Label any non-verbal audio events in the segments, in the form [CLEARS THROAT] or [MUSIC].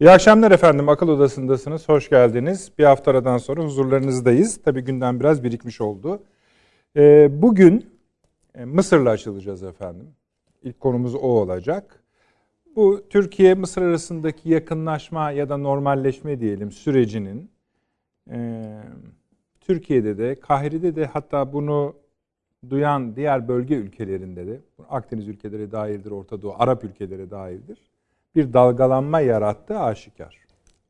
İyi akşamlar efendim. Akıl Odası'ndasınız. Hoş geldiniz. Bir hafta aradan sonra huzurlarınızdayız. Tabii günden biraz birikmiş oldu. Ee, bugün e, Mısır'la açılacağız efendim. İlk konumuz o olacak. Bu Türkiye-Mısır arasındaki yakınlaşma ya da normalleşme diyelim sürecinin e, Türkiye'de de, Kahire'de de hatta bunu duyan diğer bölge ülkelerinde de, Akdeniz ülkeleri dahildir, Orta Doğu, Arap ülkeleri dahildir bir dalgalanma yarattığı aşikar.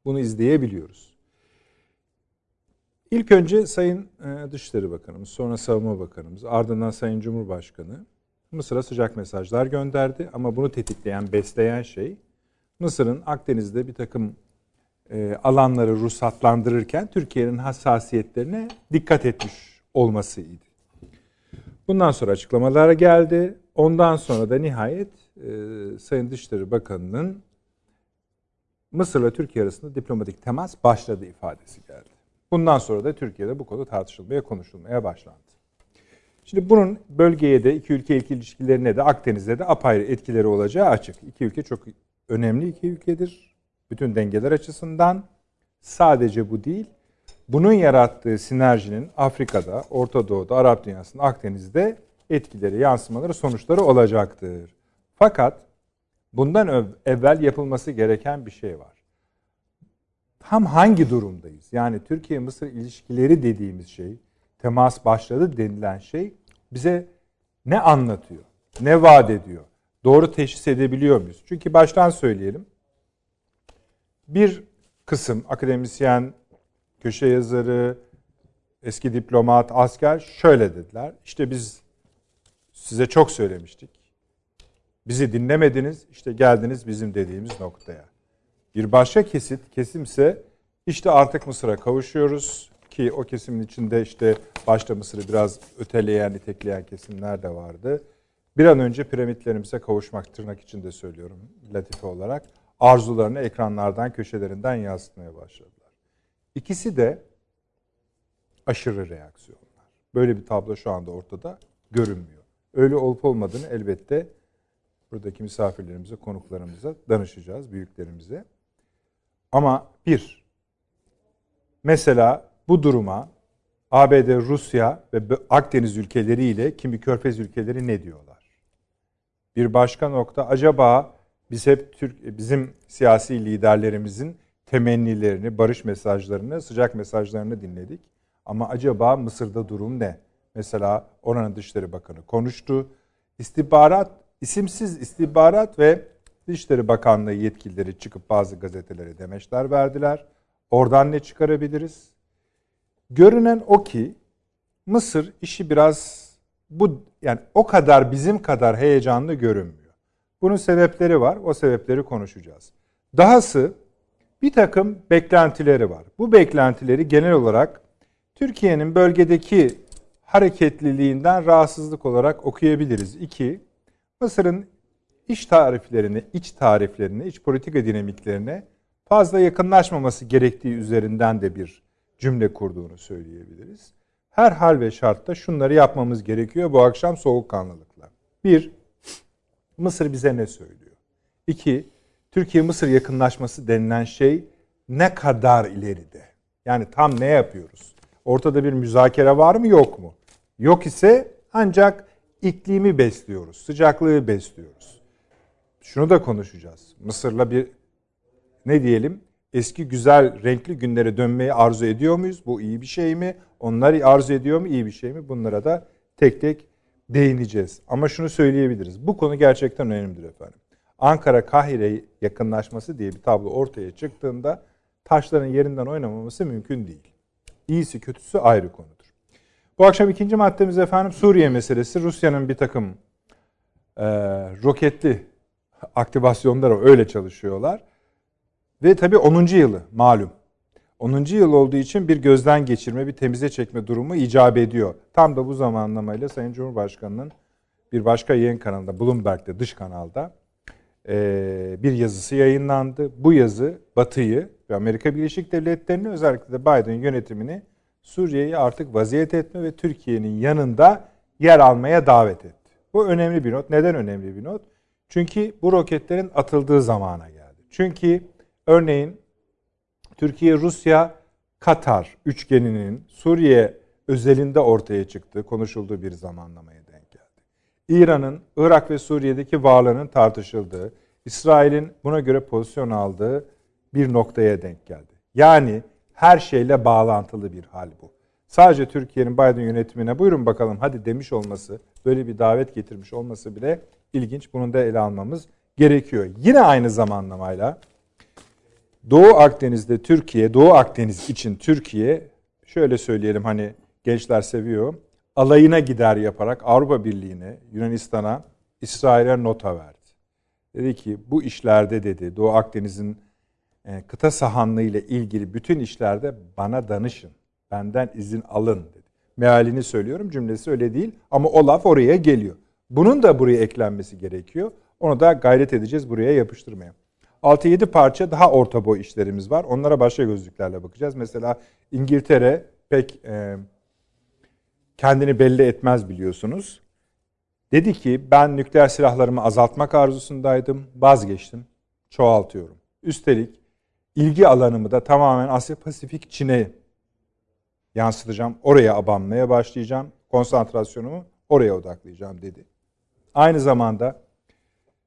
Bunu izleyebiliyoruz. İlk önce Sayın e, Dışişleri Bakanımız, sonra Savunma Bakanımız, ardından Sayın Cumhurbaşkanı Mısır'a sıcak mesajlar gönderdi. Ama bunu tetikleyen, besleyen şey Mısır'ın Akdeniz'de bir takım e, alanları ruhsatlandırırken Türkiye'nin hassasiyetlerine dikkat etmiş olmasıydı. Bundan sonra açıklamalar geldi. Ondan sonra da nihayet e, Sayın Dışişleri Bakanı'nın Mısır ve Türkiye arasında diplomatik temas başladı ifadesi geldi. Bundan sonra da Türkiye'de bu konu tartışılmaya, konuşulmaya başlandı. Şimdi bunun bölgeye de, iki ülke ilişkilerine de, Akdeniz'de de apayrı etkileri olacağı açık. İki ülke çok önemli iki ülkedir. Bütün dengeler açısından. Sadece bu değil, bunun yarattığı sinerjinin Afrika'da, Orta Doğu'da, Arap dünyasında, Akdeniz'de etkileri, yansımaları, sonuçları olacaktır. Fakat bundan evvel yapılması gereken bir şey var. Tam hangi durumdayız? Yani Türkiye-Mısır ilişkileri dediğimiz şey, temas başladı denilen şey bize ne anlatıyor? Ne vaat ediyor? Doğru teşhis edebiliyor muyuz? Çünkü baştan söyleyelim. Bir kısım akademisyen, köşe yazarı, eski diplomat, asker şöyle dediler. İşte biz size çok söylemiştik. Bizi dinlemediniz, işte geldiniz bizim dediğimiz noktaya. Bir başka kesit, kesimse işte artık Mısır'a kavuşuyoruz ki o kesimin içinde işte başta Mısır'ı biraz öteleyen, itekleyen kesimler de vardı. Bir an önce piramitlerimize kavuşmak tırnak içinde söylüyorum latife olarak. Arzularını ekranlardan, köşelerinden yansıtmaya başladılar. İkisi de aşırı reaksiyonlar. Böyle bir tablo şu anda ortada görünmüyor. Öyle olup olmadığını elbette buradaki misafirlerimize, konuklarımıza danışacağız, büyüklerimize. Ama bir, mesela bu duruma ABD, Rusya ve Akdeniz ülkeleriyle kimi körfez ülkeleri ne diyorlar? Bir başka nokta acaba biz hep Türk bizim siyasi liderlerimizin temennilerini, barış mesajlarını, sıcak mesajlarını dinledik. Ama acaba Mısır'da durum ne? Mesela oranın Dışişleri Bakanı konuştu. İstihbarat İsimsiz istihbarat ve Dışişleri Bakanlığı yetkilileri çıkıp bazı gazetelere demeçler verdiler. Oradan ne çıkarabiliriz? Görünen o ki Mısır işi biraz bu yani o kadar bizim kadar heyecanlı görünmüyor. Bunun sebepleri var. O sebepleri konuşacağız. Dahası bir takım beklentileri var. Bu beklentileri genel olarak Türkiye'nin bölgedeki hareketliliğinden rahatsızlık olarak okuyabiliriz. İki, Mısır'ın iç tariflerine, iç tariflerine, iç politika dinamiklerine fazla yakınlaşmaması gerektiği üzerinden de bir cümle kurduğunu söyleyebiliriz. Her hal ve şartta şunları yapmamız gerekiyor bu akşam soğukkanlılıkla. Bir, Mısır bize ne söylüyor? İki, Türkiye-Mısır yakınlaşması denilen şey ne kadar ileride? Yani tam ne yapıyoruz? Ortada bir müzakere var mı yok mu? Yok ise ancak iklimi besliyoruz, sıcaklığı besliyoruz. Şunu da konuşacağız. Mısır'la bir ne diyelim eski güzel renkli günlere dönmeyi arzu ediyor muyuz? Bu iyi bir şey mi? Onlar arzu ediyor mu? İyi bir şey mi? Bunlara da tek tek değineceğiz. Ama şunu söyleyebiliriz. Bu konu gerçekten önemlidir efendim. Ankara Kahire yakınlaşması diye bir tablo ortaya çıktığında taşların yerinden oynamaması mümkün değil. İyisi kötüsü ayrı konu. Bu akşam ikinci maddemiz efendim Suriye meselesi. Rusya'nın bir takım e, roketli aktivasyonları öyle çalışıyorlar. Ve tabii 10. yılı malum. 10. yıl olduğu için bir gözden geçirme, bir temize çekme durumu icap ediyor. Tam da bu zamanlamayla Sayın Cumhurbaşkanı'nın bir başka yayın kanalında, Bloomberg'de, dış kanalda e, bir yazısı yayınlandı. Bu yazı Batı'yı ve Amerika Birleşik Devletleri'ni özellikle de Biden yönetimini Suriye'yi artık vaziyet etme ve Türkiye'nin yanında yer almaya davet etti. Bu önemli bir not. Neden önemli bir not? Çünkü bu roketlerin atıldığı zamana geldi. Çünkü Örneğin Türkiye, Rusya, Katar üçgeninin Suriye özelinde ortaya çıktığı, konuşulduğu bir zamanlamaya denk geldi. İran'ın Irak ve Suriye'deki varlığının tartışıldığı, İsrail'in buna göre pozisyon aldığı bir noktaya denk geldi. Yani her şeyle bağlantılı bir hal bu. Sadece Türkiye'nin Biden yönetimine buyurun bakalım hadi demiş olması, böyle bir davet getirmiş olması bile ilginç. Bunu da ele almamız gerekiyor. Yine aynı zamanlamayla Doğu Akdeniz'de Türkiye, Doğu Akdeniz için Türkiye şöyle söyleyelim hani gençler seviyor. Alayına gider yaparak Avrupa Birliği'ne, Yunanistan'a, İsrail'e nota verdi. Dedi ki bu işlerde dedi Doğu Akdeniz'in kıta sahanlığı ile ilgili bütün işlerde bana danışın. Benden izin alın dedi. Mealini söylüyorum cümlesi öyle değil ama o laf oraya geliyor. Bunun da buraya eklenmesi gerekiyor. Onu da gayret edeceğiz buraya yapıştırmaya. 6-7 parça daha orta boy işlerimiz var. Onlara başka gözlüklerle bakacağız. Mesela İngiltere pek e, kendini belli etmez biliyorsunuz. Dedi ki ben nükleer silahlarımı azaltmak arzusundaydım. Vazgeçtim. Çoğaltıyorum. Üstelik ilgi alanımı da tamamen Asya Pasifik Çin'e yansıtacağım. Oraya abanmaya başlayacağım. Konsantrasyonumu oraya odaklayacağım dedi. Aynı zamanda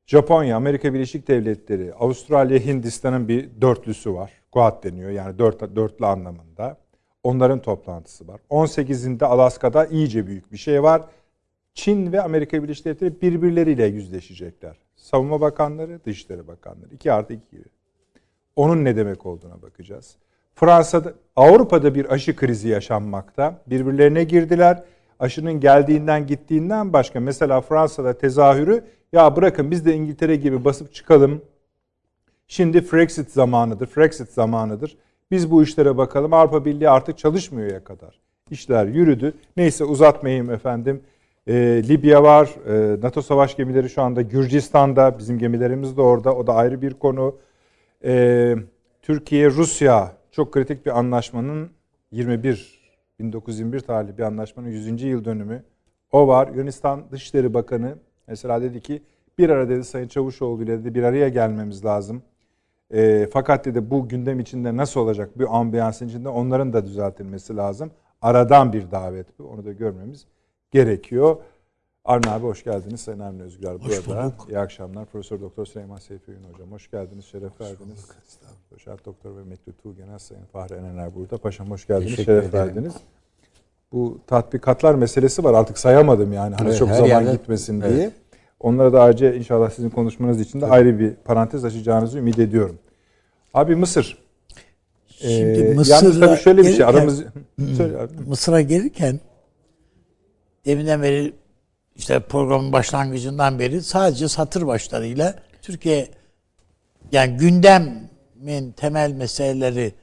Japonya, Amerika Birleşik Devletleri, Avustralya, Hindistan'ın bir dörtlüsü var. Quad deniyor yani dört, dörtlü anlamında. Onların toplantısı var. 18'inde Alaska'da iyice büyük bir şey var. Çin ve Amerika Birleşik Devletleri birbirleriyle yüzleşecekler. Savunma Bakanları, Dışişleri Bakanları. 2 artı 2 gibi. Onun ne demek olduğuna bakacağız. Fransa'da, Avrupa'da bir aşı krizi yaşanmakta. Birbirlerine girdiler. Aşının geldiğinden gittiğinden başka mesela Fransa'da tezahürü ya bırakın biz de İngiltere gibi basıp çıkalım. Şimdi Brexit zamanıdır, Brexit zamanıdır. Biz bu işlere bakalım. Avrupa Birliği artık çalışmıyor ya kadar. İşler yürüdü. Neyse uzatmayayım efendim. Ee, Libya var. Ee, NATO savaş gemileri şu anda Gürcistan'da. Bizim gemilerimiz de orada. O da ayrı bir konu. Ee, Türkiye, Rusya çok kritik bir anlaşmanın 21 1921 tarihli bir anlaşmanın 100. yıl dönümü. O var. Yunanistan Dışişleri Bakanı mesela dedi ki bir ara dedi Sayın Çavuşoğlu ile dedi bir araya gelmemiz lazım. E, fakat dedi bu gündem içinde nasıl olacak bir ambiyansın içinde onların da düzeltilmesi lazım. Aradan bir davet bu. Onu da görmemiz gerekiyor. Arne abi hoş geldiniz. Sayın Avni Özgür abi hoş burada. Bulduk. İyi akşamlar. Profesör Doktor Süleyman Seyfi Ün hocam. Hoş geldiniz. Şeref hoş verdiniz. Doçent Doktor ve Mekli Tuğgenel Sayın Fahri Enener burada. Paşam hoş geldiniz. Teşekkür Şeref ederim. verdiniz. Bu tatbikatlar meselesi var. Artık sayamadım yani. Hani evet, çok zaman yerde, gitmesin evet. diye. Onlara da ayrıca inşallah sizin konuşmanız için de ayrı bir parantez açacağınızı ümit ediyorum. Abi Mısır. Şimdi ee, Mısır'a tabii şöyle bir şey aramız Mısır'a gelirken deminden beri işte programın başlangıcından beri sadece satır başlarıyla Türkiye yani gündemin temel meseleleri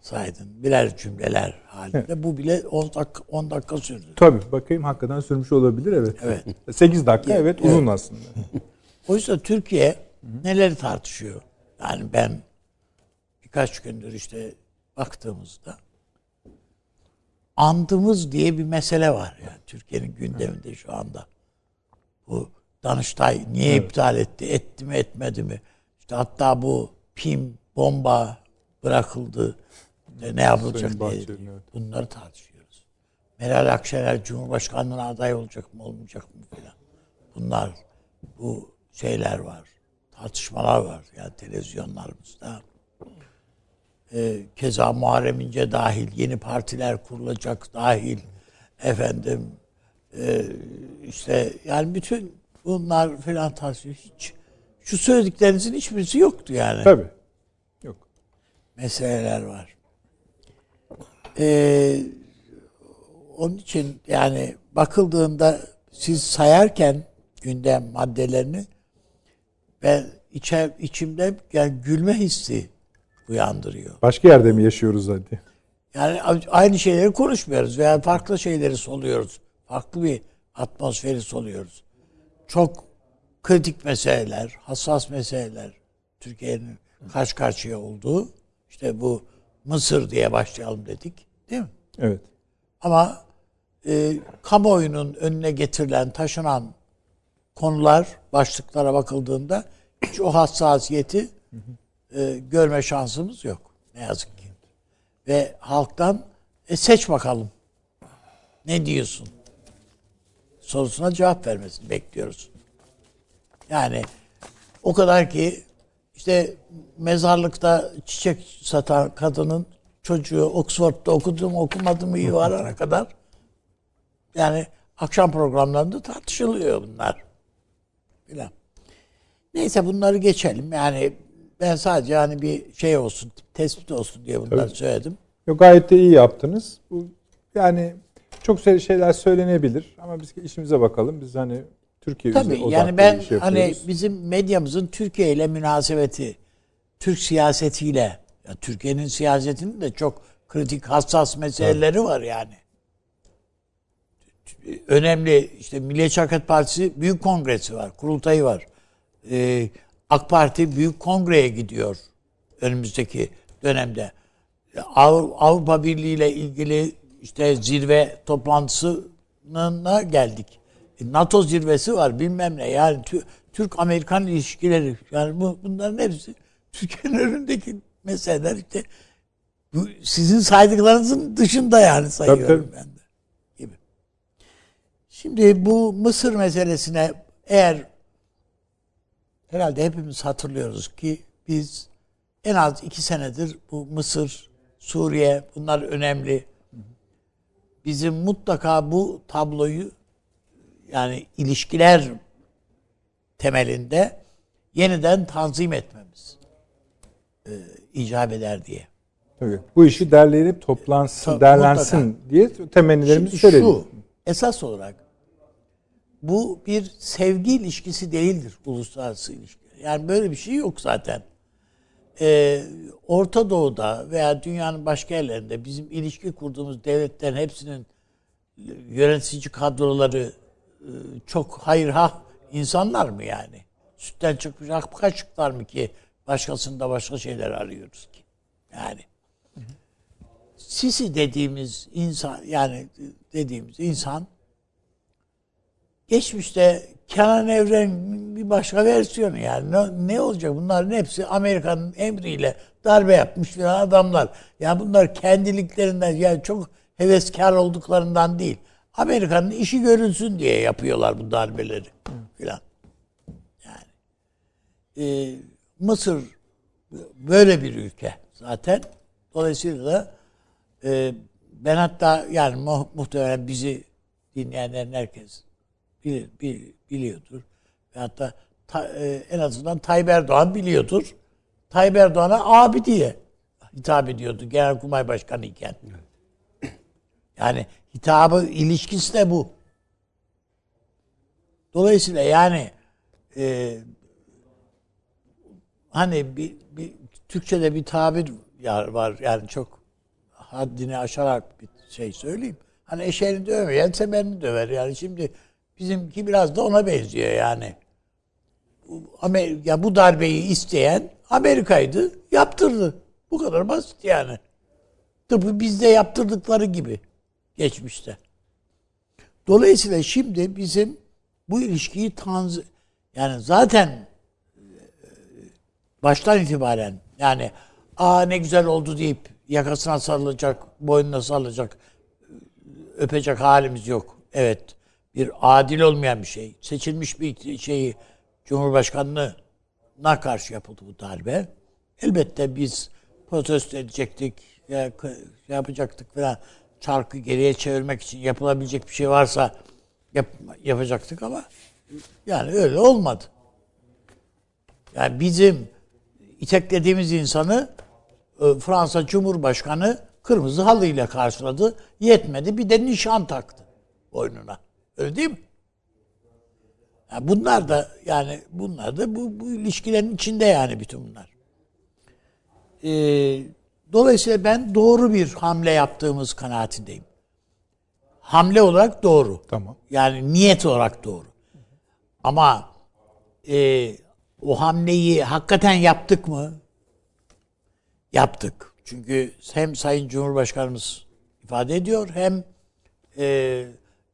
saydın. Birer cümleler halinde. Evet. Bu bile 10 dakika, 10 dakika sürdü. Tabii. Bakayım hakikaten sürmüş olabilir. Evet. evet. 8 dakika evet, evet uzun aslında. Oysa Türkiye neleri tartışıyor? Yani ben birkaç gündür işte baktığımızda andımız diye bir mesele var yani Türkiye'nin gündeminde şu anda. Bu Danıştay niye evet. iptal etti? Etti mi etmedi mi? İşte hatta bu PIM bomba bırakıldı. Ne yapılacak diye. Evet. Bunları tartışıyoruz. Meral Akşener Cumhurbaşkanlığına aday olacak mı olmayacak mı filan. Bunlar bu şeyler var. Tartışmalar var yani televizyonlarımızda. Ee, keza Muharrem İnce dahil yeni partiler kurulacak dahil efendim e, işte yani bütün bunlar filan tartışıyor. Hiç şu söylediklerinizin hiçbirisi yoktu yani. Tabii. Yok. Meseleler var. Ee, onun için yani bakıldığında siz sayarken gündem maddelerini ben içer, içimde yani gülme hissi uyandırıyor. Başka yerde mi yaşıyoruz hadi? Yani aynı şeyleri konuşmuyoruz veya farklı şeyleri soluyoruz. Farklı bir atmosferi soluyoruz. Çok kritik meseleler, hassas meseleler Türkiye'nin karşı karşıya olduğu işte bu Mısır diye başlayalım dedik. Değil mi? Evet. Ama e, kamuoyunun önüne getirilen, taşınan konular, başlıklara bakıldığında hiç o hassasiyeti e, görme şansımız yok. Ne yazık ki. Ve halktan e, seç bakalım. Ne diyorsun? Sorusuna cevap vermesini bekliyoruz. Yani o kadar ki işte mezarlıkta çiçek satan kadının çocuğu Oxford'da okudum okumadım iyi varana kadar yani akşam programlarında tartışılıyor bunlar. Filan. Neyse bunları geçelim. Yani ben sadece hani bir şey olsun, tespit olsun diye bunları Tabii. söyledim. Yok, gayet de iyi yaptınız. Bu yani çok şey- şeyler söylenebilir ama biz işimize bakalım. Biz hani Türkiye Tabii yani ben bir şey hani yapıyoruz. bizim medyamızın Türkiye ile münasebeti, Türk siyasetiyle, ya Türkiye'nin siyasetinin de çok kritik, hassas meseleleri var yani. Önemli işte Milliyetçi Hareket Partisi Büyük Kongresi var, kurultayı var. Ee, AK Parti Büyük Kongre'ye gidiyor önümüzdeki dönemde. Avru- Avrupa Birliği ile ilgili işte zirve toplantısına geldik. E, NATO zirvesi var bilmem ne. Yani Tü- Türk-Amerikan ilişkileri yani bu, bunların hepsi Türkiye'nin önündeki meseleler işte bu sizin saydıklarınızın dışında yani sayıyorum tabii. ben de gibi. Şimdi bu Mısır meselesine eğer herhalde hepimiz hatırlıyoruz ki biz en az iki senedir bu Mısır, Suriye bunlar önemli. Bizim mutlaka bu tabloyu yani ilişkiler temelinde yeniden tanzim etmemiz e, icap eder diye. Tabii. Bu işi derlenip toplansın, Tabii, derlensin diye temennilerimizi söyledik. şu, esas olarak bu bir sevgi ilişkisi değildir uluslararası ilişki. Yani böyle bir şey yok zaten. Ee, Orta Doğu'da veya dünyanın başka yerlerinde bizim ilişki kurduğumuz devletlerin hepsinin yönetici kadroları e, çok hayır ha insanlar mı yani? Sütten çıkmış ak kaşıklar mı ki başkasında başka şeyler arıyoruz ki? Yani Sisi dediğimiz insan yani dediğimiz insan geçmişte Kenan Evren bir başka versiyonu yani ne, ne olacak bunların hepsi Amerika'nın emriyle darbe yapmış filan adamlar. Yani bunlar kendiliklerinden yani çok heveskar olduklarından değil. Amerika'nın işi görülsün diye yapıyorlar bu darbeleri filan. Yani e, Mısır böyle bir ülke zaten. Dolayısıyla e, ben hatta yani mu- muhtemelen bizi dinleyenlerin herkes bilir, bil- biliyordur. Ve hatta ta- e, en azından Tayyip Erdoğan biliyordur. Tayyip Erdoğan'a abi diye hitap ediyordu Genelkurmay Başkanı iken. Yani hitabı, ilişkisi de bu. Dolayısıyla yani e, hani bir, bir Türkçe'de bir tabir var yani çok haddini aşarak bir şey söyleyeyim. Hani eşeğini dövmeyen semerini döver yani şimdi bizimki biraz da ona benziyor yani. Amerika, ya bu darbeyi isteyen Amerika'ydı, yaptırdı. Bu kadar basit yani. Tıpkı bizde yaptırdıkları gibi geçmişte. Dolayısıyla şimdi bizim bu ilişkiyi tanz yani zaten e, baştan itibaren yani aa ne güzel oldu deyip yakasına sarılacak, boynuna sarılacak, öpecek halimiz yok. Evet. Bir adil olmayan bir şey. Seçilmiş bir şeyi Cumhurbaşkanlığına karşı yapıldı bu darbe. Elbette biz protesto edecektik, k- şey yapacaktık falan. Çarkı geriye çevirmek için yapılabilecek bir şey varsa yap- yapacaktık ama yani öyle olmadı. Yani bizim iteklediğimiz insanı e, Fransa Cumhurbaşkanı kırmızı halıyla karşıladı. Yetmedi bir de nişan taktı boynuna. Öyle değil mi? Yani bunlar da yani bunlar da bu, bu ilişkilerin içinde yani bütün bunlar. Ee, dolayısıyla ben doğru bir hamle yaptığımız kanaatindeyim. Hamle olarak doğru. Tamam. Yani niyet olarak doğru. Ama e, o hamleyi hakikaten yaptık mı? Yaptık. Çünkü hem Sayın Cumhurbaşkanımız ifade ediyor hem e,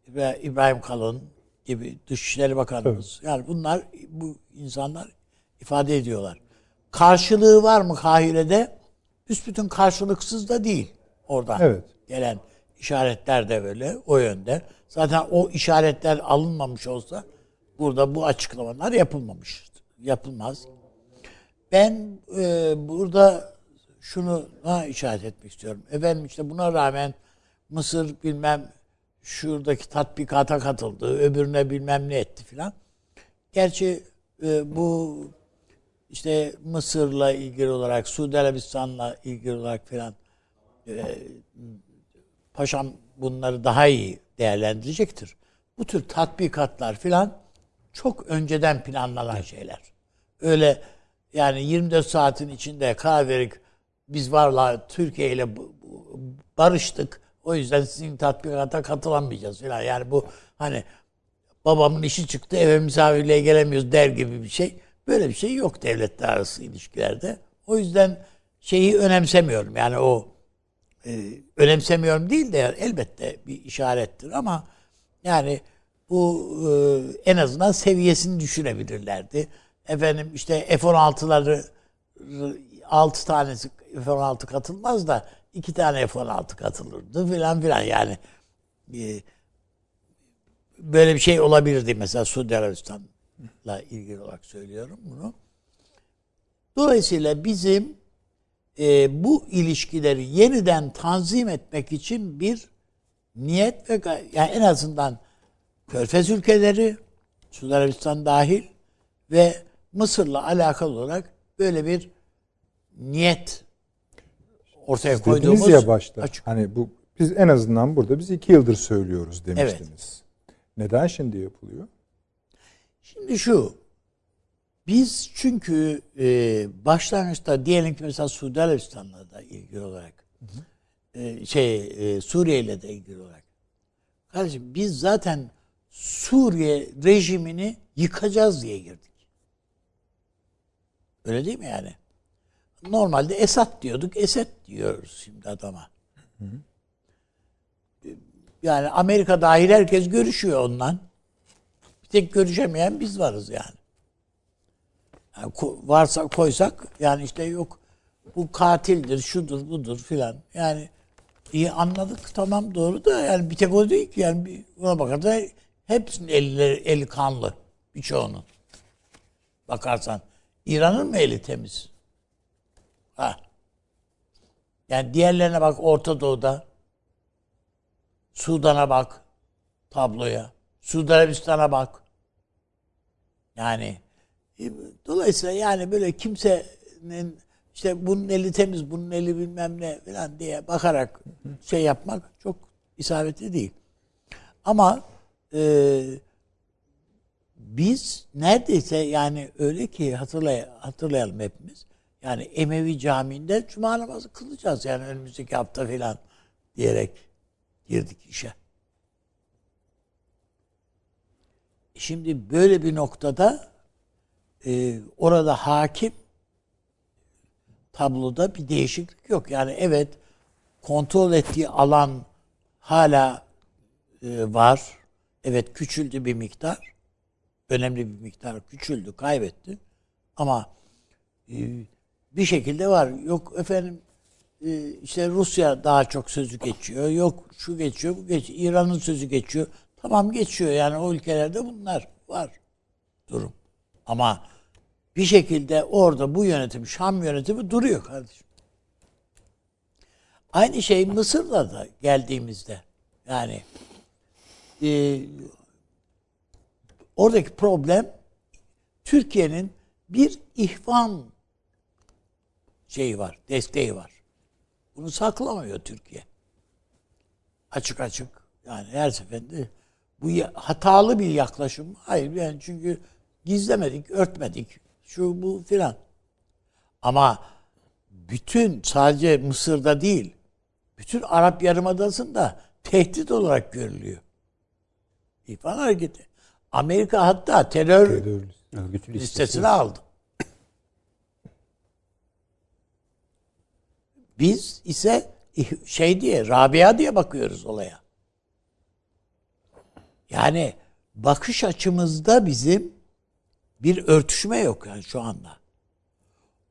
İbra- İbrahim Kalın gibi Dışişleri Bakanımız. Yani bunlar bu insanlar ifade ediyorlar. karşılığı var mı Kahire'de? Büsbütün karşılıksız da değil orada. Evet. Gelen işaretler de böyle o yönde. Zaten o işaretler alınmamış olsa burada bu açıklamalar yapılmamış. Yapılmaz. Ben e, burada şunu ha, işaret etmek istiyorum. Efendim işte buna rağmen Mısır bilmem şuradaki tatbikata katıldı, öbürüne bilmem ne etti filan. Gerçi e, bu işte Mısır'la ilgili olarak, Suudi Arabistan'la ilgili olarak filan e, paşam bunları daha iyi değerlendirecektir. Bu tür tatbikatlar filan çok önceden planlanan şeyler. Öyle yani 24 saatin içinde karar verip biz varla Türkiye ile barıştık. O yüzden sizin tatbikata katılamayacağız falan. Yani bu hani babamın işi çıktı eve misafirliğe gelemiyoruz der gibi bir şey. Böyle bir şey yok devletler arası ilişkilerde. O yüzden şeyi önemsemiyorum. Yani o e, önemsemiyorum değil de elbette bir işarettir ama yani bu e, en azından seviyesini düşürebilirlerdi. Efendim işte F-16'ları 6 tanesi F-16 katılmaz da 2 tane F-16 katılırdı filan filan yani e, böyle bir şey olabilirdi mesela Suudi Arabistan'la ilgili olarak söylüyorum bunu. Dolayısıyla bizim e, bu ilişkileri yeniden tanzim etmek için bir niyet ve yani en azından Körfez ülkeleri, Suudi Arabistan dahil ve Mısır'la alakalı olarak böyle bir niyet ortaya koyduğumuz Dediniz ya başta. Açık. Hani bu biz en azından burada biz iki yıldır söylüyoruz demiştiniz. Evet. Neden şimdi yapılıyor? Şimdi şu biz çünkü e, başlangıçta diyelim ki mesela Suudi Arabistan'la da ilgili olarak hı hı. E, şey e, Suriye ile de ilgili olarak kardeşim biz zaten Suriye rejimini yıkacağız diye girdik. Öyle değil mi yani? Normalde Esat diyorduk, Esed diyoruz şimdi adama. Yani Amerika dahil herkes görüşüyor ondan. Bir tek görüşemeyen biz varız yani. yani varsa koysak yani işte yok bu katildir, şudur, budur filan. Yani iyi anladık tamam doğru da yani bir tek o değil ki yani ona bakarsan hepsinin elleri, eli kanlı birçoğunun. Bakarsan İran'ın mı eli temiz? Ha. Yani diğerlerine bak Orta Doğu'da. Sudan'a bak tabloya. Suudi Arabistan'a bak. Yani e, dolayısıyla yani böyle kimsenin işte bunun eli temiz, bunun eli bilmem ne falan diye bakarak şey yapmak çok isabetli değil. Ama e, biz neredeyse yani öyle ki hatırlay hatırlayalım hepimiz. Yani Emevi Camii'nde cuma namazı kılacağız yani önümüzdeki hafta falan diyerek girdik işe. Şimdi böyle bir noktada e, orada hakim tabloda bir değişiklik yok. Yani evet kontrol ettiği alan hala e, var. Evet küçüldü bir miktar. Önemli bir miktar küçüldü, kaybetti. Ama e, bir şekilde var. Yok efendim e, işte Rusya daha çok sözü geçiyor. Yok şu geçiyor, bu geçiyor. İran'ın sözü geçiyor. Tamam geçiyor yani o ülkelerde bunlar var durum. Ama bir şekilde orada bu yönetim, Şam yönetimi duruyor kardeşim. Aynı şey Mısır'da da geldiğimizde. Yani e, oradaki problem Türkiye'nin bir ihvan şeyi var, desteği var. Bunu saklamıyor Türkiye. Açık açık. Yani her seferinde bu hatalı bir yaklaşım. Hayır yani çünkü gizlemedik, örtmedik. Şu bu filan. Ama bütün sadece Mısır'da değil, bütün Arap Yarımadası'nda tehdit olarak görülüyor. İhvan hareketi. Amerika hatta terör, terör listesine aldı. Biz ise şey diye, Rabia diye bakıyoruz olaya. Yani bakış açımızda bizim bir örtüşme yok yani şu anda.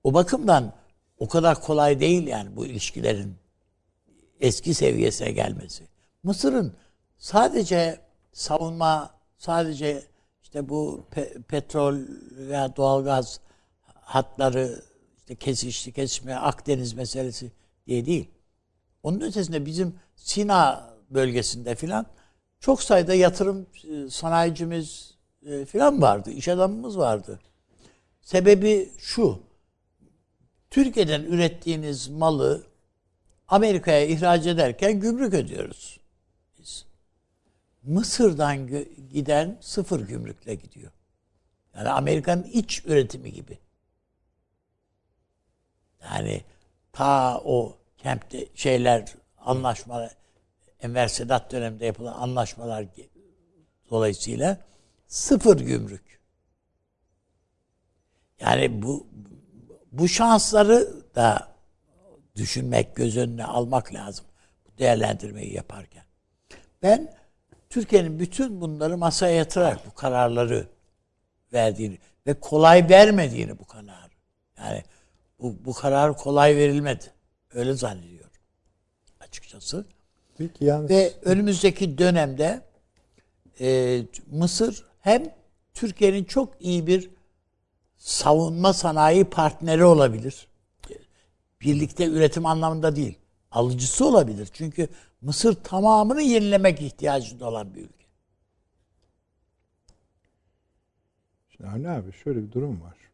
O bakımdan o kadar kolay değil yani bu ilişkilerin eski seviyesine gelmesi. Mısır'ın sadece savunma, sadece işte bu pe- petrol veya doğalgaz hatları, işte kesişti, kesişme, Akdeniz meselesi diye değil. Onun ötesinde bizim Sina bölgesinde filan çok sayıda yatırım e, sanayicimiz e, filan vardı, iş adamımız vardı. Sebebi şu, Türkiye'den ürettiğiniz malı Amerika'ya ihraç ederken gümrük ödüyoruz biz. Mısır'dan giden sıfır gümrükle gidiyor. Yani Amerika'nın iç üretimi gibi. Yani ta o kempte şeyler anlaşmalar Enver Sedat döneminde yapılan anlaşmalar dolayısıyla sıfır gümrük. Yani bu bu şansları da düşünmek, göz önüne almak lazım. Değerlendirmeyi yaparken. Ben Türkiye'nin bütün bunları masaya yatırarak bu kararları verdiğini ve kolay vermediğini bu kararı. Yani bu, bu karar kolay verilmedi. Öyle zannediyorum açıkçası. Peki yalnız Ve önümüzdeki dönemde e, Mısır hem Türkiye'nin çok iyi bir savunma sanayi partneri olabilir. Birlikte üretim anlamında değil. Alıcısı olabilir. Çünkü Mısır tamamını yenilemek ihtiyacında olan bir ülke. Şimdi Avni abi şöyle bir durum var.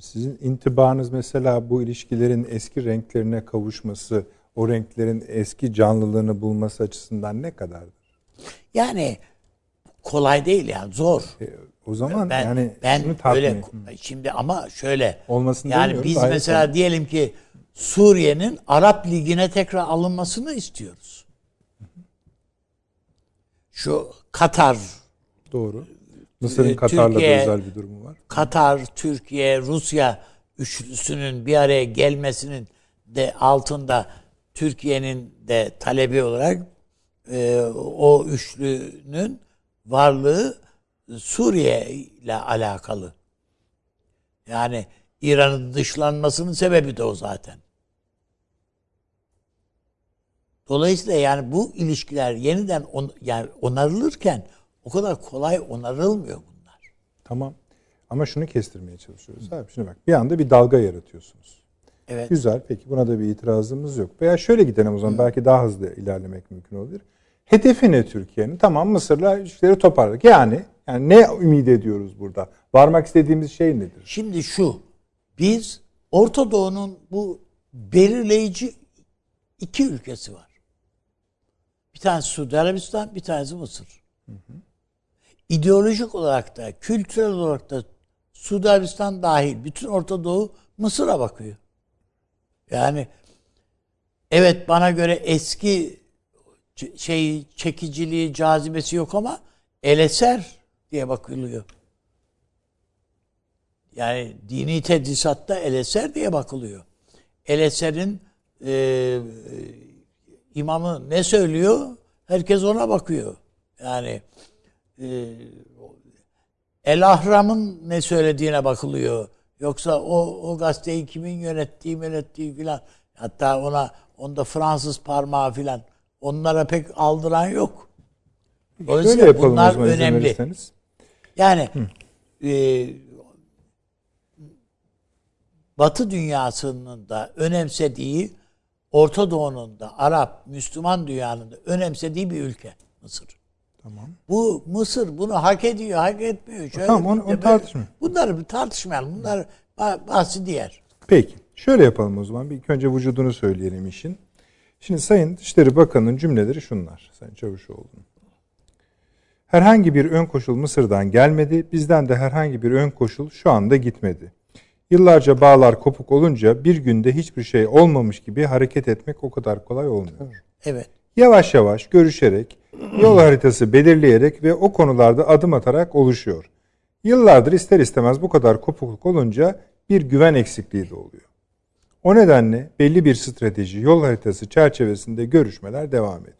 Sizin intibanız mesela bu ilişkilerin eski renklerine kavuşması, o renklerin eski canlılığını bulması açısından ne kadardır? Yani kolay değil yani zor. E, o zaman Ben yani ben öyle şimdi ama şöyle Olmasını yani biz gayet mesela diyelim ki Suriye'nin Arap Ligi'ne tekrar alınmasını istiyoruz. Şu Katar, doğru. Mısır'ın e, Katar'la Türkiye- da özel bir durumu var. Katar, Türkiye, Rusya üçlüsünün bir araya gelmesinin de altında Türkiye'nin de talebi olarak e, o üçlünün varlığı Suriye ile alakalı. Yani İran'ın dışlanmasının sebebi de o zaten. Dolayısıyla yani bu ilişkiler yeniden on, yani onarılırken o kadar kolay onarılmıyor bunlar. Tamam. Ama şunu kestirmeye çalışıyoruz abi. Şimdi bak bir anda bir dalga yaratıyorsunuz. Evet. Güzel. Peki buna da bir itirazımız yok. Veya şöyle gidelim o zaman. Belki daha hızlı ilerlemek mümkün olabilir. Hedefi ne Türkiye'nin? Tamam Mısır'la ilişkileri toparladık. Yani yani ne ümit ediyoruz burada? Varmak istediğimiz şey nedir? Şimdi şu, biz Orta Doğu'nun bu belirleyici iki ülkesi var. Bir tanesi Suudi Arabistan, bir tanesi Mısır. İdeolojik olarak da, kültürel olarak da Suudi Arabistan dahil bütün Orta Doğu Mısır'a bakıyor. Yani evet bana göre eski şey çekiciliği, cazibesi yok ama eleser diye bakılıyor. Yani dini tedrisatta eleser diye bakılıyor. Eleser'in e, imamı ne söylüyor? Herkes ona bakıyor. Yani e, El Ahram'ın ne söylediğine bakılıyor. Yoksa o, o gazeteyi kimin yönettiği yönettiği filan. Hatta ona onda Fransız parmağı filan. Onlara pek aldıran yok. Şöyle Dolayısıyla o bunlar önemli. verirseniz. Yani e, Batı dünyasının da önemsediği, Orta Doğu'nun da Arap, Müslüman dünyanın da önemsediği bir ülke Mısır. Tamam. Bu Mısır bunu hak ediyor, hak etmiyor. Şöyle Tamam, onu- onu tartışmayalım. Bunları bir tartışmayalım. Bunlar ba- bahsi diğer. Peki. Şöyle yapalım o zaman. Bir ilk önce vücudunu söyleyelim işin. Şimdi Sayın Dışişleri Bakanı'nın cümleleri şunlar. Sayın Çavuşoğlu'nun. Herhangi bir ön koşul Mısır'dan gelmedi. Bizden de herhangi bir ön koşul şu anda gitmedi. Yıllarca bağlar kopuk olunca bir günde hiçbir şey olmamış gibi hareket etmek o kadar kolay olmuyor. Evet. Yavaş yavaş görüşerek, yol haritası belirleyerek ve o konularda adım atarak oluşuyor. Yıllardır ister istemez bu kadar kopukluk olunca bir güven eksikliği de oluyor. O nedenle belli bir strateji, yol haritası çerçevesinde görüşmeler devam ediyor.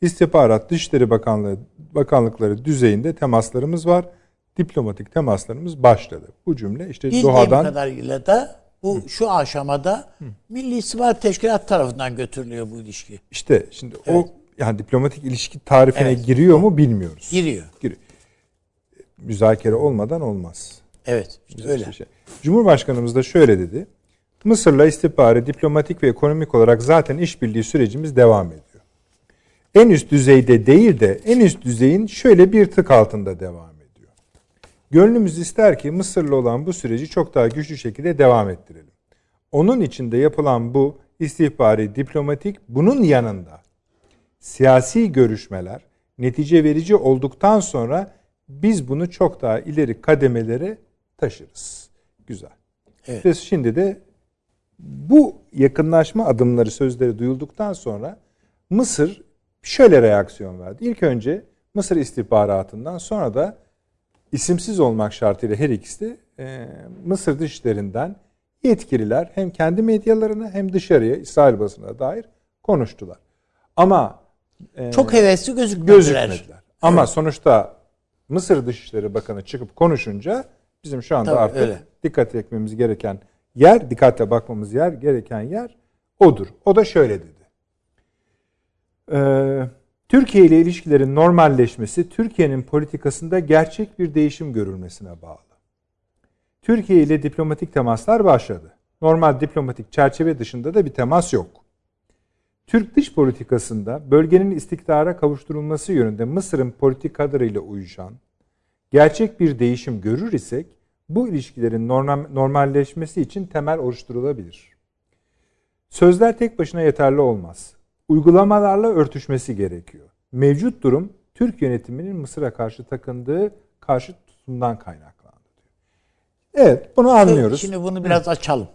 İstihbarat Dışişleri Bakanlığı, Bakanlıkları düzeyinde temaslarımız var. diplomatik temaslarımız başladı. Bu cümle işte Bildiğim Doha'dan kadarıyla da bu şu aşamada Milli İstihbarat Teşkilatı tarafından götürülüyor bu ilişki. işte şimdi o yani diplomatik ilişki tarifine Evet. giriyor mu bilmiyoruz. Giriyor. Giriyor. Müzakere olmadan olmaz. Evet. işte öyle. Şey. Cumhurbaşkanımız da şöyle dedi. Mısır'la istihbari, diplomatik ve ekonomik olarak zaten işbirliği sürecimiz devam ediyor. En üst düzeyde değil de en üst düzeyin şöyle bir tık altında devam ediyor. Gönlümüz ister ki Mısır'la olan bu süreci çok daha güçlü şekilde devam ettirelim. Onun içinde yapılan bu istihbari, diplomatik bunun yanında siyasi görüşmeler netice verici olduktan sonra biz bunu çok daha ileri kademelere taşırız. Güzel. Evet. Ve şimdi de bu yakınlaşma adımları sözleri duyulduktan sonra Mısır şöyle reaksiyon verdi. İlk önce Mısır istihbaratından sonra da isimsiz olmak şartıyla her ikisi de e, Mısır dışişlerinden yetkililer hem kendi medyalarına hem dışarıya İsrail basına dair konuştular. Ama e, Çok hevesli gözükmediler. gözükmediler. Ama sonuçta Mısır Dışişleri Bakanı çıkıp konuşunca bizim şu anda Tabii, artık öyle. dikkat etmemiz gereken yer, dikkatle bakmamız yer gereken yer odur. O da şöyle dedi. Ee, Türkiye ile ilişkilerin normalleşmesi Türkiye'nin politikasında gerçek bir değişim görülmesine bağlı. Türkiye ile diplomatik temaslar başladı. Normal diplomatik çerçeve dışında da bir temas yok. Türk dış politikasında bölgenin istikrara kavuşturulması yönünde Mısır'ın politikalarıyla uyuşan gerçek bir değişim görür isek bu ilişkilerin normal, normalleşmesi için temel oluşturulabilir. Sözler tek başına yeterli olmaz. Uygulamalarla örtüşmesi gerekiyor. Mevcut durum Türk yönetiminin Mısır'a karşı takındığı karşı tutumdan kaynaklandı. Evet bunu anlıyoruz. Şimdi bunu biraz açalım.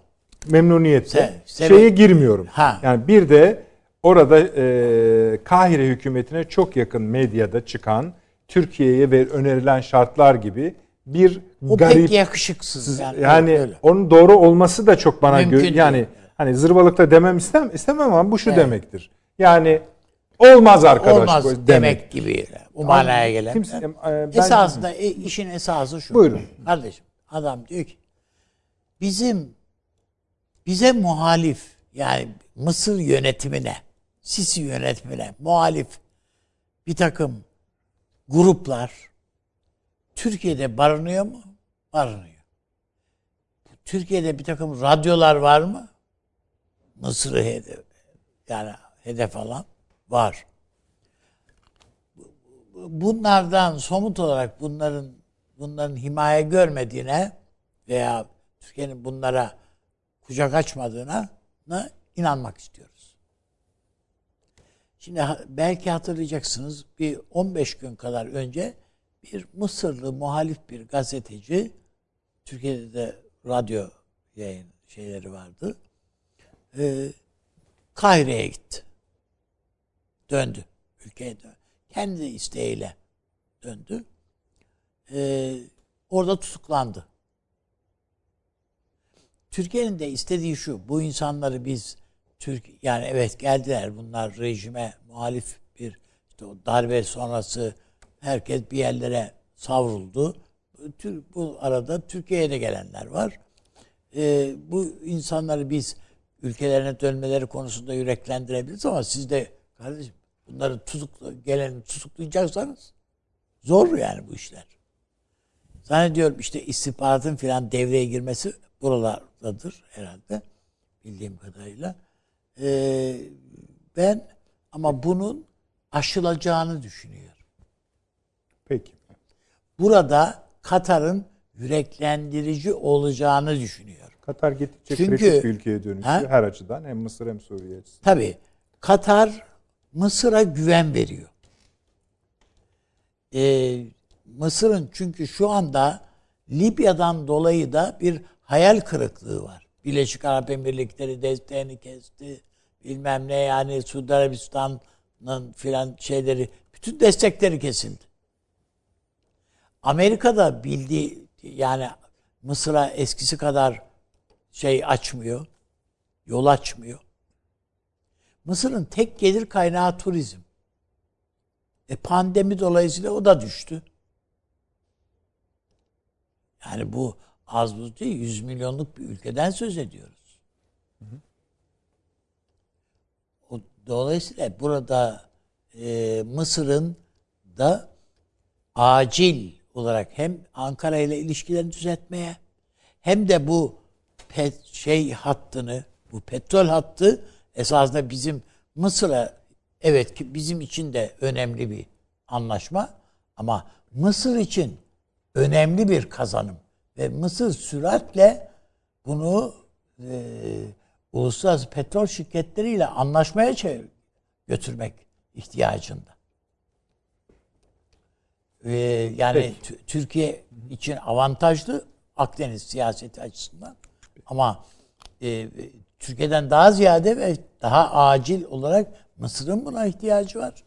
Memnuniyetle. Se- sebep- Şeye girmiyorum. Ha. Yani bir de orada e, Kahire hükümetine çok yakın medyada çıkan Türkiye'ye ve önerilen şartlar gibi bir O garip pek yakışıksız. Yani, yani öyle. onun doğru olması da çok bana Mümkün gö- değil. yani hani zırvalıkta demem istem istemem ama bu şu Evet. demektir. Yani olmaz arkadaş Olmaz bu demek, gibi. Bu manaya gelen. Kimse- e, ben- Esasında e, işin esası şu. Buyurun. Kardeşim adam diyor ki bizim bize muhalif yani Mısır yönetimine Sisi yönetimine muhalif bir takım gruplar Türkiye'de barınıyor mu? Barınıyor. Türkiye'de bir takım radyolar var mı? Mısır'ı hedef yani hedef alan var. Bunlardan somut olarak bunların bunların himaye görmediğine veya Türkiye'nin bunlara kucak açmadığına na inanmak istiyoruz. Şimdi belki hatırlayacaksınız bir 15 gün kadar önce bir Mısırlı muhalif bir gazeteci Türkiye'de de radyo yayın şeyleri vardı. Ee, Kahire'ye gitti. Döndü. Ülkeye döndü. Kendi isteğiyle döndü. Ee, orada tutuklandı. Türkiye'nin de istediği şu. Bu insanları biz Türk yani evet geldiler bunlar rejime muhalif bir işte o darbe sonrası herkes bir yerlere savruldu. Tür- Bu arada Türkiye'ye de gelenler var. Ee, bu insanları biz ülkelerine dönmeleri konusunda yüreklendirebiliriz ama siz de kardeşim bunları tutukla, geleni tutuklayacaksanız zor yani bu işler. Zannediyorum işte istihbaratın filan devreye girmesi buralardadır herhalde bildiğim kadarıyla. Ee, ben ama bunun aşılacağını düşünüyorum. Peki. Burada Katar'ın yüreklendirici olacağını düşünüyorum. Katar gittikçe Çünkü- kritik bir ülkeye dönüşüyor Ha? her açıdan hem Mısır hem Suriye açısından. Tabii Katar Mısır'a güven veriyor. Ee, Mısır'ın çünkü şu anda Libya'dan dolayı da bir hayal kırıklığı var. Birleşik Arap Emirlikleri desteğini kesti. Bilmem ne yani Suudi Arabistan'ın filan şeyleri bütün destekleri kesildi. Amerika'da bildiği yani Mısır'a eskisi kadar şey açmıyor. Yol açmıyor. Mısır'ın tek gelir kaynağı turizm. E pandemi dolayısıyla o da düştü. Yani bu az buz değil, 100 milyonluk bir ülkeden söz ediyoruz. O, dolayısıyla burada e, Mısır'ın da acil olarak hem Ankara ile ilişkilerini düzeltmeye hem de bu pet, şey hattını, bu petrol hattı esasında bizim Mısır'a evet ki bizim için de önemli bir anlaşma ama Mısır için önemli bir kazanım ve Mısır süratle bunu e, uluslararası petrol şirketleriyle anlaşmaya çevir, götürmek ihtiyacında. E, yani Türkiye için avantajlı Akdeniz siyaseti açısından ama e, Türkiye'den daha ziyade ve daha acil olarak Mısır'ın buna ihtiyacı var.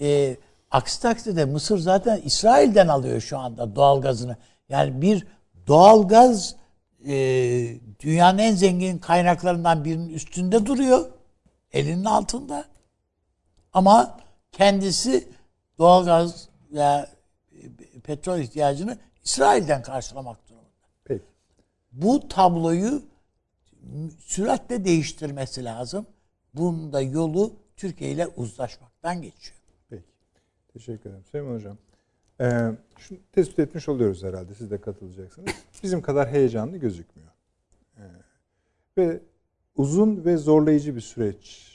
E, aksi takdirde Mısır zaten İsrail'den alıyor şu anda doğalgazını. Yani bir doğalgaz e, dünyanın en zengin kaynaklarından birinin üstünde duruyor. Elinin altında. Ama kendisi doğalgaz veya petrol ihtiyacını İsrail'den karşılamak durumunda. Peki. Bu tabloyu süratle değiştirmesi lazım. Bunun da yolu Türkiye ile uzlaşmaktan geçiyor. Peki. Teşekkür ederim. Süleyman Hocam. Ee, şunu tespit etmiş oluyoruz herhalde. Siz de katılacaksınız. Bizim kadar heyecanlı gözükmüyor. Ee, ve uzun ve zorlayıcı bir süreç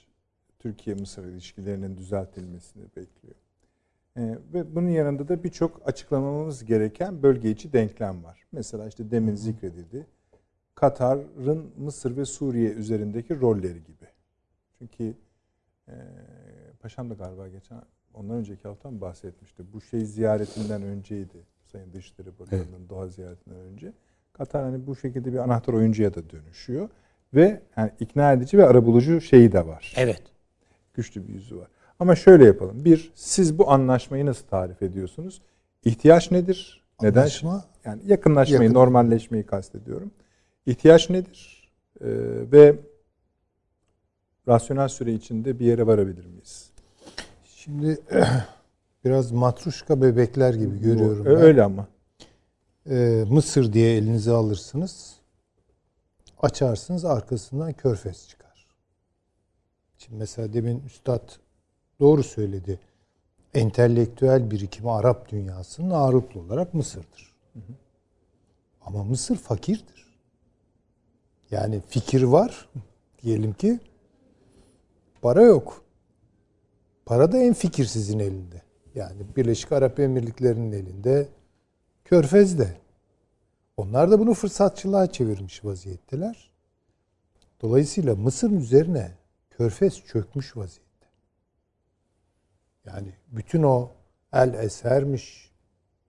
Türkiye-Mısır ilişkilerinin düzeltilmesini bekliyor. Ee, ve bunun yanında da birçok açıklamamız gereken bölge içi denklem var. Mesela işte demin zikredildi. Katar'ın Mısır ve Suriye üzerindeki rolleri gibi. Çünkü e, Paşam da galiba geçen ondan önceki hafta mı bahsetmişti. Bu şey ziyaretinden önceydi. Sayın Dışişleri Bakanı'nın evet. doğa ziyaretinden önce. Katar hani bu şekilde bir anahtar oyuncuya da dönüşüyor. Ve yani ikna edici ve arabulucu şeyi de var. Evet. Güçlü bir yüzü var. Ama şöyle yapalım. Bir, siz bu anlaşmayı nasıl tarif ediyorsunuz? İhtiyaç nedir? Neden? Anlaşma, yani yakınlaşmayı, yakın. normalleşmeyi kastediyorum. İhtiyaç nedir? Ee, ve rasyonel süre içinde bir yere varabilir miyiz? Şimdi [CLEARS THROAT] biraz matruşka bebekler gibi görüyorum. Bu, öyle ama. Ee, Mısır diye elinize alırsınız. Açarsınız arkasından körfez çıkar. Şimdi mesela demin Üstad doğru söyledi. Entelektüel birikimi Arap dünyasının ağırlıklı olarak Mısır'dır. Hı hı. Ama Mısır fakirdir. Yani fikir var diyelim ki para yok. Para da en fikir sizin elinde. Yani Birleşik Arap Emirlikleri'nin elinde, Körfez'de. Onlar da bunu fırsatçılığa çevirmiş vaziyetteler. Dolayısıyla Mısır'ın üzerine Körfez çökmüş vaziyette. Yani bütün o El Eser'miş,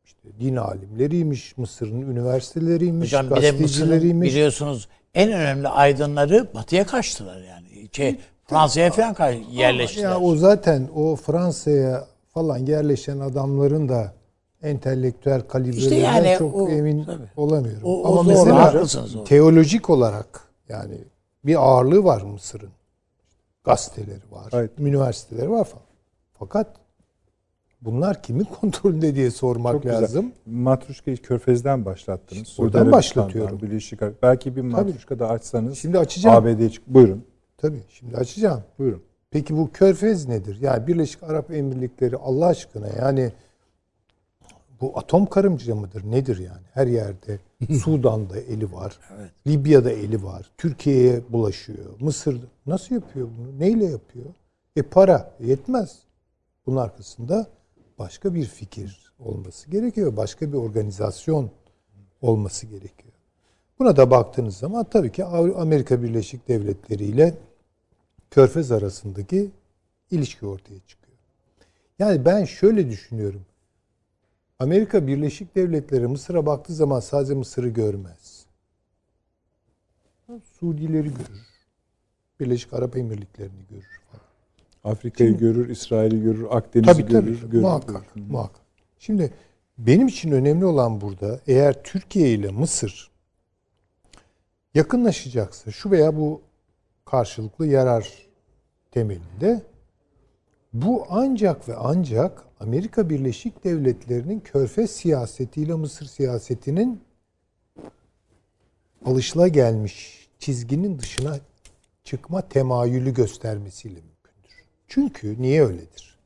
işte din alimleriymiş, Mısır'ın üniversiteleriymiş, Hocam bir de Mısır'ın biliyorsunuz en önemli aydınları batıya kaçtılar yani. Şey, Fransa'ya falan yerleştiler. Ya o zaten o Fransa'ya falan yerleşen adamların da entelektüel kalibrelerinden işte yani çok o, emin tabii. olamıyorum. O, o Ama zor, mesela teolojik olarak yani bir ağırlığı var Mısır'ın. Gazeteleri var, evet. üniversiteleri var falan. Fakat bunlar kimin [LAUGHS] kontrolünde diye sormak Çok lazım. Matruşka'yı Körfez'den başlattınız. İşte oradan başlatıyorum. Birleşik Belki bir Matruşka da açsanız. Şimdi açacağım. ABD'ye çık. Buyurun. Tabii. Şimdi açacağım. Buyurun. Peki bu Körfez nedir? Yani Birleşik Arap Emirlikleri Allah aşkına yani bu atom karımcı mıdır? Nedir yani? Her yerde. [LAUGHS] Sudan'da eli var. Evet. Libya'da eli var. Türkiye'ye bulaşıyor. Mısır nasıl yapıyor bunu? Neyle yapıyor? E para yetmez. Bunun arkasında başka bir fikir olması gerekiyor. Başka bir organizasyon olması gerekiyor. Buna da baktığınız zaman tabii ki Amerika Birleşik Devletleri ile Körfez arasındaki ilişki ortaya çıkıyor. Yani ben şöyle düşünüyorum. Amerika Birleşik Devletleri Mısır'a baktığı zaman sadece Mısır'ı görmez. Suudileri görür. Birleşik Arap Emirlikleri'ni görür. Afrika'yı görür, İsrail'i görür, Akdeniz'i tabii, görür. Tabii, görür muhakkak, görür. muhakkak. Şimdi benim için önemli olan burada eğer Türkiye ile Mısır yakınlaşacaksa şu veya bu karşılıklı yarar temelinde bu ancak ve ancak Amerika Birleşik Devletleri'nin körfez siyasetiyle Mısır siyasetinin alışıla gelmiş çizginin dışına çıkma temayülü göstermesiyle mümkündür. Çünkü niye öyledir?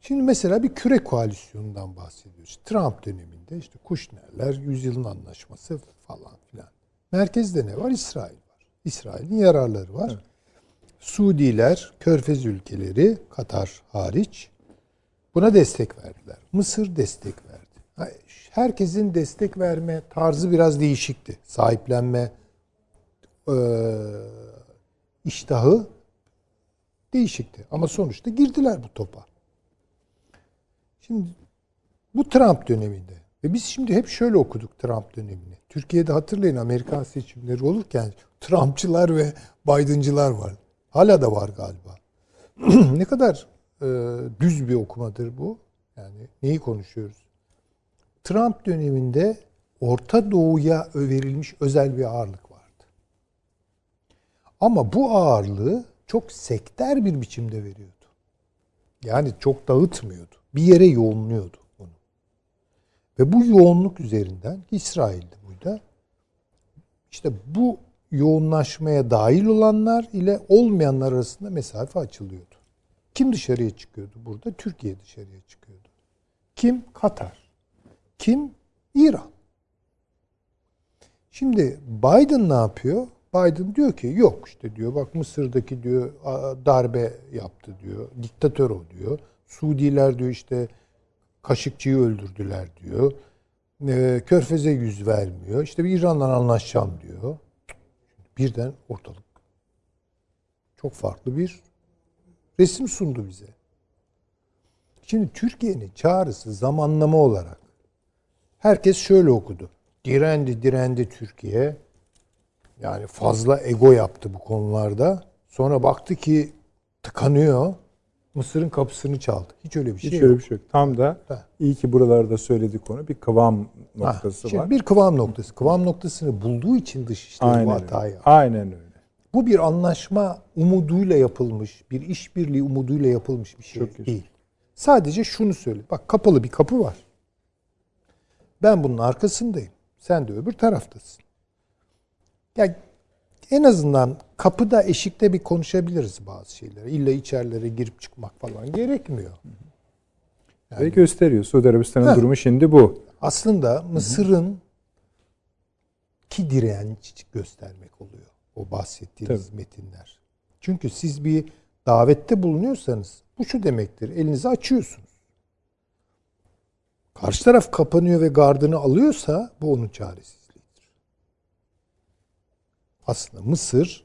Şimdi mesela bir küre koalisyonundan bahsediyoruz. Trump döneminde işte Kushner'ler, yüzyılın anlaşması falan filan. Merkezde ne var? İsrail. İsrail'in yararları var. Evet. Suudiler, Körfez ülkeleri, Katar hariç buna destek verdiler. Mısır destek verdi. Herkesin destek verme tarzı biraz değişikti. Sahiplenme e, iştahı değişikti. Ama sonuçta girdiler bu topa. Şimdi bu Trump döneminde ve biz şimdi hep şöyle okuduk Trump dönemini. Türkiye'de hatırlayın Amerikan seçimleri olurken Trumpçılar ve Biden'cılar var. Hala da var galiba. [CLEARS THROAT] ne kadar e, düz bir okumadır bu. Yani neyi konuşuyoruz? Trump döneminde Orta Doğu'ya verilmiş özel bir ağırlık vardı. Ama bu ağırlığı çok sekter bir biçimde veriyordu. Yani çok dağıtmıyordu. Bir yere yoğunluyordu onu. Ve bu yoğunluk üzerinden İsrail'di burada. İşte bu yoğunlaşmaya dahil olanlar ile olmayanlar arasında mesafe açılıyordu. Kim dışarıya çıkıyordu burada? Türkiye dışarıya çıkıyordu. Kim? Katar. Kim? İran. Şimdi Biden ne yapıyor? Biden diyor ki yok işte diyor bak Mısır'daki diyor darbe yaptı diyor. Diktatör o diyor. Suudiler diyor işte Kaşıkçı'yı öldürdüler diyor. Körfez'e yüz vermiyor. İşte bir İran'la anlaşacağım diyor birden ortalık çok farklı bir resim sundu bize. Şimdi Türkiye'nin çağrısı zamanlama olarak herkes şöyle okudu. Direndi direndi Türkiye. Yani fazla ego yaptı bu konularda. Sonra baktı ki tıkanıyor. Mısır'ın kapısını çaldı. Hiç öyle bir şey Hiç yok. öyle bir şey yok. Tam da ha. iyi ki buralarda söyledi konu bir kıvam noktası ha, var. Bir kıvam noktası. Kıvam noktasını bulduğu için dışişleri bu hatayı. Öyle. Aynen öyle. Bu bir anlaşma umuduyla yapılmış, bir işbirliği umuduyla yapılmış bir şey Çok değil. Sadece şunu söyle. Bak kapalı bir kapı var. Ben bunun arkasındayım. Sen de öbür taraftasın. Ya en azından kapıda eşikte bir konuşabiliriz bazı şeyleri. İlla içerilere girip çıkmak falan gerekmiyor. Yani, Ve gösteriyor. Suudi Arabistan'ın durumu şimdi bu. Aslında Mısır'ın ki direnç göstermek oluyor. O bahsettiğiniz Tabii. metinler. Çünkü siz bir davette bulunuyorsanız bu şu demektir. Elinizi açıyorsunuz. Karşı taraf kapanıyor ve gardını alıyorsa bu onun çaresi aslında Mısır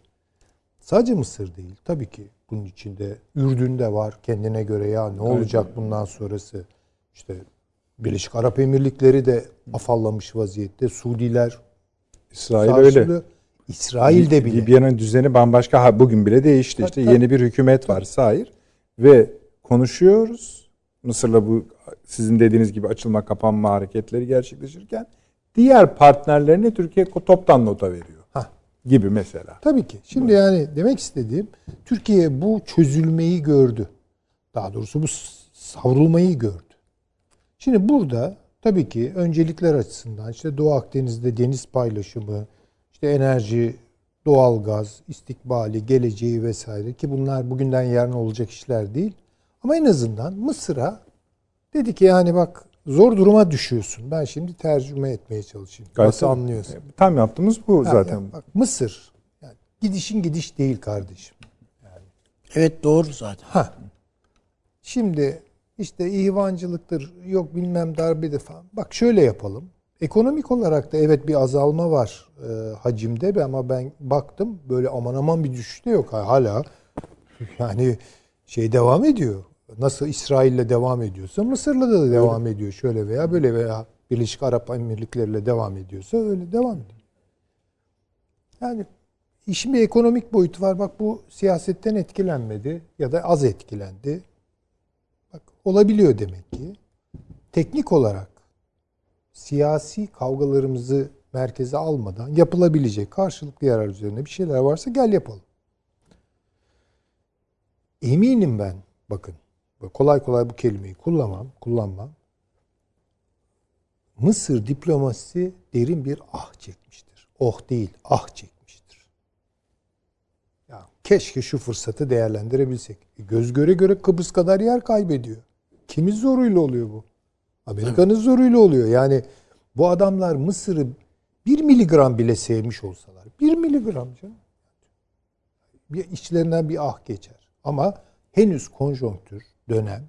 sadece Mısır değil tabii ki bunun içinde Ürdün de var kendine göre ya ne olacak bundan sonrası işte Birleşik Arap Emirlikleri de afallamış vaziyette Suudiler İsrail öyle. İsrail de bile. Libya'nın düzeni bambaşka. Bugün bile değişti. İşte tabii. yeni bir hükümet var Sair. Ve konuşuyoruz. Mısır'la bu sizin dediğiniz gibi açılma kapanma hareketleri gerçekleşirken diğer partnerlerine Türkiye toptan nota veriyor gibi mesela. Tabii ki. Şimdi evet. yani demek istediğim Türkiye bu çözülmeyi gördü. Daha doğrusu bu savrulmayı gördü. Şimdi burada tabii ki öncelikler açısından işte Doğu Akdeniz'de deniz paylaşımı, işte enerji, doğalgaz, istikbali, geleceği vesaire ki bunlar bugünden yarın olacak işler değil. Ama en azından Mısır'a dedi ki yani bak zor duruma düşüyorsun. Ben şimdi tercüme etmeye çalışayım. Gayet Nasıl anlıyorsun? Tam yaptığımız bu ha, zaten. Yani bak, Mısır yani gidişin gidiş değil kardeşim. Yani. Evet doğru zaten. Ha. Şimdi işte ihvancılıktır, yok bilmem darbedir falan. Bak şöyle yapalım. Ekonomik olarak da evet bir azalma var e, hacimde ama ben baktım böyle aman aman bir düşüş de yok hala. [LAUGHS] Yani şey devam ediyor nasıl İsrail'le devam ediyorsa Mısır'la da devam ediyor şöyle veya böyle veya Birleşik Arap Emirlikleri'yle devam ediyorsa öyle devam ediyor. Yani işin bir ekonomik boyutu var. Bak bu siyasetten etkilenmedi ya da az etkilendi. Bak olabiliyor demek ki. Teknik olarak siyasi kavgalarımızı merkeze almadan yapılabilecek karşılıklı yarar üzerine bir şeyler varsa gel yapalım. Eminim ben bakın kolay kolay bu kelimeyi kullanmam, kullanmam. Mısır diplomasisi derin bir ah çekmiştir. Oh değil, ah çekmiştir. Ya keşke şu fırsatı değerlendirebilsek. E, göz göre göre Kıbrıs kadar yer kaybediyor. Kimin zoruyla oluyor bu? Amerika'nın zoruyla oluyor. Yani bu adamlar Mısır'ı bir miligram bile sevmiş olsalar. Bir miligram canım. Bir içlerinden bir ah geçer. Ama henüz konjonktür, dönem.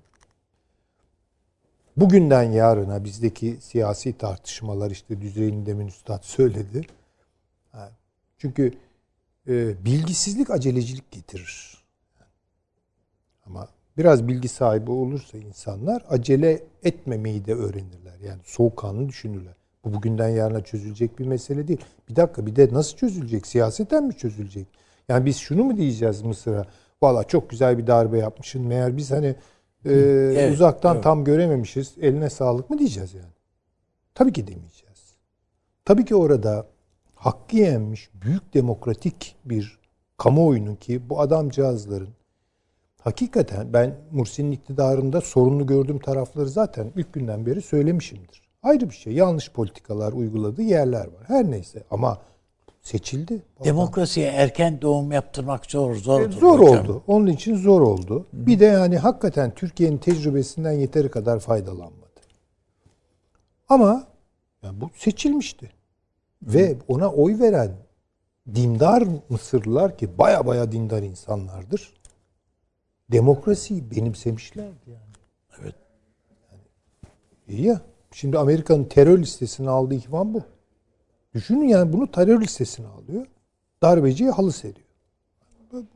Bugünden yarına bizdeki siyasi tartışmalar işte düzeyini demin üstad söyledi. Çünkü e, bilgisizlik acelecilik getirir. Ama biraz bilgi sahibi olursa insanlar acele etmemeyi de öğrenirler. Yani soğukkanlı düşünürler. Bu bugünden yarına çözülecek bir mesele değil. Bir dakika bir de nasıl çözülecek? Siyaseten mi çözülecek? Yani biz şunu mu diyeceğiz Mısır'a? Valla çok güzel bir darbe yapmışsın. Meğer biz hani e, evet, uzaktan evet. tam görememişiz. Eline sağlık mı diyeceğiz yani? Tabii ki demeyeceğiz. Tabii ki orada hakkı yenmiş büyük demokratik bir kamuoyunun ki bu adamcağızların hakikaten ben Mursi'nin iktidarında sorunlu gördüğüm tarafları zaten ilk günden beri söylemişimdir. Ayrı bir şey. Yanlış politikalar uyguladığı yerler var. Her neyse ama seçildi. Demokrasiye erken doğum yaptırmak zor zor. E, zor hocam. oldu. Onun için zor oldu. Hı. Bir de yani hakikaten Türkiye'nin tecrübesinden yeteri kadar faydalanmadı. Ama yani bu seçilmişti. Hı. Ve ona oy veren dindar Mısırlılar ki baya baya dindar insanlardır. Demokrasiyi benimsemişlerdi yani. Evet. Yani, iyi ya. Şimdi Amerika'nın terör listesine aldığı ihvan bu. Düşünün yani bunu terör listesine alıyor. Darbeciye halı seriyor. Şimdi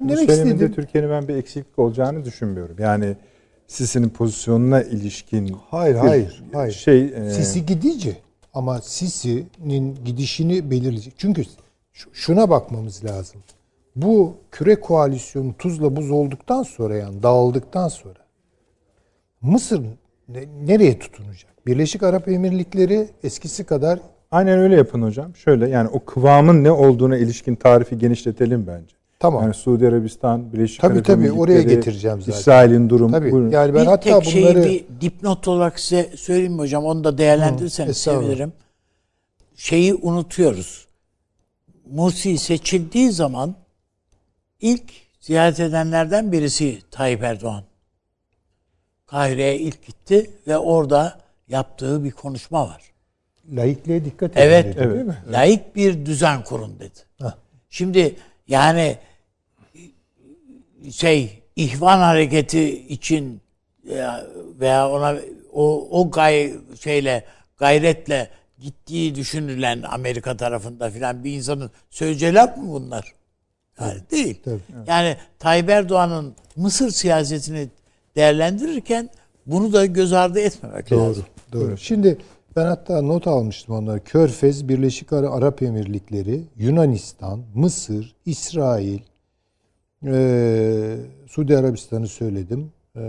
Bu demek istediğim... Türkiye'nin ben bir eksiklik olacağını düşünmüyorum. Yani Sisi'nin pozisyonuna ilişkin Hayır, hayır, hayır. Şey e... Sisi gidici ama Sisi'nin gidişini belirleyecek. Çünkü şuna bakmamız lazım. Bu küre koalisyonu tuzla buz olduktan sonra yani dağıldıktan sonra Mısır nereye tutunacak? Birleşik Arap Emirlikleri eskisi kadar Aynen öyle yapın hocam. Şöyle yani o kıvamın ne olduğuna ilişkin tarifi genişletelim bence. Tamam. Yani Suudi Arabistan, Birleşik tabii, Arap tabii, oraya getireceğim zaten. İsrail'in durumu. Tabii. Buyurun. Yani ben bir hatta tek bunları... şeyi bir dipnot olarak size söyleyeyim mi hocam? Onu da değerlendirirseniz sevinirim. Şeyi unutuyoruz. Mursi seçildiği zaman ilk ziyaret edenlerden birisi Tayyip Erdoğan. Kahire'ye ilk gitti ve orada yaptığı bir konuşma var. Laikliğe dikkat edin evet, dedi, evet. değil mi? Laik bir düzen kurun dedi. Heh. Şimdi yani şey ihvan hareketi için veya ona o o gay şeyle gayretle gittiği düşünülen Amerika tarafında filan bir insanın söyleyeceği laf mı bunlar? Yani değil. Tabii, evet. Yani Tayyip Erdoğan'ın Mısır siyasetini değerlendirirken bunu da göz ardı etmemek doğru, lazım. Doğru. Şimdi ben hatta not almıştım onları. Körfez, Birleşik Arap Emirlikleri, Yunanistan, Mısır, İsrail, e, Suudi Arabistan'ı söyledim. E,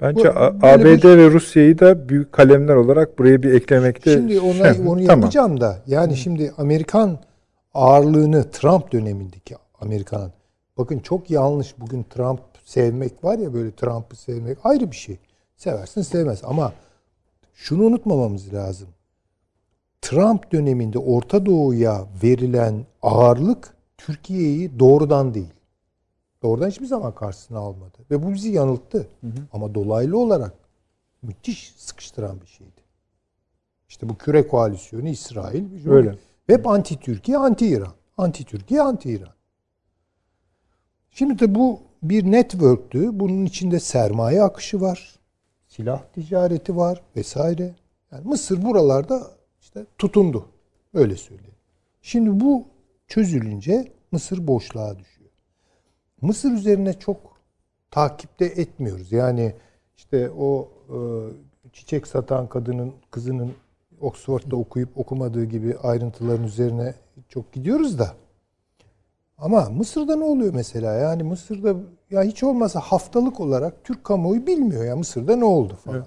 Bence bu, ABD bir, ve Rusya'yı da büyük kalemler olarak buraya bir eklemekte... Şimdi ona, onu yapacağım da. Yani Hı. şimdi Amerikan ağırlığını Trump dönemindeki Amerikan'ın bakın çok yanlış bugün Trump sevmek var ya böyle Trump'ı sevmek ayrı bir şey. Seversin sevmez ama şunu unutmamamız lazım. Trump döneminde Orta Doğu'ya verilen ağırlık Türkiye'yi doğrudan değil. Doğrudan hiçbir zaman karşısına almadı. Ve bu bizi yanılttı. Hı hı. Ama dolaylı olarak müthiş sıkıştıran bir şeydi. İşte bu küre koalisyonu İsrail. Öyle. Hep anti Türkiye, anti İran. Anti Türkiye, anti İran. Şimdi de bu bir network'tü. Bunun içinde sermaye akışı var silah ticareti var vesaire. Yani Mısır buralarda işte tutundu. Öyle söyleyeyim. Şimdi bu çözülünce Mısır boşluğa düşüyor. Mısır üzerine çok takipte etmiyoruz. Yani işte o e, çiçek satan kadının kızının Oxford'da okuyup okumadığı gibi ayrıntıların üzerine çok gidiyoruz da ama Mısır'da ne oluyor mesela? Yani Mısır'da ya hiç olmazsa haftalık olarak Türk kamuoyu bilmiyor ya Mısır'da ne oldu falan. Evet.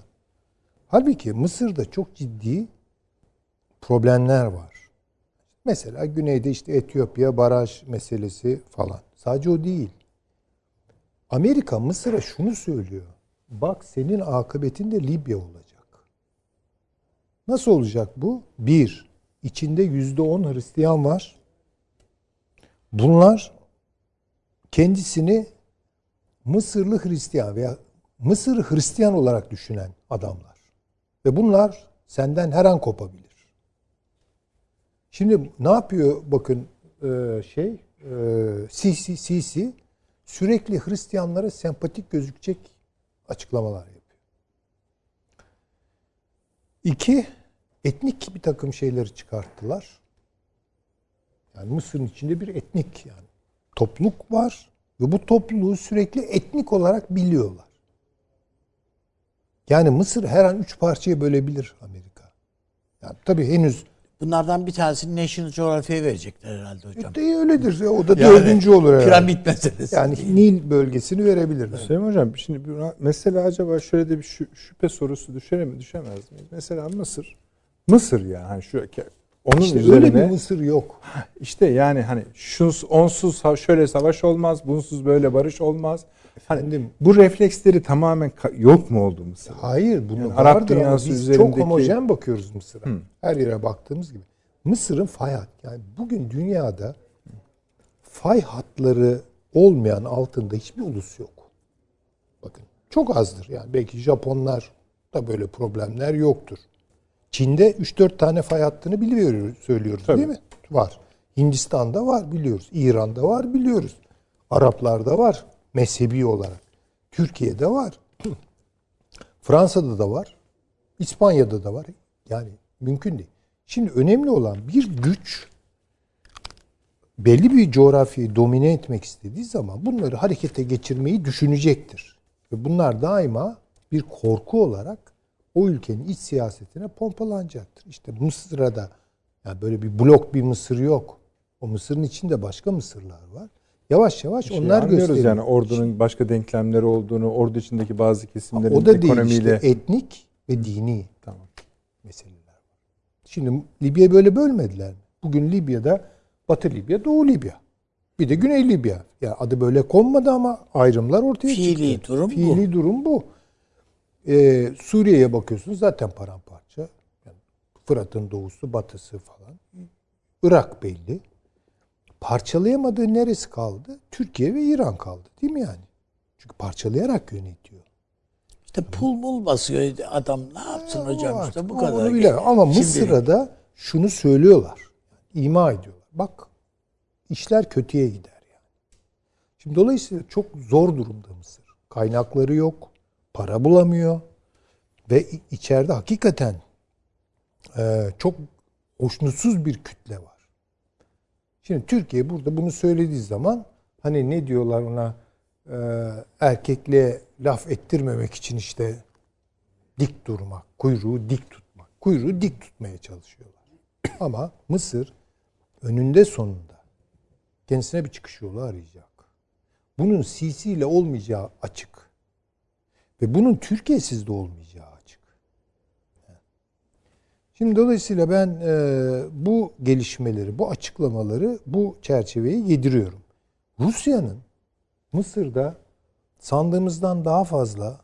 Halbuki Mısır'da çok ciddi problemler var. Mesela güneyde işte Etiyopya baraj meselesi falan. Sadece o değil. Amerika Mısır'a şunu söylüyor. Bak senin akıbetin de Libya olacak. Nasıl olacak bu? Bir, içinde yüzde on Hristiyan var. Bunlar kendisini Mısırlı Hristiyan veya Mısır Hristiyan olarak düşünen adamlar. Ve bunlar senden her an kopabilir. Şimdi ne yapıyor bakın e, şey e, Sisi Sisi sürekli Hristiyanlara sempatik gözükecek açıklamalar yapıyor. İki, etnik bir takım şeyleri çıkarttılar. Yani Mısır'ın içinde bir etnik yani topluluk var ve bu topluluğu sürekli etnik olarak biliyorlar. Yani Mısır her an üç parçaya bölebilir Amerika. Yani tabii henüz Bunlardan bir tanesini National Geographic'e verecekler herhalde hocam. de öyledir. O da Yani dördüncü olur herhalde. Piramit meselesi. Yani Nil bölgesini verebilirler. Süleyman Hocam şimdi bir- mesela acaba şöyle de bir şü- şüphe sorusu düşer mi düşemez miyiz? Mesela Mısır Mısır ya hani şu onun İşte üzerine öyle bir Mısır yok. işte yani hani şuns onsuz şöyle savaş olmaz, bunsuz böyle barış olmaz. Hani Efendim? bu refleksleri tamamen yok mu oldu Mısır? Hayır bunu Yani Arap dünyası biz üzerindeki- çok homojen bakıyoruz Mısır'a. Her yere baktığımız gibi. Mısır'ın fay hat yani bugün dünyada fay hatları olmayan altında hiçbir ulus yok. Bakın çok azdır yani belki Japonlar da böyle problemler yoktur. Çin'de 3-4 tane fay hattını biliyoruz, söylüyoruz Tabii. değil mi? Var. Hindistan'da var biliyoruz. İran'da var biliyoruz. Araplarda var mezhebi olarak. Türkiye'de var. [CLEARS THROAT] Fransa'da da var. İspanya'da da var. Yani mümkün değil. Şimdi önemli olan bir güç belli bir coğrafyayı domine etmek istediği zaman bunları harekete geçirmeyi düşünecektir. Ve bunlar daima bir korku olarak o ülkenin iç siyasetine pompalanacaktır. İşte Mısır'a da yani böyle bir blok bir Mısır yok. O Mısır'ın içinde başka Mısırlar var. Yavaş yavaş Şey onlar gösteriyor. yani ordunun başka denklemleri olduğunu, ordu içindeki bazı kesimlerin o da değil ekonomiyle işte etnik ve dini tamam. meseleler var. Şimdi Libya'yı böyle bölmediler mi? Bugün Libya'da Batı Libya, Doğu Libya. Bir de Güney Libya. Ya adı böyle konmadı ama ayrımlar ortaya Fiili çıktı. durum bu. Fiili durum bu. Ee, Suriye'ye bakıyorsunuz zaten paramparça. Yani Fırat'ın doğusu, batısı falan. Irak belli. Parçalayamadığı neresi kaldı? Türkiye ve İran kaldı. Değil mi yani? Çünkü parçalayarak yönetiyor. İşte pul bul basıyor adam. Ne yapsın hocam Artık işte bu kadar. Onu bilemem. Ama Şimdilik. Mısır'a da şunu söylüyorlar. ima ediyorlar. Bak işler kötüye gider yani. Şimdi dolayısıyla çok zor durumda Mısır. Kaynakları yok. Para bulamıyor. Ve içeride hakikaten e, çok hoşnutsuz bir kütle var. Şimdi Türkiye burada bunu söylediği zaman hani ne diyorlar ona e, erkekliğe laf ettirmemek için işte dik durmak, kuyruğu dik tutmak. Kuyruğu dik tutmaya çalışıyorlar. [CLEARS THROAT] Ama Mısır önünde sonunda kendisine bir çıkış yolu arayacak. Bunun Sisi ile olmayacağı açık. Ve bunun Türkiye'siz de olmayacağı açık. Şimdi dolayısıyla ben e, bu gelişmeleri, bu açıklamaları bu çerçeveyi yediriyorum. Rusya'nın Mısır'da sandığımızdan daha fazla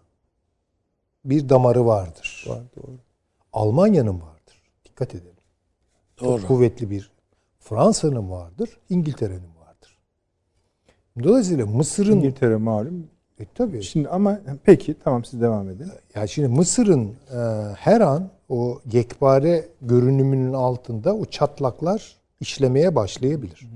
bir damarı vardır. Var, doğru. Almanya'nın vardır. Dikkat edelim. Doğru. Çok kuvvetli bir Fransa'nın vardır, İngiltere'nin vardır. Dolayısıyla Mısır'ın İngiltere malum. E, tabii Şimdi ama peki tamam siz devam edin. ya şimdi Mısır'ın e, her an o yekpare görünümünün altında o çatlaklar işlemeye başlayabilir.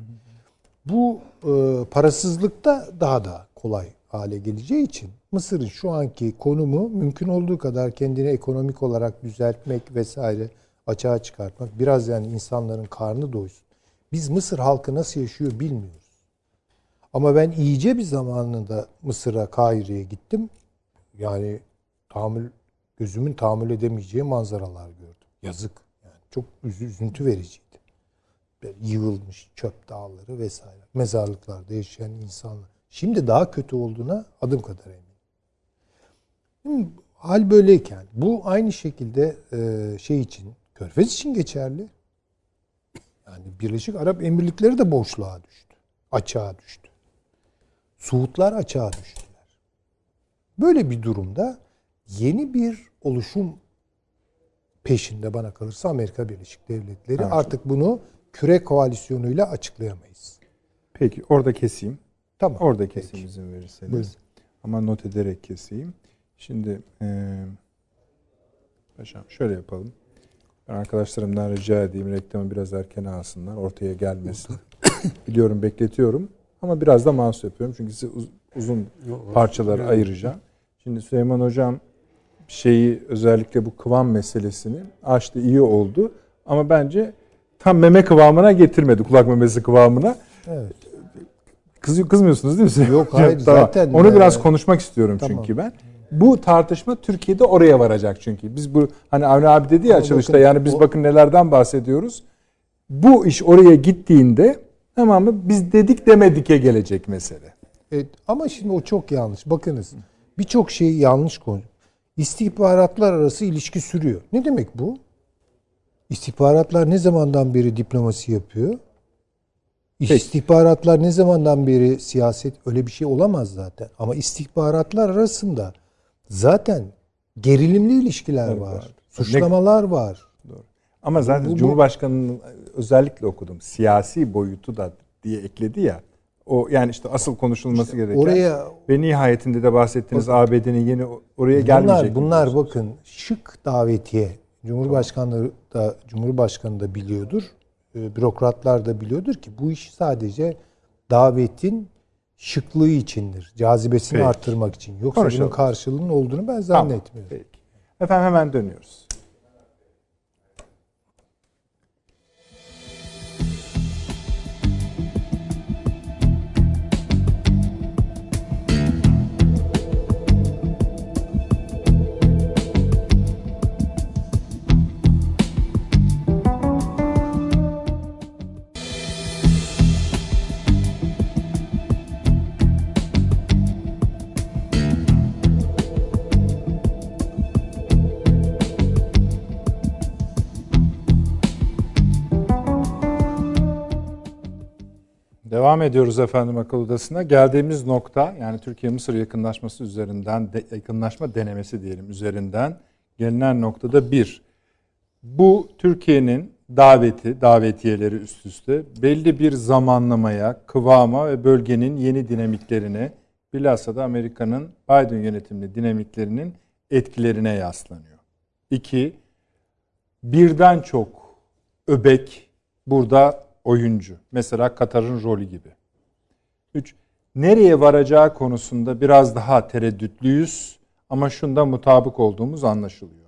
Bu e, parasızlıkta daha da kolay hale geleceği için Mısır'ın şu anki konumu mümkün olduğu kadar kendini ekonomik olarak düzeltmek vesaire açığa çıkartmak. Biraz yani insanların karnı doysun. Biz Mısır halkı nasıl yaşıyor bilmiyoruz. Ama ben iyice bir zamanında Mısır'a, Kahire'ye gittim. Yani tahammül, gözümün tahammül edemeyeceği manzaralar gördüm. Yazık. Yani çok üzü- üzüntü vericiydi. Yığılmış çöp dağları vesaire. Mezarlıklarda yaşayan insanlar. Şimdi daha kötü olduğuna adım kadar eminim. Hal böyleyken bu aynı şekilde e, şey için, Körfez için geçerli. Yani Birleşik Arap Emirlikleri de boşluğa düştü. Açığa düştü. Suudlar açığa düştüler. Böyle bir durumda yeni bir oluşum peşinde bana kalırsa Amerika Birleşik Devletleri. Evet. Artık bunu küre koalisyonuyla açıklayamayız. Peki orada keseyim. Tamam. Orada Peki. keseyim izin verirseniz. Buyurun. Ama not ederek keseyim. Şimdi eee paşam şöyle yapalım. Ben arkadaşlarımdan rica edeyim reklamı biraz erken alsınlar. Ortaya gelmesin. [COUGHS] Biliyorum bekletiyorum. Ama biraz da mahsus yapıyorum. Çünkü size uz- uzun parçalara ayıracağım. Şimdi Süleyman Hocam şeyi özellikle bu kıvam meselesini açtı iyi oldu. Ama bence tam meme kıvamına getirmedi. Kulak memesi kıvamına. Evet. Kızıyor, kızmıyorsunuz değil mi? Yok, hayır, zaten, Onu biraz e, konuşmak istiyorum tamam. çünkü ben. Bu tartışma Türkiye'de oraya varacak çünkü. Biz bu hani Avni abi dedi ya açılışta bakın, yani biz o- bakın nelerden bahsediyoruz. Bu iş oraya gittiğinde tamam mı biz dedik demedik'e gelecek mesele. Evet, ama şimdi o çok yanlış. Bakınız birçok şeyi yanlış konu. İstihbaratlar arası ilişki sürüyor. Ne demek bu? İstihbaratlar ne zamandan beri diplomasi yapıyor? İstihbaratlar ne zamandan beri siyaset öyle bir şey olamaz zaten. Ama istihbaratlar arasında zaten gerilimli ilişkiler Evet, var. var. Suçlamalar var. Ama zaten Bu- bu- Cumhurbaşkanı'nın özellikle okudum. Siyasi boyutu da diye ekledi ya. O yani işte asıl konuşulması gereken oraya- ve nihayetinde de bahsettiğiniz ABD'nin yeni oraya Bunlar, gelmeyecek. bunlar bakın şık davetiye. Cumhurbaşkanı da Cumhurbaşkanı da biliyordur. e, Bürokratlar da biliyordur ki bu iş sadece davetin şıklığı içindir. Cazibesini Peki. arttırmak için. Yoksa Konuşalım. bunun karşılığının olduğunu ben Tamam, zannetmiyorum. Peki. Efendim hemen dönüyoruz. Devam ediyoruz efendim akıl odasına. Geldiğimiz nokta yani Türkiye-Mısır yakınlaşması üzerinden, de, yakınlaşma denemesi diyelim üzerinden gelinen noktada bir. Bu Türkiye'nin daveti, davetiyeleri üst üste belli bir zamanlamaya, kıvama ve bölgenin yeni dinamiklerine, bilhassa da Amerika'nın Biden yönetimli dinamiklerinin etkilerine yaslanıyor. İki, birden çok öbek burada oyuncu. Mesela Katar'ın rolü gibi. Üç, nereye varacağı konusunda biraz daha tereddütlüyüz ama şunda mutabık olduğumuz anlaşılıyor.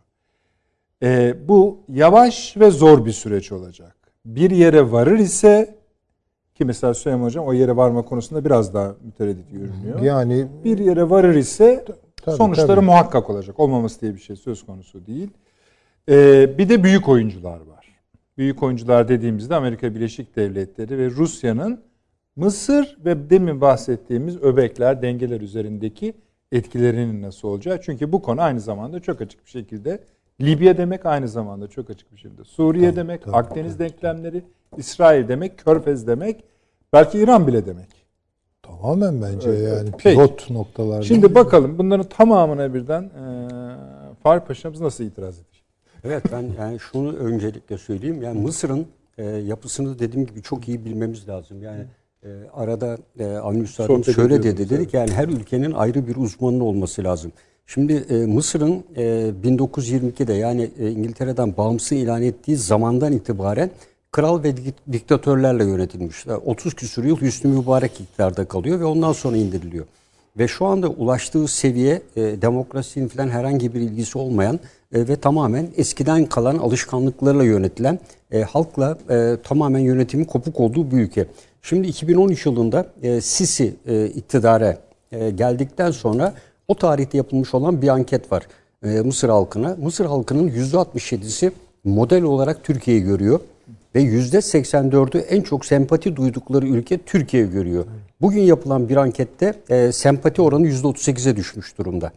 Ee, bu yavaş ve zor bir süreç olacak. Bir yere varır ise ki mesela Süleyman Hocam o yere varma konusunda biraz daha mütereddit görünüyor. Yani Bir yere varır ise Tabii, sonuçları tabii. muhakkak olacak. Olmaması diye bir şey söz konusu değil. Ee, bir de büyük oyuncular var. Büyük oyuncular dediğimizde Amerika Birleşik Devletleri ve Rusya'nın Mısır ve demin bahsettiğimiz öbekler, dengeler üzerindeki etkilerinin nasıl olacağı. Çünkü bu konu aynı zamanda çok açık bir şekilde Libya demek aynı zamanda çok açık bir şekilde. Suriye demek, tabii, Akdeniz denklemleri, İsrail demek, Körfez demek, belki İran bile demek. tamamen bence Evet, yani peki. pivot noktalarda. Şimdi bakalım bunların tamamına birden e, Fahri Paşa'mız nasıl itiraz edecek? Evet ben yani şunu öncelikle söyleyeyim. Yani Mısır'ın e, yapısını dediğim gibi çok iyi bilmemiz lazım. Yani e, arada e, Avni Üstad'ın Sohbet şöyle dedi. Dedik yani her ülkenin ayrı bir uzmanı olması lazım. Şimdi e, Mısır'ın e, 1922'de yani e, İngiltere'den bağımsız ilan ettiği zamandan itibaren kral ve dik- diktatörlerle yönetilmiş. E, 30 küsur yıl Hüsnü Mübarek iktidarda kalıyor ve ondan sonra indiriliyor. Ve şu anda ulaştığı seviye e, demokrasinin falan herhangi bir ilgisi olmayan e, ve tamamen eskiden kalan alışkanlıklarla yönetilen e, halkla e, tamamen yönetimin kopuk olduğu bir ülke. Şimdi 2013 yılında e, Sisi e, iktidara e, geldikten sonra o tarihte yapılmış olan bir anket var e, Mısır halkına. Mısır halkının %67'si model olarak Türkiye'yi görüyor ve %84'ü en çok sempati duydukları ülke Türkiye görüyor. Bugün yapılan bir ankette e, sempati oranı %38'e düşmüş durumda.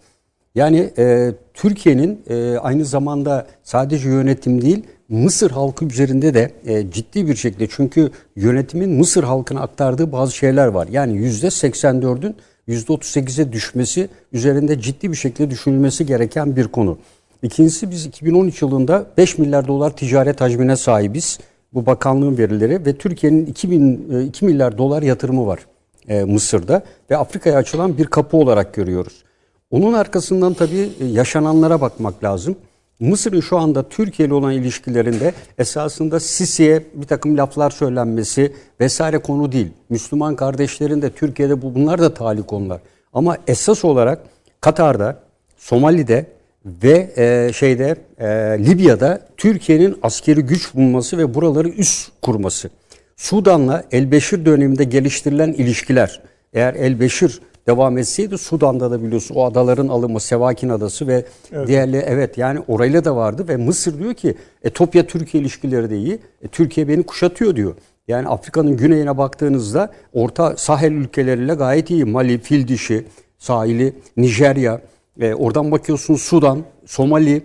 Yani e, Türkiye'nin e, aynı zamanda sadece yönetim değil Mısır halkı üzerinde de e, ciddi bir şekilde çünkü yönetimin Mısır halkına aktardığı bazı şeyler var. Yani %84'ün %38'e düşmesi üzerinde ciddi bir şekilde düşünülmesi gereken bir konu. İkincisi biz 2013 yılında 5 milyar dolar ticaret hacmine sahibiz. Bu bakanlığın verileri ve Türkiye'nin 2000, 2 milyar dolar yatırımı var e, Mısır'da ve Afrika'ya açılan bir kapı olarak görüyoruz. Onun arkasından tabii e, yaşananlara bakmak lazım. Mısır'ın şu anda Türkiye ile olan ilişkilerinde esasında Sisi'ye bir takım laflar söylenmesi vesaire konu değil. Müslüman kardeşlerin de Türkiye'de bu bunlar da tali konular. Ama esas olarak Katar'da, Somali'de ve e, şeyde e, Libya'da Türkiye'nin askeri güç bulması ve buraları üst kurması. Sudan'la Elbeşir döneminde geliştirilen ilişkiler. Eğer Elbeşir devam etseydi Sudan'da da biliyorsun o adaların alımı Sevakin Adası ve evet. diğerleri evet yani orayla da vardı ve Mısır diyor ki Etopya Türkiye ilişkileri de iyi. E, Türkiye beni kuşatıyor diyor. Yani Afrika'nın güneyine baktığınızda Orta Sahel ülkeleriyle gayet iyi. Mali, Fil Dişi, sahili, Nijerya, e, oradan bakıyorsunuz Sudan, Somali,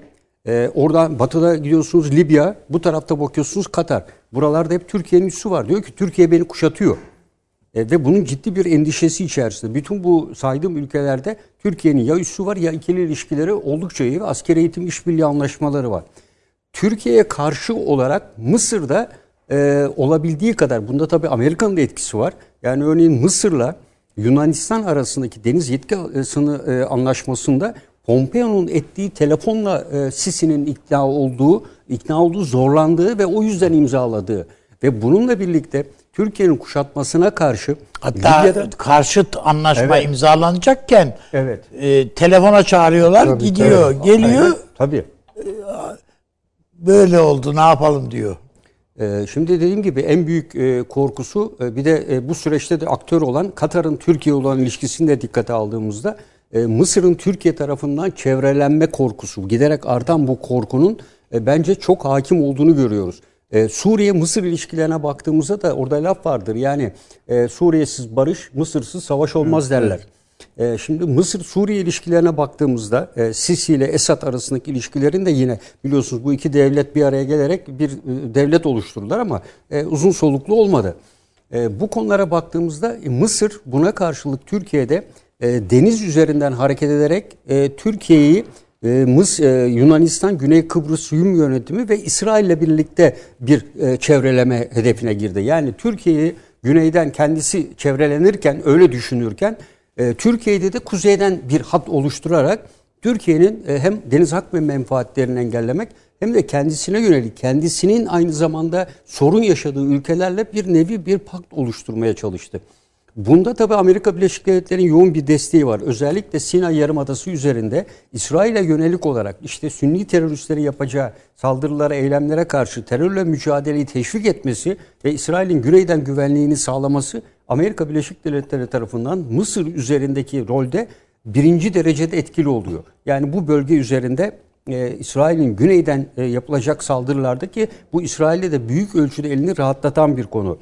e, oradan batıda gidiyorsunuz Libya, bu tarafta bakıyorsunuz Katar. Buralarda hep Türkiye'nin üssü var. Diyor ki Türkiye beni kuşatıyor. E, ve bunun ciddi bir endişesi içerisinde. Bütün bu saydığım ülkelerde Türkiye'nin ya üssü var ya ikili ilişkileri oldukça iyi ve askeri eğitim işbirliği anlaşmaları var. Türkiye'ye karşı olarak Mısır'da e, olabildiği kadar, bunda tabii Amerika'nın da etkisi var. Yani örneğin Mısır'la Yunanistan arasındaki deniz yetki sını e, anlaşmasında Pompeo'nun ettiği telefonla e, Sisi'nin ikna olduğu, ikna olduğu zorlandığı ve o yüzden imzaladığı ve bununla birlikte Türkiye'nin kuşatmasına karşı hatta Libya'da, karşıt anlaşma evet. imzalanacakken evet. E, telefona çağırıyorlar, tabii, gidiyor, tabii. geliyor. Aynen. Tabii. E, böyle oldu, ne yapalım diyor. Ee, şimdi dediğim gibi en büyük e, korkusu e, bir de e, bu süreçte de aktör olan Katar'ın Türkiye olan ilişkisini de dikkate aldığımızda Mısır'ın Türkiye tarafından çevrelenme korkusu, giderek artan bu korkunun bence çok hakim olduğunu görüyoruz. Suriye-Mısır ilişkilerine baktığımızda da orada laf vardır. Yani Suriye'siz barış, Mısır'sız savaş olmaz derler. Ee, şimdi Mısır-Suriye ilişkilerine baktığımızda e, Sisi ile Esad arasındaki ilişkilerin de yine biliyorsunuz bu iki devlet bir araya gelerek bir e, devlet oluşturdular ama e, uzun soluklu olmadı. Bu konulara baktığımızda Mısır buna karşılık Türkiye'de deniz üzerinden hareket ederek Türkiye'yi Mıs Yunanistan Güney Kıbrıs Rum yönetimi ve İsrail ile birlikte bir çevreleme hedefine girdi. Yani Türkiye'yi güneyden kendisi çevrelenirken öyle düşünürken e, Türkiye'de de kuzeyden bir hat oluşturarak Türkiye'nin e, hem deniz hak ve menfaatlerini engellemek hem de kendisine yönelik, kendisinin aynı zamanda sorun yaşadığı ülkelerle bir nevi bir pakt oluşturmaya çalıştı. Bunda tabi Amerika Birleşik Devletleri'nin yoğun bir desteği var. Özellikle Sina Yarımadası üzerinde İsrail'e yönelik olarak işte Sünni teröristleri yapacağı saldırılara, eylemlere karşı terörle mücadeleyi teşvik etmesi ve İsrail'in güneyden güvenliğini sağlaması Amerika Birleşik Devletleri tarafından Mısır üzerindeki rolde birinci derecede etkili oluyor. Yani bu bölge üzerinde e, İsrail'in güneyden e, yapılacak saldırılardaki bu İsrail'de de büyük ölçüde elini rahatlatan bir konu.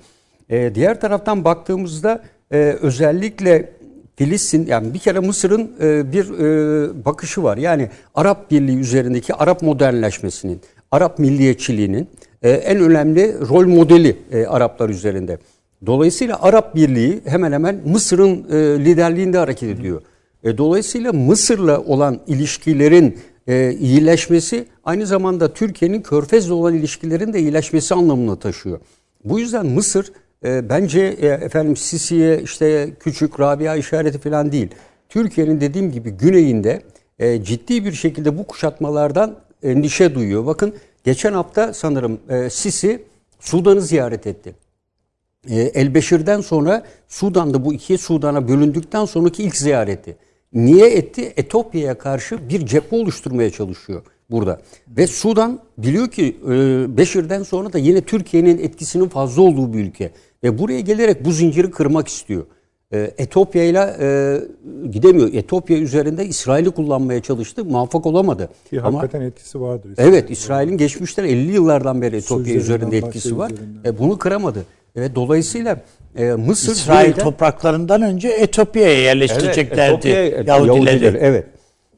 E, diğer taraftan baktığımızda e, özellikle Filistin yani bir kere Mısır'ın e, bir e, bakışı var. Yani Arap Birliği üzerindeki Arap modernleşmesinin, Arap milliyetçiliğinin e, en önemli rol modeli e, Araplar üzerinde. Dolayısıyla Arap Birliği hemen hemen Mısır'ın e, liderliğinde hareket ediyor. E, dolayısıyla Mısır'la olan ilişkilerin e, iyileşmesi aynı zamanda Türkiye'nin Körfez'le olan ilişkilerin de iyileşmesi anlamına taşıyor. Bu yüzden Mısır e, bence e, efendim Sisi'ye işte küçük Rabia işareti falan değil. Türkiye'nin dediğim gibi güneyinde e, ciddi bir şekilde bu kuşatmalardan endişe duyuyor. Bakın geçen hafta sanırım e, Sisi Sudan'ı ziyaret etti. Elbeşir'den sonra Sudan'da bu iki Sudan'a bölündükten sonraki ilk ziyareti. Niye etti? Etopya'ya karşı bir cephe oluşturmaya çalışıyor burada. Ve Sudan biliyor ki e, Beşir'den sonra da yine Türkiye'nin etkisinin fazla olduğu bir ülke. Ve buraya gelerek bu zinciri kırmak istiyor. E, Etopya ile gidemiyor. Etopya üzerinde İsrail'i kullanmaya çalıştı. Muvaffak olamadı. Ki Ama, hakikaten etkisi vardır. İsrail. Evet İsrail'in geçmişten 50 yıllardan beri Etopya üzerinde etkisi var. E, bunu kıramadı. Evet, dolayısıyla e, Mısır İsrail burada, topraklarından önce Etopya'ya yerleştireceklerdi evet, Yahudileri. Yahudileri. Evet.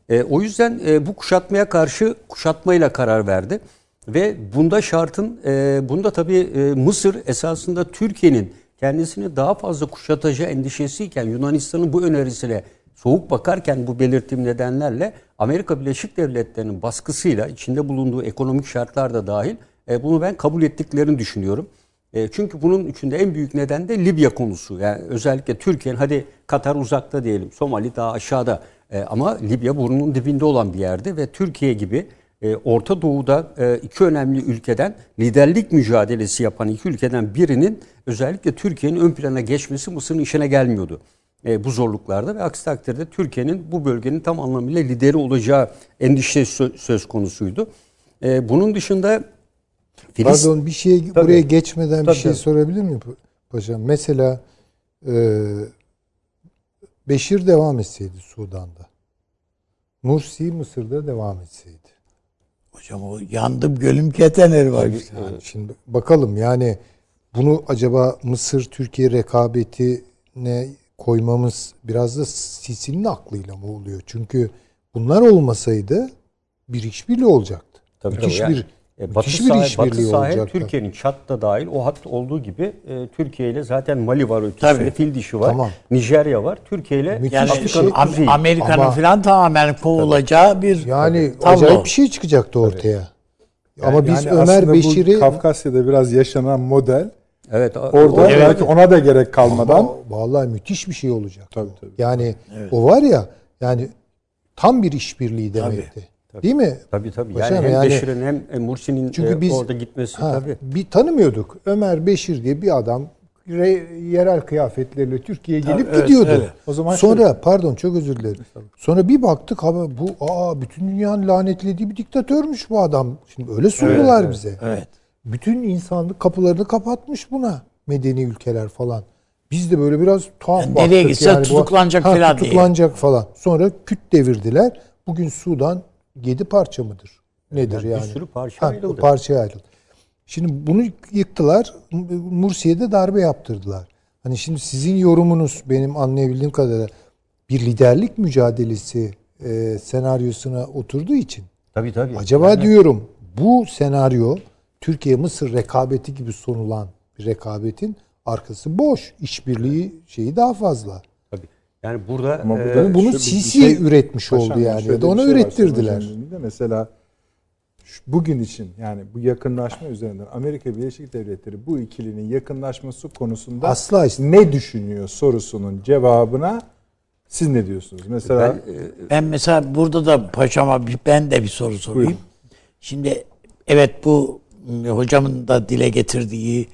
E, o yüzden e, bu kuşatmaya karşı kuşatmayla karar verdi. Ve bunda şartın, e, bunda tabii e, Mısır esasında Türkiye'nin kendisini daha fazla kuşatacağı endişesiyken Yunanistan'ın bu önerisine soğuk bakarken bu belirttiğim nedenlerle Amerika Birleşik Devletleri'nin baskısıyla içinde bulunduğu ekonomik şartlar da dahil e, bunu ben kabul ettiklerini düşünüyorum. E, çünkü bunun içinde en büyük neden de Libya konusu. Yani özellikle Türkiye'nin hadi Katar uzakta diyelim, Somali daha aşağıda e, ama Libya burnunun dibinde olan bir yerde ve Türkiye gibi e, Orta Doğu'da e, iki önemli ülkeden liderlik mücadelesi yapan iki ülkeden birinin özellikle Türkiye'nin ön plana geçmesi Mısır'ın işine gelmiyordu. E, bu zorluklarda ve aksi takdirde Türkiye'nin bu bölgenin tam anlamıyla lideri olacağı endişesi sö- söz konusuydu. E, bunun dışında Filiz, Pardon bir şey Tabii. buraya geçmeden Tabii, bir şey sorabilir miyim pa- paşam? Mesela e, Beşir devam etseydi Sudan'da. Mursi Mısır'da devam etseydi. Hocam o yandım gölüm keteneri var. işte. Yani şimdi bakalım yani bunu acaba Mısır Türkiye rekabetine koymamız biraz da Sisi'nin aklıyla mı oluyor? Çünkü bunlar olmasaydı bir işbirliği olacaktı. Tabii müthiş tabii. bir E, Batı müthiş bir sahil, işbirliği Batı sahil. Türkiye'nin Çat'ta dahil o hat olduğu gibi e, Türkiye ile zaten Mali var ötesinde, Tabii. fil dişi var, Tamam. Nijerya var. Türkiye ile Yani Afrika'nın şey. Amerika'nın falan tamamen kovulacağı bir Yani tablo. acayip bir şey çıkacaktı ortaya. Ama biz Yani Ömer Beşir'i Kafkasya'da biraz yaşanan model Evet, orada Evet. belki ona da gerek kalmadan Ama vallahi müthiş bir şey olacak. tabii tabii. Yani o var ya yani tam bir işbirliği demekti. Değil mi? Tabii tabii. Paşam, Yani hem yani- Beşir'in hem Mursi'nin Çünkü e, biz orada gitmesi ha, tabii. bir tanımıyorduk. Ömer Beşir diye bir adam re- yerel kıyafetleriyle Türkiye'ye gelip evet, gidiyordu. öyle. O zaman sonra pardon çok özür dilerim. Sonra bir baktık abi bu aa bütün dünyanın lanetlediği bir diktatörmüş bu adam. Şimdi öyle sundular bize. Evet. Bütün insanlık kapılarını kapatmış buna medeni ülkeler falan. Biz de böyle biraz tuhaf Yani baktık. nereye gitse bu- tutuklanacak Ha, falan diye. Tutuklanacak falan. Sonra küt devirdiler. Bugün Sudan yedi parça mıdır? Nedir Yani yani? bir sürü parça Ha, ayrıldı. Parçaya ayrıldı. Şimdi bunu yıktılar. Mursi'ye de darbe yaptırdılar. Hani şimdi sizin yorumunuz benim anlayabildiğim kadarıyla bir liderlik mücadelesi e, senaryosuna oturduğu için Tabii tabii. Acaba Yani- diyorum bu senaryo Türkiye-Mısır rekabeti gibi sonulan bir rekabetin arkası boş. İşbirliği şeyi daha fazla. Yani burada, Ama e, burada bunu şu bir Sisi şey- üretmiş Paşam, oldu yani. Ya da ona şey var ürettirdiler. De Mesela şu- bugün için yani bu yakınlaşma üzerinden Amerika Birleşik Devletleri bu ikilinin yakınlaşması konusunda Asla ist- ne düşünüyor sorusunun cevabına siz ne diyorsunuz? Mesela ben, e, Ben mesela burada da paşama bir, ben de bir soru sorayım. Buyurun. Şimdi evet bu m, hocamın da dile getirdiği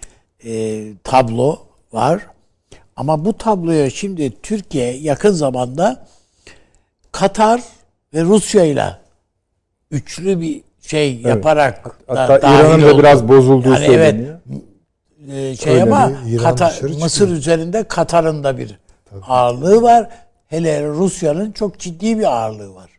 e, tablo var. Ama bu tabloya şimdi Türkiye yakın zamanda Katar ve Rusya ile üçlü bir şey yaparak da hatta dahil İran'ın da biraz bozulduğu yani söyleniyor. Evet, şey Öyle ama Katar, çıkıyor. Mısır üzerinde Katar'ın da bir ağırlığı var. Hele Rusya'nın çok ciddi bir ağırlığı var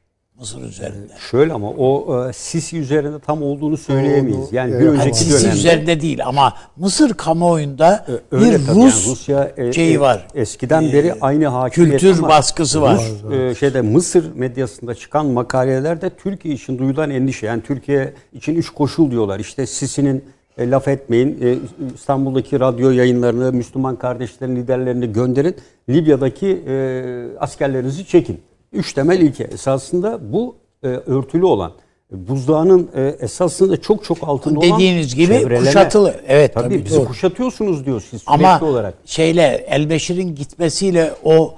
Mısır üzerinde. şöyle ama o e, Sisi üzerinde tam olduğunu söyleyemeyiz. Yani bir Yani önceki Sisi dönemde üzerinde değil ama Mısır kamuoyunda öyle bir tabii. Yani Rus Rusya e, şeyi e, var. Eskiden Ee, beri aynı hakimiyet kültür ama baskısı var. Rus e, şeyde Mısır medyasında çıkan makalelerde Türkiye için duyulan endişe. Yani Türkiye için üç koşul diyorlar. İşte Sisi'nin e, laf etmeyin. e, İstanbul'daki radyo yayınlarını, Müslüman kardeşlerin liderlerini gönderin. Libya'daki e, askerlerinizi çekin. Üç temel ilke. Esasında bu e, örtülü olan buzdağının e, esasında çok çok altında olan Dediğiniz gibi çevreleme. kuşatılı. Evet, tabii, tabii, bizi doğru. kuşatıyorsunuz diyor siz Ama olarak. şeyle Elbeşir'in gitmesiyle o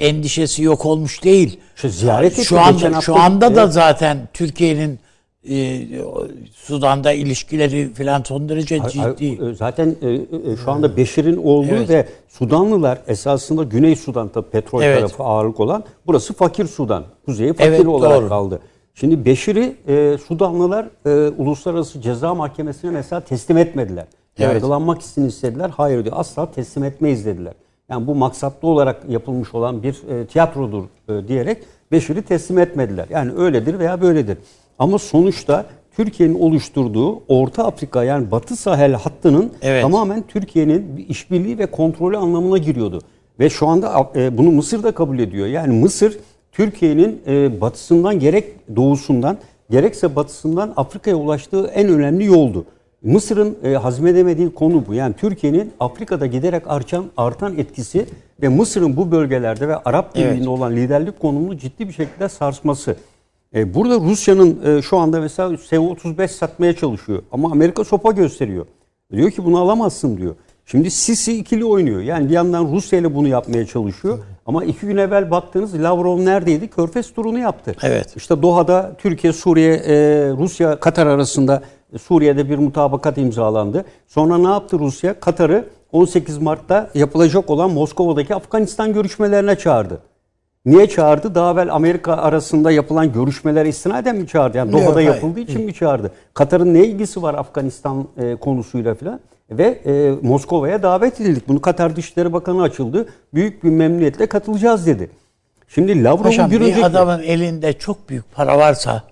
endişesi yok olmuş değil. İşte ziyaret şu anda şu anda da zaten Türkiye'nin e, Sudan'da ilişkileri falan son derece ciddi. ay- Zaten e, e, şu anda Beşir'in oğlu Evet. ve Sudanlılar esasında Güney Sudan'da petrol Evet. tarafı ağırlık olan burası fakir Sudan. Kuzeyi fakir Evet, olarak doğru. kaldı. Şimdi Beşir'i e, Sudanlılar e, Uluslararası Ceza Mahkemesi'ne mesela teslim etmediler. Evet. Yargılanmak için istediler. Hayır diyor. Asla teslim etmeyiz dediler. Yani bu maksatlı olarak yapılmış olan bir e, tiyatrodur e, diyerek Beşir'i teslim etmediler. Yani öyledir veya böyledir. Ama sonuçta Türkiye'nin oluşturduğu Orta Afrika yani Batı Sahel hattının Evet. tamamen Türkiye'nin bir işbirliği ve kontrolü anlamına giriyordu. Ve şu anda e, bunu Mısır da kabul ediyor. Yani Mısır Türkiye'nin e, batısından gerek doğusundan gerekse batısından Afrika'ya ulaştığı en önemli yoldu. Mısır'ın e, hazmedemediği konu bu. Yani Türkiye'nin Afrika'da giderek artan artan etkisi ve Mısır'ın bu bölgelerde ve Arap Birliği'nde Evet. olan liderlik konumunu ciddi bir şekilde sarsması. E, burada Rusya'nın e, şu anda mesela S-35 satmaya çalışıyor ama Amerika sopa gösteriyor. Diyor ki bunu alamazsın diyor. Şimdi Sisi ikili oynuyor. Yani bir yandan Rusya ile bunu yapmaya çalışıyor. Ama iki gün evvel baktığınız Lavrov neredeydi? Körfez turunu yaptı. Evet. İşte Doha'da Türkiye, Suriye, e, Rusya, Katar arasında e, Suriye'de bir mutabakat imzalandı. Sonra ne yaptı Rusya? Katar'ı 18 Mart'ta yapılacak olan Moskova'daki Afganistan görüşmelerine çağırdı. Niye çağırdı? Daha evvel Amerika arasında yapılan görüşmelere istinaden mi çağırdı? Yani Yok, Doha'da hayır. yapıldığı için mi çağırdı? Katar'ın ne ilgisi var Afganistan e, konusuyla filan? Ve e, Moskova'ya davet edildik. Bunu Katar Dışişleri Bakanı açıldı. Büyük bir memnuniyetle katılacağız dedi. Şimdi Lavrov'un bir önceki... adamın elinde çok büyük para varsa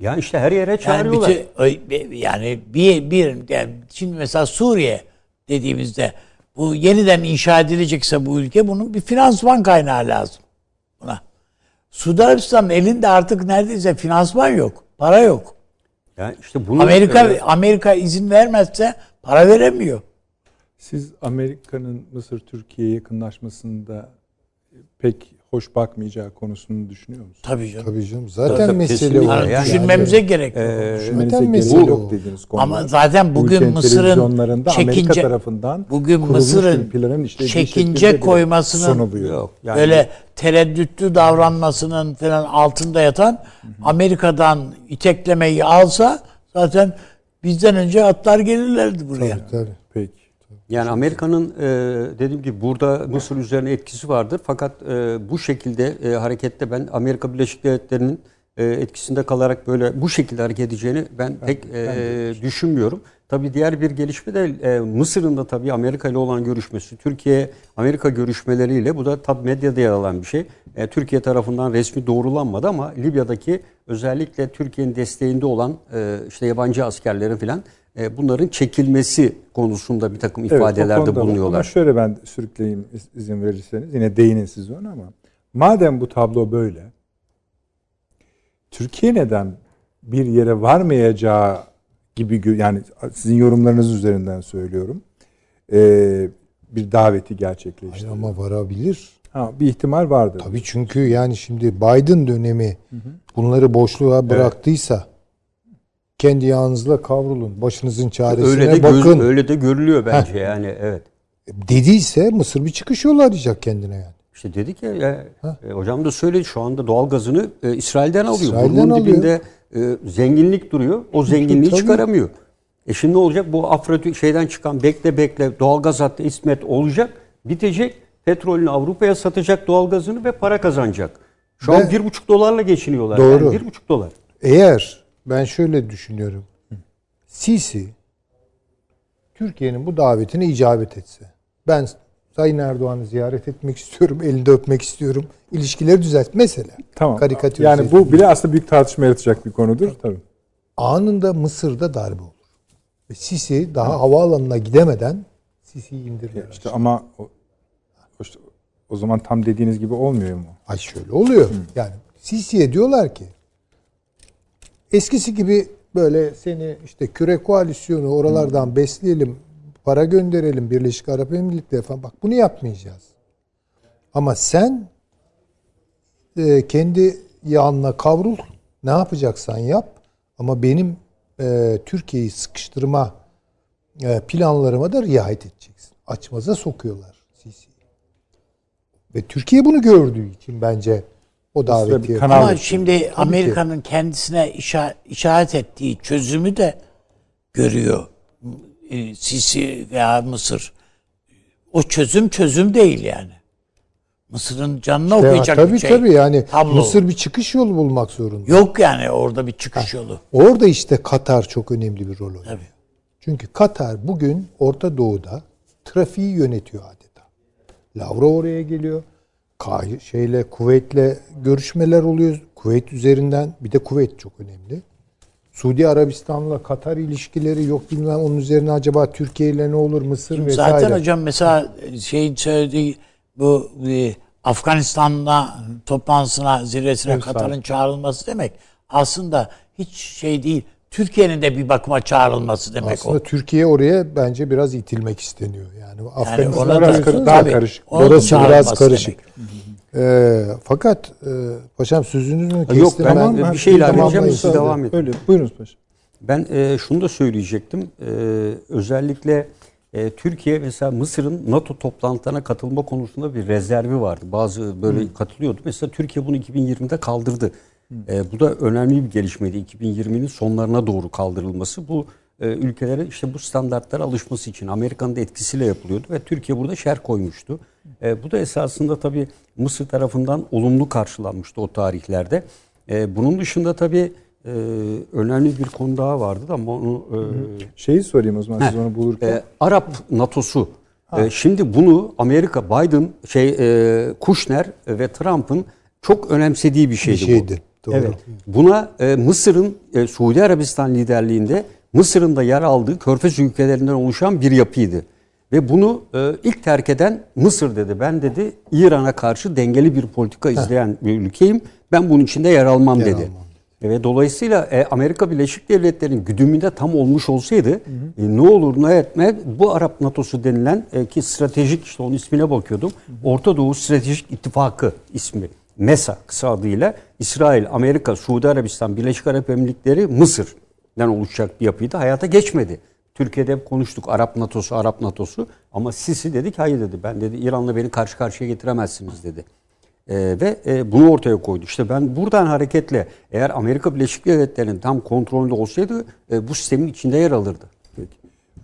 Ya işte her yere yani çağırıyorlar. bütün yani bir bir yani şimdi mesela Suriye dediğimizde bu yeniden inşa edilecekse bu ülke bunun bir finansman kaynağı lazım. Suudi Arabistan'ın elinde artık neredeyse finansman yok. Para yok. Yani işte bunu Amerika e, Amerika izin vermezse para veremiyor. Siz Amerika'nın Mısır-Türkiye yakınlaşmasında pek hoş bakmayacağı konusunu düşünüyor musunuz? Tabii canım. Tabii canım. Zaten Tabii, mesele o. Yani Yani- düşünmemize gerek yok. Düşünmenize Zaten mesele yok dediğiniz konular. Ama zaten Bu bugün Mısır'ın televizyonlarında Amerika çekince tarafından bugün Mısır'ın çekince koymasının sunuluyor. Yok. Yani böyle tereddütlü davranmasının falan altında yatan Amerika'dan iteklemeyi alsa zaten bizden önce atlar gelirlerdi buraya. Tabii. Peki. Yani Amerika'nın e, dediğim gibi burada Mısır üzerine etkisi vardır. Fakat e, bu şekilde e, harekette ben Amerika Birleşik Devletleri'nin e, etkisinde kalarak böyle bu şekilde hareket edeceğini ben pek e, düşünmüyorum. Tabii diğer bir gelişme de e, Mısır'ın da tabii Amerika ile olan görüşmesi, Türkiye Amerika görüşmeleriyle bu da tabii medyada yer alan bir şey. E, Türkiye tarafından resmi doğrulanmadı ama Libya'daki özellikle Türkiye'nin desteğinde olan e, işte yabancı askerlerin filan bunların çekilmesi konusunda bir takım Evet, ifadelerde konuda var. Ama bulunuyorlar. şöyle ben sürükleyeyim iz- izin verirseniz. Yine değinin siz ona ama. Madem bu tablo böyle. Türkiye neden bir yere varmayacağı gibi yani sizin yorumlarınız üzerinden söylüyorum. Ee, bir daveti Hayır gerçekleştirdi. ama varabilir. Ha, bir ihtimal vardır. Tabii çünkü yani şimdi Biden dönemi bunları boşluğa bıraktıysa kendi yağınızla kavrulun. Başınızın çaresine Öyle de göz- bakın. öyle de görülüyor bence yani evet. Dediyse Mısır bir çıkış yolu arayacak kendine yani. İşte dedik ya, ya e, hocam da söyledi şu anda doğal gazını e, İsrail'den alıyor. İsrail'den Bunun alıyor. dibinde e, zenginlik duruyor. O zenginliği tabii. çıkaramıyor. E şimdi ne olacak? Bu Afro şeyden çıkan bekle bekle doğal gaz hattı İsmet olacak. Bitecek. Petrolünü Avrupa'ya satacak doğal gazını ve para kazanacak. Şu an Ve- bir buçuk dolarla geçiniyorlar. Doğru. Yani bir buçuk dolar. Eğer ben şöyle düşünüyorum. Sisi Türkiye'nin bu davetine icabet etse. Ben Sayın Erdoğan'ı ziyaret etmek istiyorum, elinde öpmek istiyorum. İlişkileri düzelt. Mesela. Tamam. Karikatür yani bu bile aslında büyük tartışma yaratacak bir konudur. Tabii. anında Mısır'da darbe olur. Ve Sisi daha havaalanına gidemeden Sisi'yi indirirler. İşte ama o, işte o zaman tam dediğiniz gibi olmuyor mu? Ay şöyle oluyor. Yani Sisi'ye diyorlar ki eskisi gibi böyle seni işte küre koalisyonu oralardan besleyelim, para gönderelim Birleşik Arap Emirlikleri falan. Bak bunu yapmayacağız. Ama sen e, kendi yağınla kavrul. Ne yapacaksan yap. Ama benim e, Türkiye'yi sıkıştırma e, planlarıma da riayet edeceksin. Açmaza sokuyorlar Sisi'yi. Ve Türkiye bunu gördüğü için bence o daveti kanal- Ama şimdi Amerika'nın kendisine işa- işaret ettiği çözümü de görüyor. E, Sisi veya Mısır. O çözüm çözüm değil yani. Mısır'ın canına Ya, okuyacak tabii bir şey. tabii yani Tablo. Mısır bir çıkış yolu bulmak zorunda. Yok yani orada bir çıkış yolu. Orada işte Katar çok önemli bir rol oynuyor. Tabii. Çünkü Katar bugün Orta Doğu'da trafiği yönetiyor adeta. Lavrov oraya geliyor. Şeyle Kuveyt'le görüşmeler oluyor. Kuveyt üzerinden bir de Kuveyt çok önemli. Suudi Arabistan'la Katar ilişkileri yok bilmem onun üzerine acaba Türkiye ile ne olur Mısır vesaire. Zaten hocam mesela şeyin söylediği bu e, Afganistan'la toplantısına, zirvesine Evet, Katar'ın çağrılması demek aslında hiç şey değil. Türkiye'nin de bir bakıma çağrılması demek Aslında o. Türkiye oraya bence biraz itilmek isteniyor. Yani Afganistan da- biraz kar- daha tabii, karışık. Orası biraz karışık. demek. Ee, fakat e, paşam sözünüzü mü kestim? Yok ben Tamam, bir ha, şey ilave edeceğim. Siz devam edin. Öyle. Buyurunuz paşam. Ben e, şunu da söyleyecektim. E, özellikle e, Türkiye mesela Mısır'ın NATO toplantılarına katılma konusunda bir rezervi vardı. Bazı böyle katılıyordu. Mesela Türkiye bunu 2020'de kaldırdı. E, bu da önemli bir gelişmeydi. 2020'nin sonlarına doğru kaldırılması. Bu e, ülkelere işte bu standartlara alışması için Amerika'nın da etkisiyle yapılıyordu ve Türkiye burada şer koymuştu. E, bu da esasında tabii Mısır tarafından olumlu karşılanmıştı o tarihlerde. E, bunun dışında tabii e, önemli bir konu daha vardı da ama onu e, Şeyi sorayım o zaman siz onu bulurken. e, Arap NATO'su. E, şimdi bunu Amerika, Biden, şey e, Kushner ve Trump'ın çok önemsediği bir Bir şeydi, şeydi. bu. Doğru. Evet. Buna e, Mısır'ın e, Suudi Arabistan liderliğinde Mısır'ın da yer aldığı Körfez ülkelerinden oluşan bir yapıydı. Ve bunu e, ilk terk eden Mısır dedi. Ben dedi İran'a karşı dengeli bir politika izleyen bir ülkeyim. Ben bunun içinde yer almam Yer dedi. almam. Ve dolayısıyla e, Amerika Birleşik Devletleri'nin güdümünde tam olmuş olsaydı e, ne olur ne etmez bu Arap NATO'su denilen e, ki stratejik işte onun ismine bakıyordum. Orta Doğu Stratejik İttifakı ismi. MESA kısa adıyla İsrail, Amerika, Suudi Arabistan, Birleşik Arap Emirlikleri, Mısır'dan oluşacak bir yapıydı. Hayata geçmedi. Türkiye'de hep konuştuk Arap NATO'su, Arap NATO'su ama Sisi dedik hayır dedi. Ben dedi İran'la beni karşı karşıya getiremezsiniz dedi. Ee, ve e, bunu ortaya koydu. İşte ben buradan hareketle eğer Amerika Birleşik Devletleri'nin tam kontrolünde olsaydı e, bu sistemin içinde yer alırdı. Peki.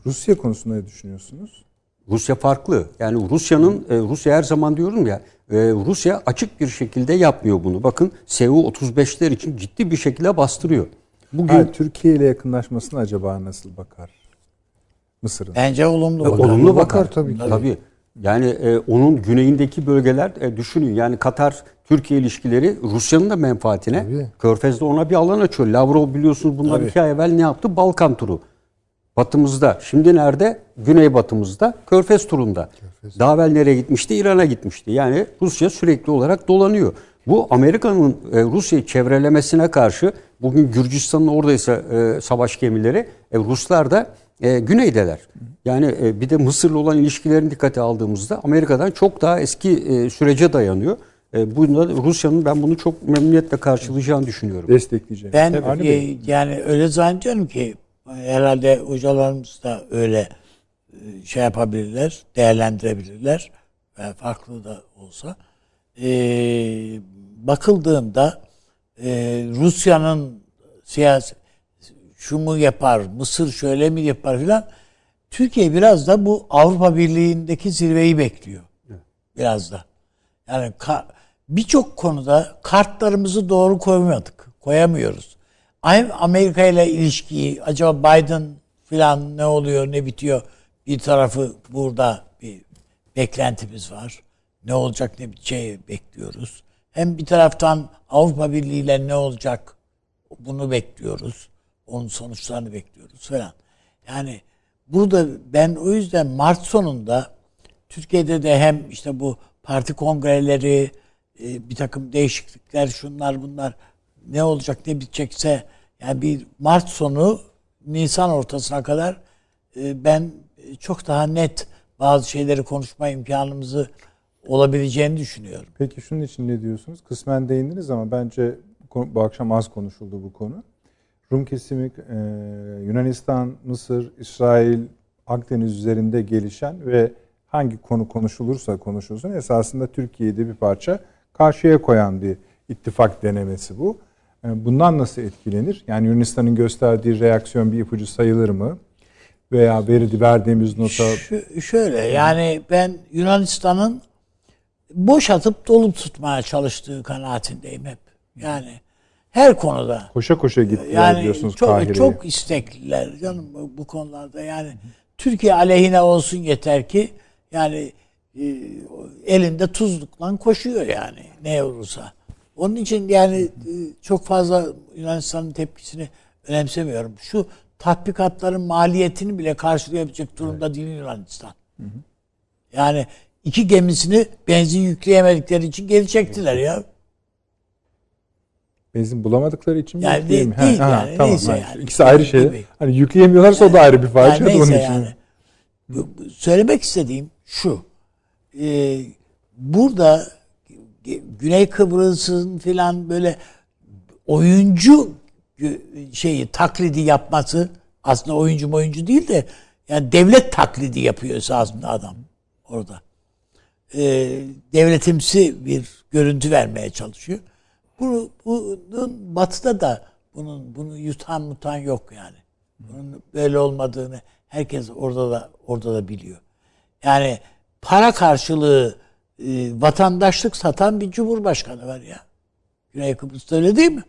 Rusya konusunda ne düşünüyorsunuz? Rusya farklı. Yani Rusya'nın e, Rusya her zaman diyorum ya e, Rusya açık bir şekilde yapmıyor bunu. Bakın Su-35'ler için ciddi bir şekilde bastırıyor. Bugün Ha, Türkiye ile yakınlaşmasına acaba nasıl bakar? Mısır'ın. Bence olumlu. E, bakar. olumlu bakar, bakar tabii ki. Tabii. Yani e, onun güneyindeki bölgeler e, düşünün yani Katar Türkiye ilişkileri Rusya'nın da menfaatine. Tabii. Körfez'de ona bir alan açıyor. Lavrov biliyorsunuz bundan Tabii. iki ay evvel ne yaptı? Balkan turu. Batımızda. Şimdi nerede? Güneybatımızda. Körfez turunda. Daha evvel nereye gitmişti? İran'a gitmişti. Yani Rusya sürekli olarak dolanıyor. Bu Amerika'nın e, Rusya'yı çevrelemesine karşı bugün Gürcistan'ın oradaysa e, savaş gemileri e, Ruslar da e, güneydeler. Yani e, bir de Mısır'la olan ilişkilerini dikkate aldığımızda Amerika'dan çok daha eski e, sürece dayanıyor. E, bunda Rusya'nın ben bunu çok memnuniyetle karşılayacağını düşünüyorum. Destekleyeceğim. Ben e, yani öyle zannediyorum ki herhalde hocalarımız da öyle e, şey yapabilirler, değerlendirebilirler. ve farklı da olsa. E, bakıldığında e, Rusya'nın siyasi şu mu yapar, Mısır şöyle mi yapar filan. Türkiye biraz da bu Avrupa Birliği'ndeki zirveyi bekliyor. Biraz da. Yani birçok konuda kartlarımızı doğru koymadık. Koyamıyoruz. Amerika ile ilişkiyi acaba Biden filan ne oluyor ne bitiyor bir tarafı burada bir beklentimiz var. Ne olacak ne biteceği bekliyoruz. Hem bir taraftan Avrupa Birliği ile ne olacak bunu bekliyoruz. Onun sonuçlarını bekliyoruz falan. Yani burada ben o yüzden Mart sonunda Türkiye'de de hem işte bu parti kongreleri, e, bir takım değişiklikler, şunlar bunlar ne olacak ne bitecekse yani bir Mart sonu Nisan ortasına kadar e, ben çok daha net bazı şeyleri konuşma imkanımızı olabileceğini düşünüyorum. Peki şunun için ne diyorsunuz? Kısmen değindiniz ama bence bu akşam az konuşuldu bu konu. Rum kesimi e, Yunanistan, Mısır, İsrail, Akdeniz üzerinde gelişen ve hangi konu konuşulursa konuşulsun esasında Türkiye'de bir parça karşıya koyan bir ittifak denemesi bu. E, bundan nasıl etkilenir? Yani Yunanistan'ın gösterdiği reaksiyon bir ipucu sayılır mı? Veya verdi verdiğimiz nota Şu, şöyle yani ben Yunanistan'ın boş atıp dolu tutmaya çalıştığı kanaatindeyim hep. Yani her konuda. koşa koşa gittiler Yani diyorsunuz çok Kahire'ye. çok istekliler canım bu- bu konularda. Yani Türkiye aleyhine olsun yeter ki yani e, elinde tuzlukla koşuyor yani ne olursa. Onun için yani e, çok fazla Yunanistan'ın tepkisini önemsemiyorum. Şu tatbikatların maliyetini bile karşılayabilecek durumda değil Yunanistan. Yani iki gemisini benzin yükleyemedikleri için geri çektiler ya. Benzin bulamadıkları için mi? Yani değil Ha, ha, yani, tamam, neyse ha. yani. İkisi ayrı şey. Hani yükleyemiyorlarsa o da ayrı bir facia. Yani onun için. yani. Söylemek istediğim şu. Ee, burada Güney Kıbrıs'ın filan böyle oyuncu şeyi taklidi yapması aslında oyuncu oyuncu değil de yani devlet taklidi yapıyor esasında adam orada. Ee, devletimsi bir görüntü vermeye çalışıyor. Bu, bunun batıda da bunun bunu yutan mutan yok yani. Bunun böyle olmadığını herkes orada da orada da biliyor. Yani para karşılığı e, vatandaşlık satan bir cumhurbaşkanı var ya. Güney Kıbrıs'ta öyle değil mi?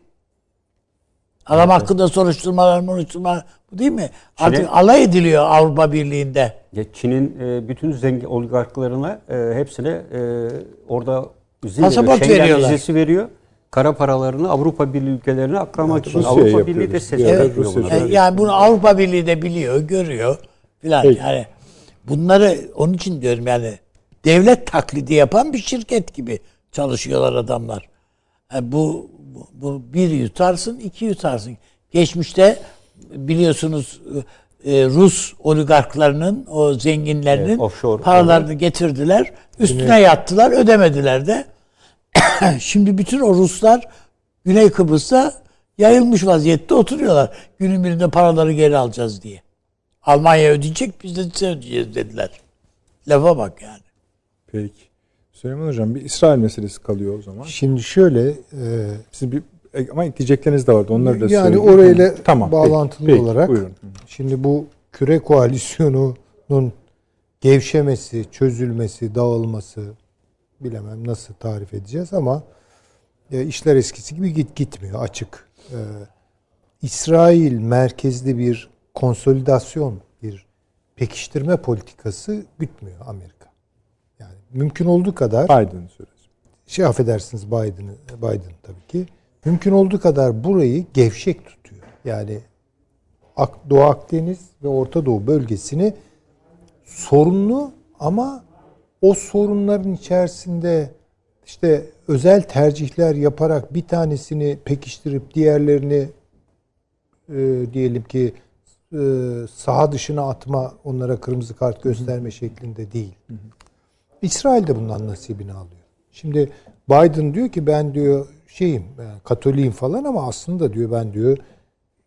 Adam hakkında soruşturmalar, soruşturmalar bu değil mi? Artık Çin'e- alay ediliyor Avrupa Birliği'nde. Ya Çin'in e, bütün zengin oligarklarına e, hepsine e, orada izin Pasaport veriyor. Schengen veriyorlar. vizesi veriyor. Kara paralarını Avrupa Birliği ülkelerine aklamak için. Avrupa yapıyor Birliği de ses Bir ara yapıyor Rusya buna. şöyle- E, Yani bunu Avrupa Birliği de biliyor, görüyor filan. Peki. Yani bunları onun için diyorum yani devlet taklidi yapan bir şirket gibi çalışıyorlar adamlar. E, bu, bu, bu bir yutarsın, iki yutarsın. Geçmişte biliyorsunuz e, Rus oligarklarının, o zenginlerinin Evet, offshore, paralarını getirdiler. Üstüne yattılar, ödemediler de. [COUGHS] Şimdi bütün o Ruslar Güney Kıbrıs'ta yayılmış vaziyette oturuyorlar. Günün birinde paraları geri alacağız diye. Almanya ödeyecek, biz de size ödeyeceğiz dediler. Lafa bak yani. Peki. Süleyman Hocam bir İsrail meselesi kalıyor o zaman. Şimdi şöyle e, Sizin bir ama ekleyecekleriniz de vardı. Onları da yani söyleyin. orayla Tamam, bağlantılı peki, olarak buyurun. şimdi bu küre koalisyonunun gevşemesi, çözülmesi, dağılması bilemem nasıl tarif edeceğiz ama e, işler eskisi gibi git gitmiyor açık. E, İsrail merkezli bir konsolidasyon, bir pekiştirme politikası gütmüyor Amerika. Mümkün olduğu kadar Biden süresi. şey affedersiniz Biden'ı Biden tabii ki mümkün olduğu kadar burayı gevşek tutuyor. Yani Doğu Akdeniz ve Orta Doğu bölgesini sorunlu ama o sorunların içerisinde işte özel tercihler yaparak bir tanesini pekiştirip diğerlerini e, diyelim ki e, saha dışına atma, onlara kırmızı kart gösterme şeklinde değil. İsrail de bundan nasibini alıyor. Şimdi Biden diyor ki ben diyor şeyim, ben Katoliyim falan ama aslında diyor ben diyor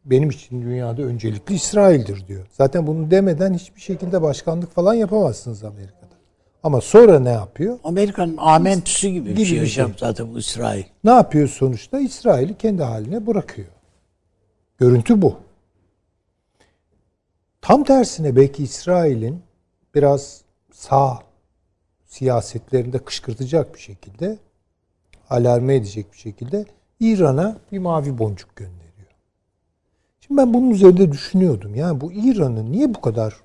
benim için dünyada öncelikli İsrail'dir diyor. Zaten bunu demeden hiçbir şekilde başkanlık falan yapamazsınız Amerika'da. Ama sonra ne yapıyor? Amerika'nın amentüsü gibi bir Gibi şey bir şey. zaten bu İsrail. Ne yapıyor sonuçta? İsrail'i kendi haline bırakıyor. Görüntü bu. Tam tersine belki İsrail'in biraz sağ siyasetlerinde kışkırtacak bir şekilde, alarme edecek bir şekilde İran'a bir mavi boncuk gönderiyor. Şimdi ben bunun üzerinde düşünüyordum. Yani bu İran'ı niye bu kadar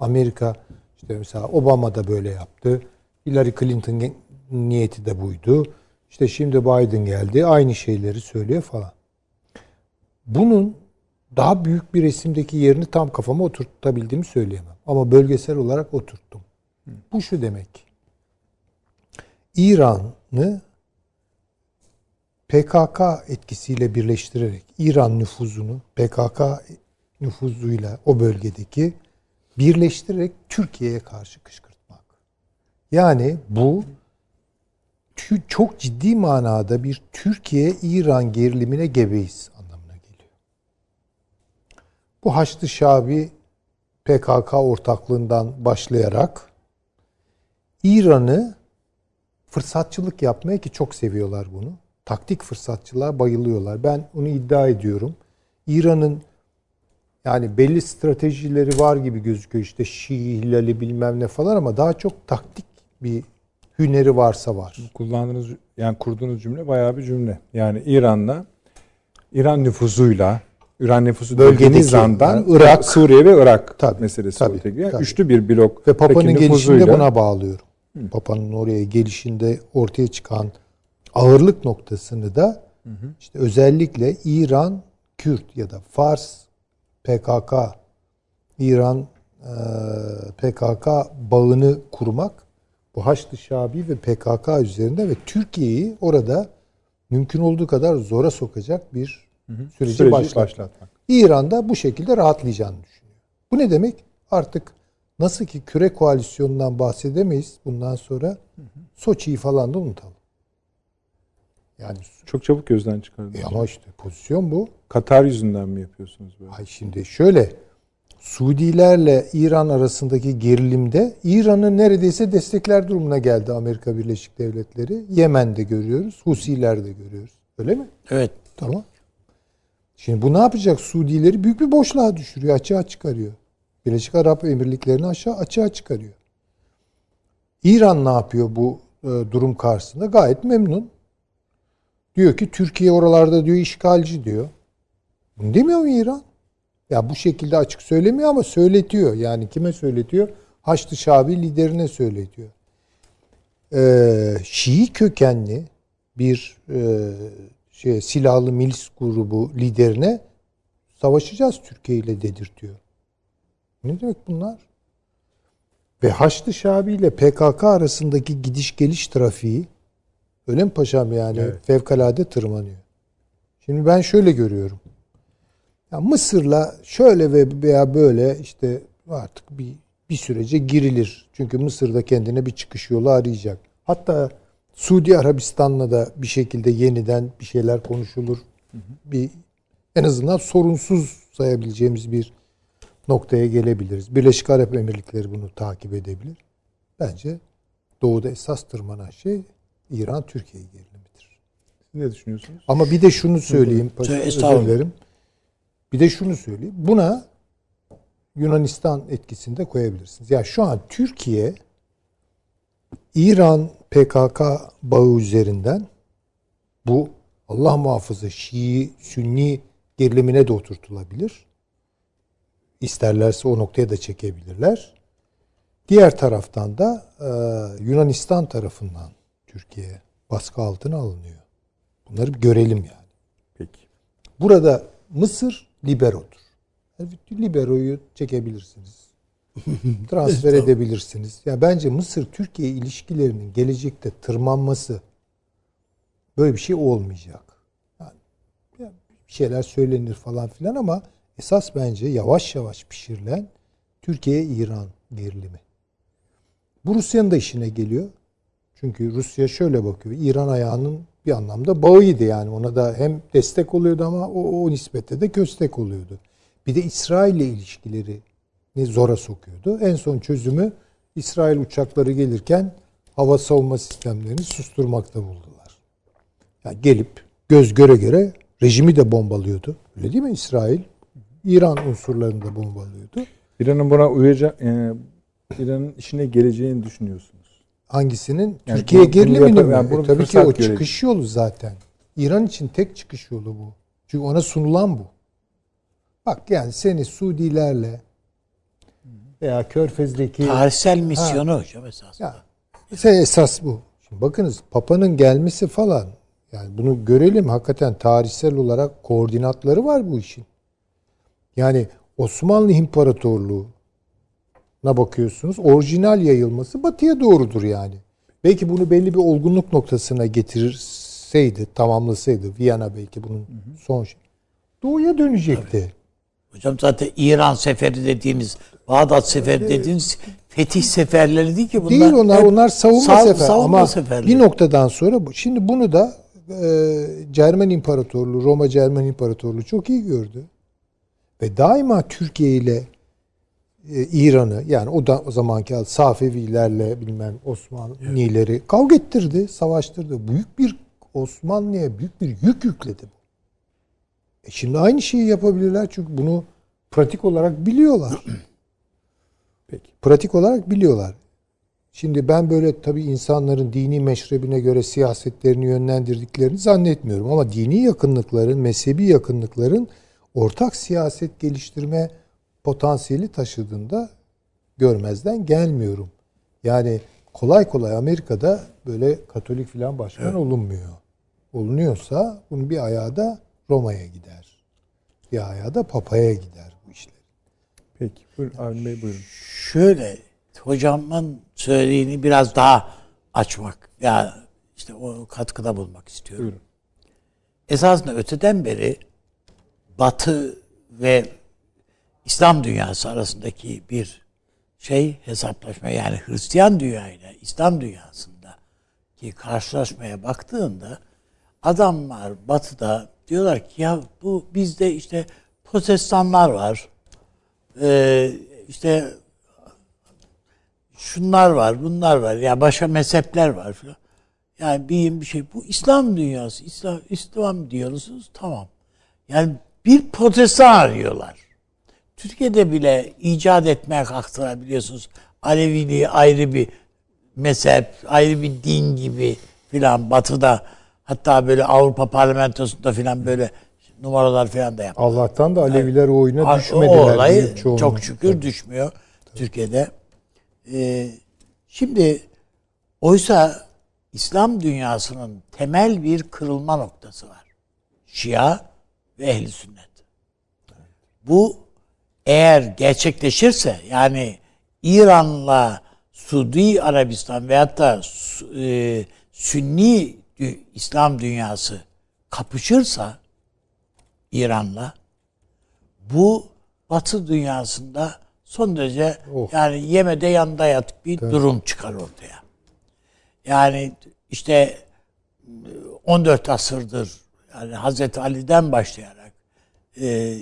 Amerika işte mesela Obama da böyle yaptı. Hillary Clinton niyeti de buydu. İşte şimdi Biden geldi. Aynı şeyleri söylüyor falan. Bunun daha büyük bir resimdeki yerini tam kafama oturtabildiğimi söyleyemem. Ama bölgesel olarak oturttum. Bu şu demek. İran'ı PKK etkisiyle birleştirerek İran nüfuzunu PKK nüfuzuyla o bölgedeki birleştirerek Türkiye'ye karşı kışkırtmak. Yani bu çok ciddi manada bir Türkiye-İran gerilimine gebeyiz anlamına geliyor. Bu Haçlı Şabi PKK ortaklığından başlayarak İran'ı fırsatçılık yapmaya ki çok seviyorlar bunu. Taktik fırsatçılığa bayılıyorlar. Ben onu iddia ediyorum. İran'ın yani belli stratejileri var gibi gözüküyor. İşte Şii, Hilali bilmem ne falan ama daha çok taktik bir hüneri varsa var. Kullandığınız yani kurduğunuz cümle bayağı bir cümle. Yani İran'la İran nüfuzuyla İran nüfusu dediğiniz andan yani Irak, Suriye ve Irak Tabii, meselesi tabii, tabii. Üçlü bir blok Ve Papa'nın gelişinde nüfuzuyla- buna bağlıyorum. Papa'nın oraya gelişinde ortaya çıkan ağırlık noktasını da işte özellikle İran, Kürt ya da Fars, PKK, İran e, PKK bağını kurmak bu Haçlı Şabi ve PKK üzerinde ve Türkiye'yi orada mümkün olduğu kadar zora sokacak bir süreci, Süreci başlatmak. başlatmak. İran da bu şekilde rahatlayacağını düşünüyor. Bu ne demek? Artık nasıl ki küre koalisyonundan bahsedemeyiz bundan sonra Soçi'yi falan da unutalım. Yani Çok çabuk gözden çıkardı. e ama işte pozisyon bu. Katar yüzünden mi yapıyorsunuz böyle? Ay şimdi şöyle Suudilerle İran arasındaki gerilimde İran'ı neredeyse destekler durumuna geldi Amerika Birleşik Devletleri. Yemen'de görüyoruz, Husiler'de görüyoruz. Öyle mi? Evet. Tamam. Şimdi bu ne yapacak? Suudileri büyük bir boşluğa düşürüyor, açığa çıkarıyor. Birleşik Arap Emirlikleri'ni aşağı açığa çıkarıyor. İran ne yapıyor bu e, durum karşısında? Gayet memnun. Diyor ki Türkiye oralarda diyor işgalci diyor. Bunu demiyor mu İran? Ya bu şekilde açık söylemiyor ama söyletiyor. Yani kime söyletiyor? Haçlı Şabi liderine söyletiyor. Ee, Şii kökenli bir e, şey silahlı milis grubu liderine savaşacağız Türkiye ile dedirtiyor. Ne demek bunlar? Ve Haçlı Şabi ile PKK arasındaki gidiş geliş trafiği öyle mi paşam yani fevkalade tırmanıyor. Şimdi ben şöyle görüyorum. Ya Mısır'la şöyle ve veya böyle işte artık bir bir sürece girilir. Çünkü Mısır da kendine bir çıkış yolu arayacak. Hatta Suudi Arabistan'la da bir şekilde yeniden bir şeyler konuşulur. Bir en azından sorunsuz sayabileceğimiz bir noktaya gelebiliriz. Birleşik Arap Emirlikleri bunu takip edebilir. Bence doğuda esas tırmanan şey İran Türkiye gerilimidir. Siz ne düşünüyorsunuz? Ama bir de şunu söyleyeyim. Estağfurullah. Bir de şunu söyleyeyim. Buna Yunanistan etkisinde koyabilirsiniz. Ya şu an Türkiye İran PKK bağı üzerinden bu Allah muhafaza Şii, Sünni gerilimine de oturtulabilir. İsterlerse o noktaya da çekebilirler. Diğer taraftan da e, Yunanistan tarafından Türkiye baskı altına alınıyor. Bunları bir görelim yani. Peki. Burada Mısır liberodur. Yani liberoyu çekebilirsiniz. [LAUGHS] Transfer edebilirsiniz. Ya bence Mısır Türkiye ilişkilerinin gelecekte tırmanması böyle bir şey olmayacak. Yani ya bir şeyler söylenir falan filan ama esas bence yavaş yavaş pişirilen Türkiye-İran gerilimi. Bu Rusya'nın da işine geliyor. Çünkü Rusya şöyle bakıyor. İran ayağının bir anlamda bağıydı yani. Ona da hem destek oluyordu ama o, o nispette de köstek oluyordu. Bir de İsrail ile ilişkileri zora sokuyordu. En son çözümü İsrail uçakları gelirken hava savunma sistemlerini susturmakta buldular. Yani gelip göz göre göre rejimi de bombalıyordu. Öyle değil mi İsrail? İran unsurlarını da bombalıyordu. İran'ın buna uyacak, e, İran'ın işine geleceğini düşünüyorsunuz. Hangisinin? Yani Türkiye bunu- bunu geriliminin yapar- mi? yani E tabii ki o görelim. çıkış yolu zaten. İran için tek çıkış yolu bu. Çünkü ona sunulan bu. Bak yani seni Suudilerle veya Körfez'deki Tarihsel misyonu hocam esas. ya, esas bu. Şimdi bakınız Papa'nın gelmesi falan yani bunu görelim hakikaten tarihsel olarak koordinatları var bu işin. Yani Osmanlı İmparatorluğu na bakıyorsunuz. Orijinal yayılması batıya doğrudur yani. Belki bunu belli bir olgunluk noktasına getirseydi, tamamlasaydı Viyana belki bunun son şey. Doğuya dönecekti. Hocam zaten İran seferi dediğiniz, Bağdat seferi dediğiniz fetih seferleri değil ki bunlar. Değil onlar, onlar savunma sav- sefer. savunma Ama seferleri. bir noktadan sonra. Şimdi bunu da e, Cermen İmparatorluğu, Roma Cermen İmparatorluğu çok iyi gördü. Ve daima Türkiye ile e, İran'ı yani o da o zamanki Safevilerle bilmem Osmanlıları kavga ettirdi, savaştırdı. Büyük bir Osmanlı'ya büyük bir yük yükledi bu. E şimdi aynı şeyi yapabilirler çünkü bunu pratik olarak biliyorlar. [CLEARS THROAT] Peki. Pratik olarak biliyorlar. Şimdi ben böyle tabii insanların dini meşrebine göre siyasetlerini yönlendirdiklerini zannetmiyorum. Ama dini yakınlıkların, mezhebi yakınlıkların ortak siyaset geliştirme potansiyeli taşıdığında görmezden gelmiyorum. Yani kolay kolay Amerika'da böyle Katolik filan başkan olunmuyor. Olunuyorsa bunun bir ayağı da Roma'ya gider. Bir ayağı da Papa'ya gider bu işler. Peki. Buyurun Avni Bey buyurun. Şöyle hocamın söylediğini biraz daha açmak. Ya işte o katkıda bulmak istiyorum. Buyurun. esasında öteden beri Batı ve İslam dünyası arasındaki bir şey hesaplaşma yani Hristiyan dünyayla İslam dünyasında ki karşılaşmaya baktığında adamlar batıda diyorlar ki ya bu bizde işte protestanlar var. Ee, işte şunlar var, bunlar var. Ya başka mezhepler var falan. Yani bir bir şey. Bu İslam dünyası. İslam, İslam diyorsunuz. Tamam. Yani bir protestan arıyorlar. Türkiye'de bile icat etmeye kalktılar biliyorsunuz. Aleviliği ayrı bir mezhep, ayrı bir din gibi filan batıda hatta böyle Avrupa parlamentosunda filan böyle numaralar filan da yaptılar. Allah'tan da Aleviler o oyuna O düşmediler. olay büyük çoğunluğu. çok şükür düşmüyor Türkiye'de. Ee, şimdi oysa İslam dünyasının temel bir kırılma noktası var. Şia ve ehli sünnet. Bu eğer gerçekleşirse yani İran'la Suudi Arabistan veyahut da e, Sünni dü- İslam dünyası kapışırsa İran'la bu Batı dünyasında son derece Of. yani yemede yanında yatık bir durum çıkar ortaya. Yani işte 14 asırdır yani Hazreti Ali'den başlayarak e,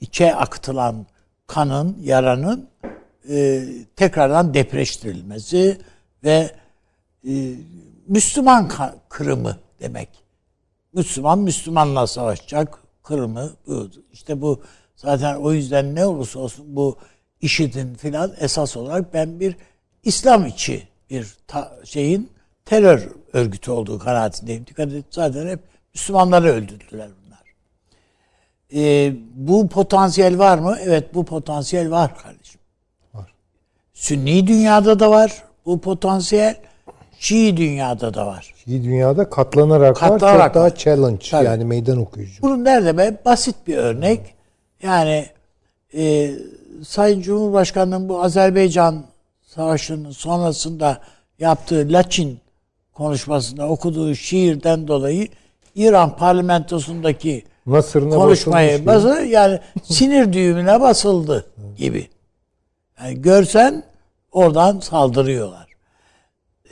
içe akıtılan kanın, yaranın e, tekrardan depreştirilmesi ve e, Müslüman kırımı demek. Müslüman Müslümanla savaşacak kırımı. İşte bu zaten o yüzden ne olursa olsun bu IŞİD'in filan esas olarak ben bir İslam içi bir ta- şeyin terör örgütü olduğu kanaatindeyim. Dikkat et zaten hep Müslümanları öldürdüler bunlar. Ee, bu potansiyel var mı? Evet bu potansiyel var kardeşim. Var. Sünni dünyada da var bu potansiyel. Şii dünyada da var. İyi dünyada katlanarak, var. Katlanarak Çok daha var. challenge Tabii. yani meydan okuyucu. Bunun nerede be? Basit bir örnek. Yani e, Sayın Cumhurbaşkanı'nın bu Azerbaycan Savaşı'nın sonrasında yaptığı Laçin konuşmasında okuduğu şiirden dolayı İran parlamentosundaki Nasırına konuşmayı basın yani sinir düğümüne basıldı gibi. Yani görsen oradan saldırıyorlar.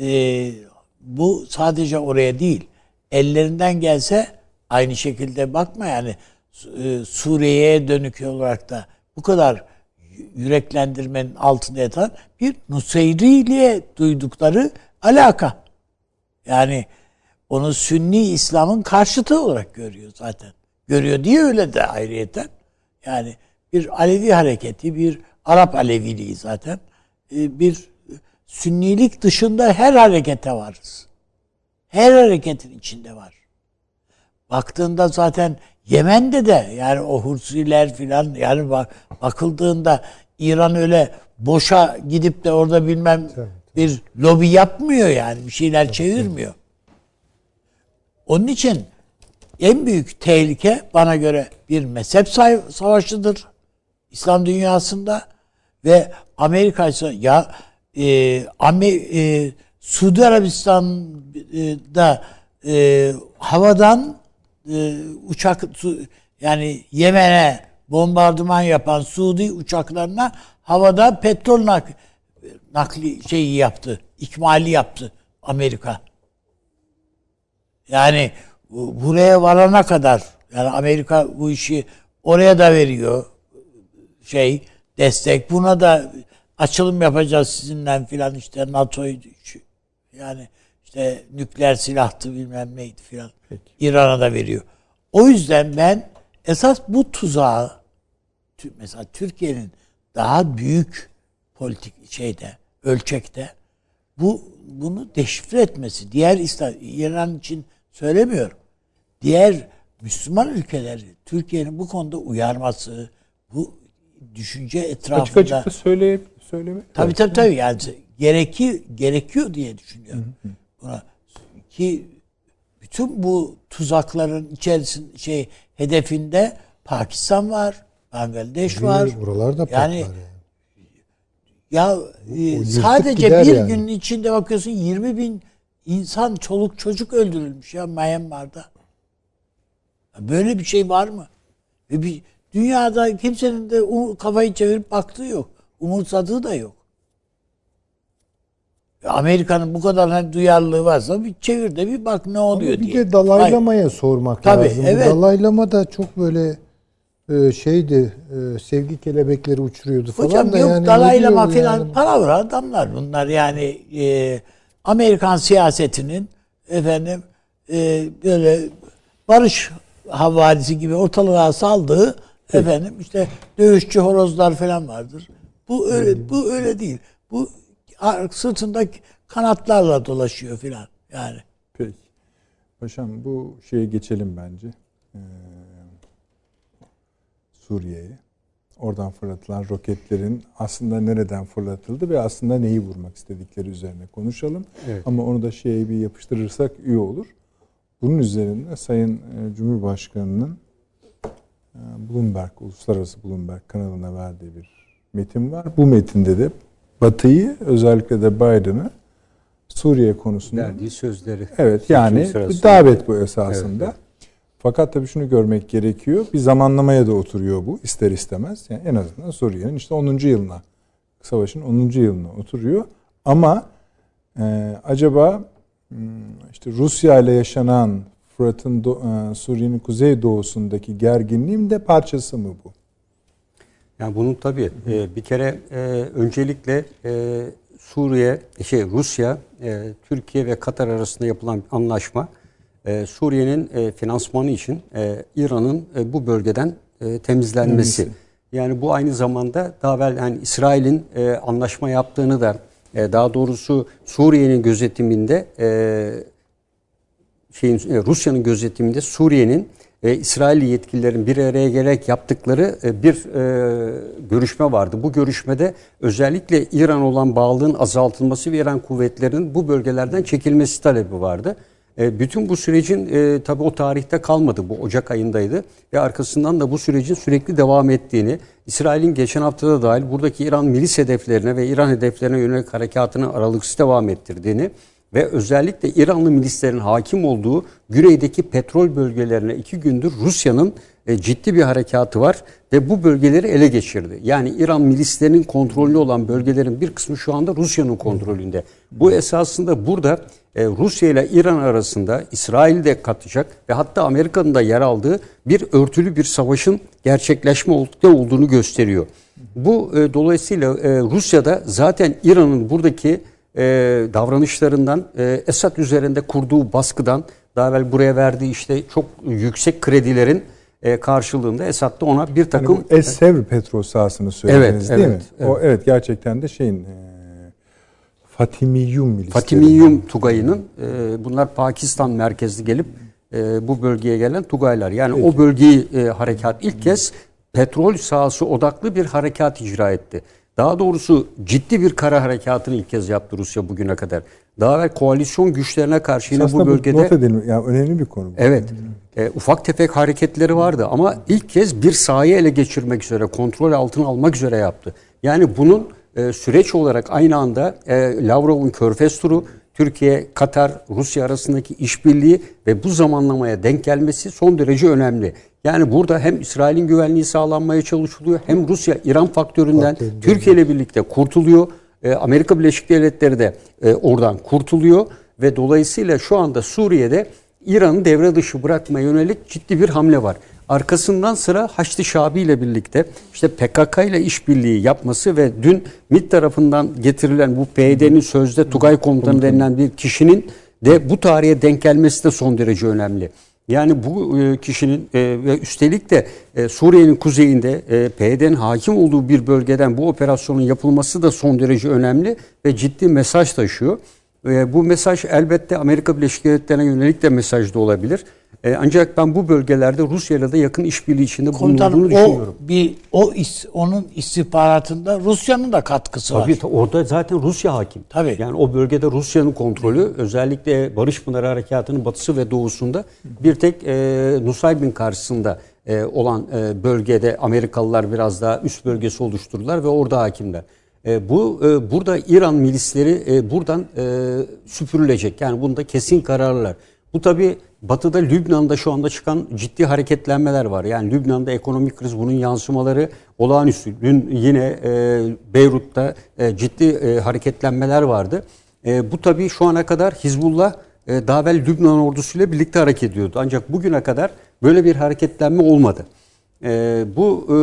Ee, bu sadece oraya değil. Ellerinden gelse aynı şekilde bakma yani e, Suriye'ye dönük olarak da bu kadar yüreklendirmenin altında yatan bir Nuseyriliğe duydukları alaka. Yani onu Sünni İslam'ın karşıtı olarak görüyor zaten. Görüyor diye öyle de ayrıyeten. Yani bir Alevi hareketi, bir Arap Aleviliği zaten. Ee, Bir Sünnilik dışında her harekete varız. Her hareketin içinde var. Baktığında zaten Yemen'de de yani o Hursiler filan yani bak, bakıldığında İran öyle boşa gidip de orada bilmem bir lobi yapmıyor yani bir şeyler çevirmiyor. Onun için en büyük tehlike bana göre bir mezhep savaşıdır İslam dünyasında ve Amerika ise ya e, Amer- e, Suudi Arabistan'da e, havadan e, uçak yani Yemen'e bombardıman yapan Suudi uçaklarına havada petrol nak nakli şeyi yaptı, ikmali yaptı Amerika. Yani bu- buraya varana kadar yani Amerika bu işi oraya da veriyor şey destek. Buna da açılım yapacağız sizinle filan işte NATO'yu yani işte nükleer silahtı bilmem neydi filan. İran'a da veriyor. O yüzden ben esas bu tuzağı mesela Türkiye'nin daha büyük politik şeyde ölçekte bu bunu deşifre etmesi diğer İran için söylemiyorum. Diğer Müslüman ülkeleri Türkiye'nin bu konuda uyarması, bu düşünce etrafında Açık açık da söyle, söyleme. Tabii tabii tabii yani gereki gerekiyor diye düşünüyorum. Buna ki bütün bu tuzakların içerisinde şey hedefinde Pakistan var, Bangladeş var. Buralarda patlar Yani yani. ya e, yırtıp sadece gider bir yani. günün içinde bakıyorsun 20 bin insan çoluk çocuk öldürülmüş ya Myanmar'da. Böyle bir şey var mı? Ve bir dünyada kimsenin de kafayı çevirip baktığı yok. Umursadığı da yok. Amerika'nın bu kadar hani duyarlılığı varsa bir çevir de bir bak ne oluyor bir diye. de Dalai Lama'ya sormak Tabii, lazım. Evet. Dalai Lama da çok böyle e, şeydi e, sevgi kelebekleri uçuruyordu falan Hocam da yok yani Dalai Lama filan yani? palavra adamlar bunlar yani e, Amerikan siyasetinin efendim e, böyle barış havalisi gibi ortalığa saldığı efendim işte dövüşçü horozlar falan vardır. Bu öyle bu öyle değil. Bu sırtında kanatlarla dolaşıyor filan yani. Peki. Paşam bu şeye geçelim bence. Ee, Suriye'ye. Oradan fırlatılan roketlerin aslında nereden fırlatıldı ve aslında neyi vurmak istedikleri üzerine konuşalım. Evet. Ama onu da şeye bir yapıştırırsak iyi olur. Bunun üzerinde Sayın e, Cumhurbaşkanı'nın e, Bloomberg, Uluslararası Bloomberg kanalına verdiği bir metin var. Bu metinde de Batı'yı özellikle de Biden'ı Suriye konusunda Verdiği sözleri. Evet yani davet bu esasında. Evet, Fakat tabii şunu görmek gerekiyor. Bir zamanlamaya da oturuyor bu ister istemez. Yani en azından Suriye'nin işte 10. yılına, savaşın 10. yılına oturuyor. Ama e, acaba hmm, işte Rusya ile yaşanan Fırat'ın e, Suriye'nin kuzey doğusundaki gerginliğin de parçası mı bu? Yani bunun tabii e, bir kere e, öncelikle e, Suriye, şey Rusya, e, Türkiye ve Katar arasında yapılan anlaşma e, Suriye'nin e, finansmanı için e, İran'ın e, bu bölgeden e, temizlenmesi. Yani bu aynı zamanda daha evvel yani İsrail'in e, anlaşma yaptığını da e, daha doğrusu Suriye'nin gözetiminde e, şeyin e, Rusya'nın gözetiminde Suriye'nin ve İsrailli yetkililerin bir araya gelerek yaptıkları e, bir e, görüşme vardı. Bu görüşmede özellikle İran olan bağlılığın azaltılması ve İran kuvvetlerinin bu bölgelerden çekilmesi talebi vardı. E, bütün bu sürecin e, tabi o tarihte kalmadı. Bu Ocak ayındaydı ve arkasından da bu sürecin sürekli devam ettiğini, İsrail'in geçen haftada dahil buradaki İran milis hedeflerine ve İran hedeflerine yönelik harekatını aralıksız devam ettirdiğini ve özellikle İranlı milislerin hakim olduğu güneydeki petrol bölgelerine iki gündür Rusya'nın e, ciddi bir harekatı var ve bu bölgeleri ele geçirdi. Yani İran milislerinin kontrollü olan bölgelerin bir kısmı şu anda Rusya'nın kontrolünde. Bu esasında burada e, Rusya ile İran arasında İsrail de katacak ve hatta Amerika'nın da yer aldığı bir örtülü bir savaşın gerçekleşme olduğunu gösteriyor. Bu e, dolayısıyla Rusya'da zaten İran'ın buradaki davranışlarından, e, Esad üzerinde kurduğu baskıdan, daha evvel buraya verdiği işte çok yüksek kredilerin e, karşılığında Esad da ona bir Yani takım... bu Es-Sevr petrol sahasını söylediniz Evet, değil evet, mi? O evet gerçekten de şeyin e, Fatimiyyum milisleri. Fatimiyyum Tugayı'nın e, bunlar Pakistan merkezli gelip e, bu bölgeye gelen Tugaylar. Yani o bölgeyi e, harekat ilk kez petrol sahası odaklı bir harekat icra etti. Daha doğrusu ciddi bir kara harekatını ilk kez yaptı Rusya bugüne kadar. Daha evvel koalisyon güçlerine karşı yine Aslında bu bölgede... not edelim. Yani önemli bir konu. bu. Evet. E, ufak tefek hareketleri vardı ama ilk kez bir sahayı ele geçirmek üzere, kontrol altına almak üzere yaptı. Yani bunun e, süreç olarak aynı anda e, Lavrov'un Körfez turu, Türkiye, Katar, Rusya arasındaki işbirliği ve bu zamanlamaya denk gelmesi son derece önemli. Yani burada hem İsrail'in güvenliği sağlanmaya çalışılıyor hem Rusya İran faktöründen. Türkiye ile birlikte kurtuluyor. E, Amerika Birleşik Devletleri de e, oradan kurtuluyor ve dolayısıyla şu anda Suriye'de İran'ı devre dışı bırakmaya yönelik ciddi bir hamle var. Arkasından sıra Haçlı Şabi ile birlikte işte PKK ile işbirliği yapması ve dün MİT tarafından getirilen bu PYD'nin sözde Tugay komutanı denilen bir kişinin de bu tarihe denk gelmesi de son derece önemli. Yani bu e, kişinin e, ve üstelik de e, Suriye'nin kuzeyinde PYD'nin hakim olduğu bir bölgeden bu operasyonun yapılması da son derece önemli ve ciddi mesaj taşıyor. Bu mesaj elbette Amerika Birleşik Devletleri'ne yönelik de mesaj da olabilir. E, ancak ben bu bölgelerde Rusya ile de yakın işbirliği içinde Komutanım bulunduğunu o düşünüyorum. bir o is, onun istihbaratında Rusya'nın da katkısı var. Tabii ta- orada zaten Rusya hakim. Tabii. Yani o bölgede Rusya'nın kontrolü özellikle Barış Pınarı Harekatı'nın batısı ve doğusunda bir tek e, Nusaybin karşısında e, olan e, bölgede Amerikalılar biraz daha üst bölgesi oluşturdular ve orada hakimler. E, bu e, burada İran milisleri e, buradan e, süpürülecek. Yani bunda kesin kararlar. Bu tabi Batı'da Lübnan'da şu anda çıkan ciddi hareketlenmeler var. Yani Lübnan'da ekonomik kriz bunun yansımaları olağanüstü. Dün yine e, Beyrut'ta e, ciddi e, hareketlenmeler vardı. E, bu tabii şu ana kadar Hizbullah e, daha evvel Lübnan ordusuyla birlikte hareket ediyordu. Ancak bugüne kadar böyle bir hareketlenme olmadı. E, bu e,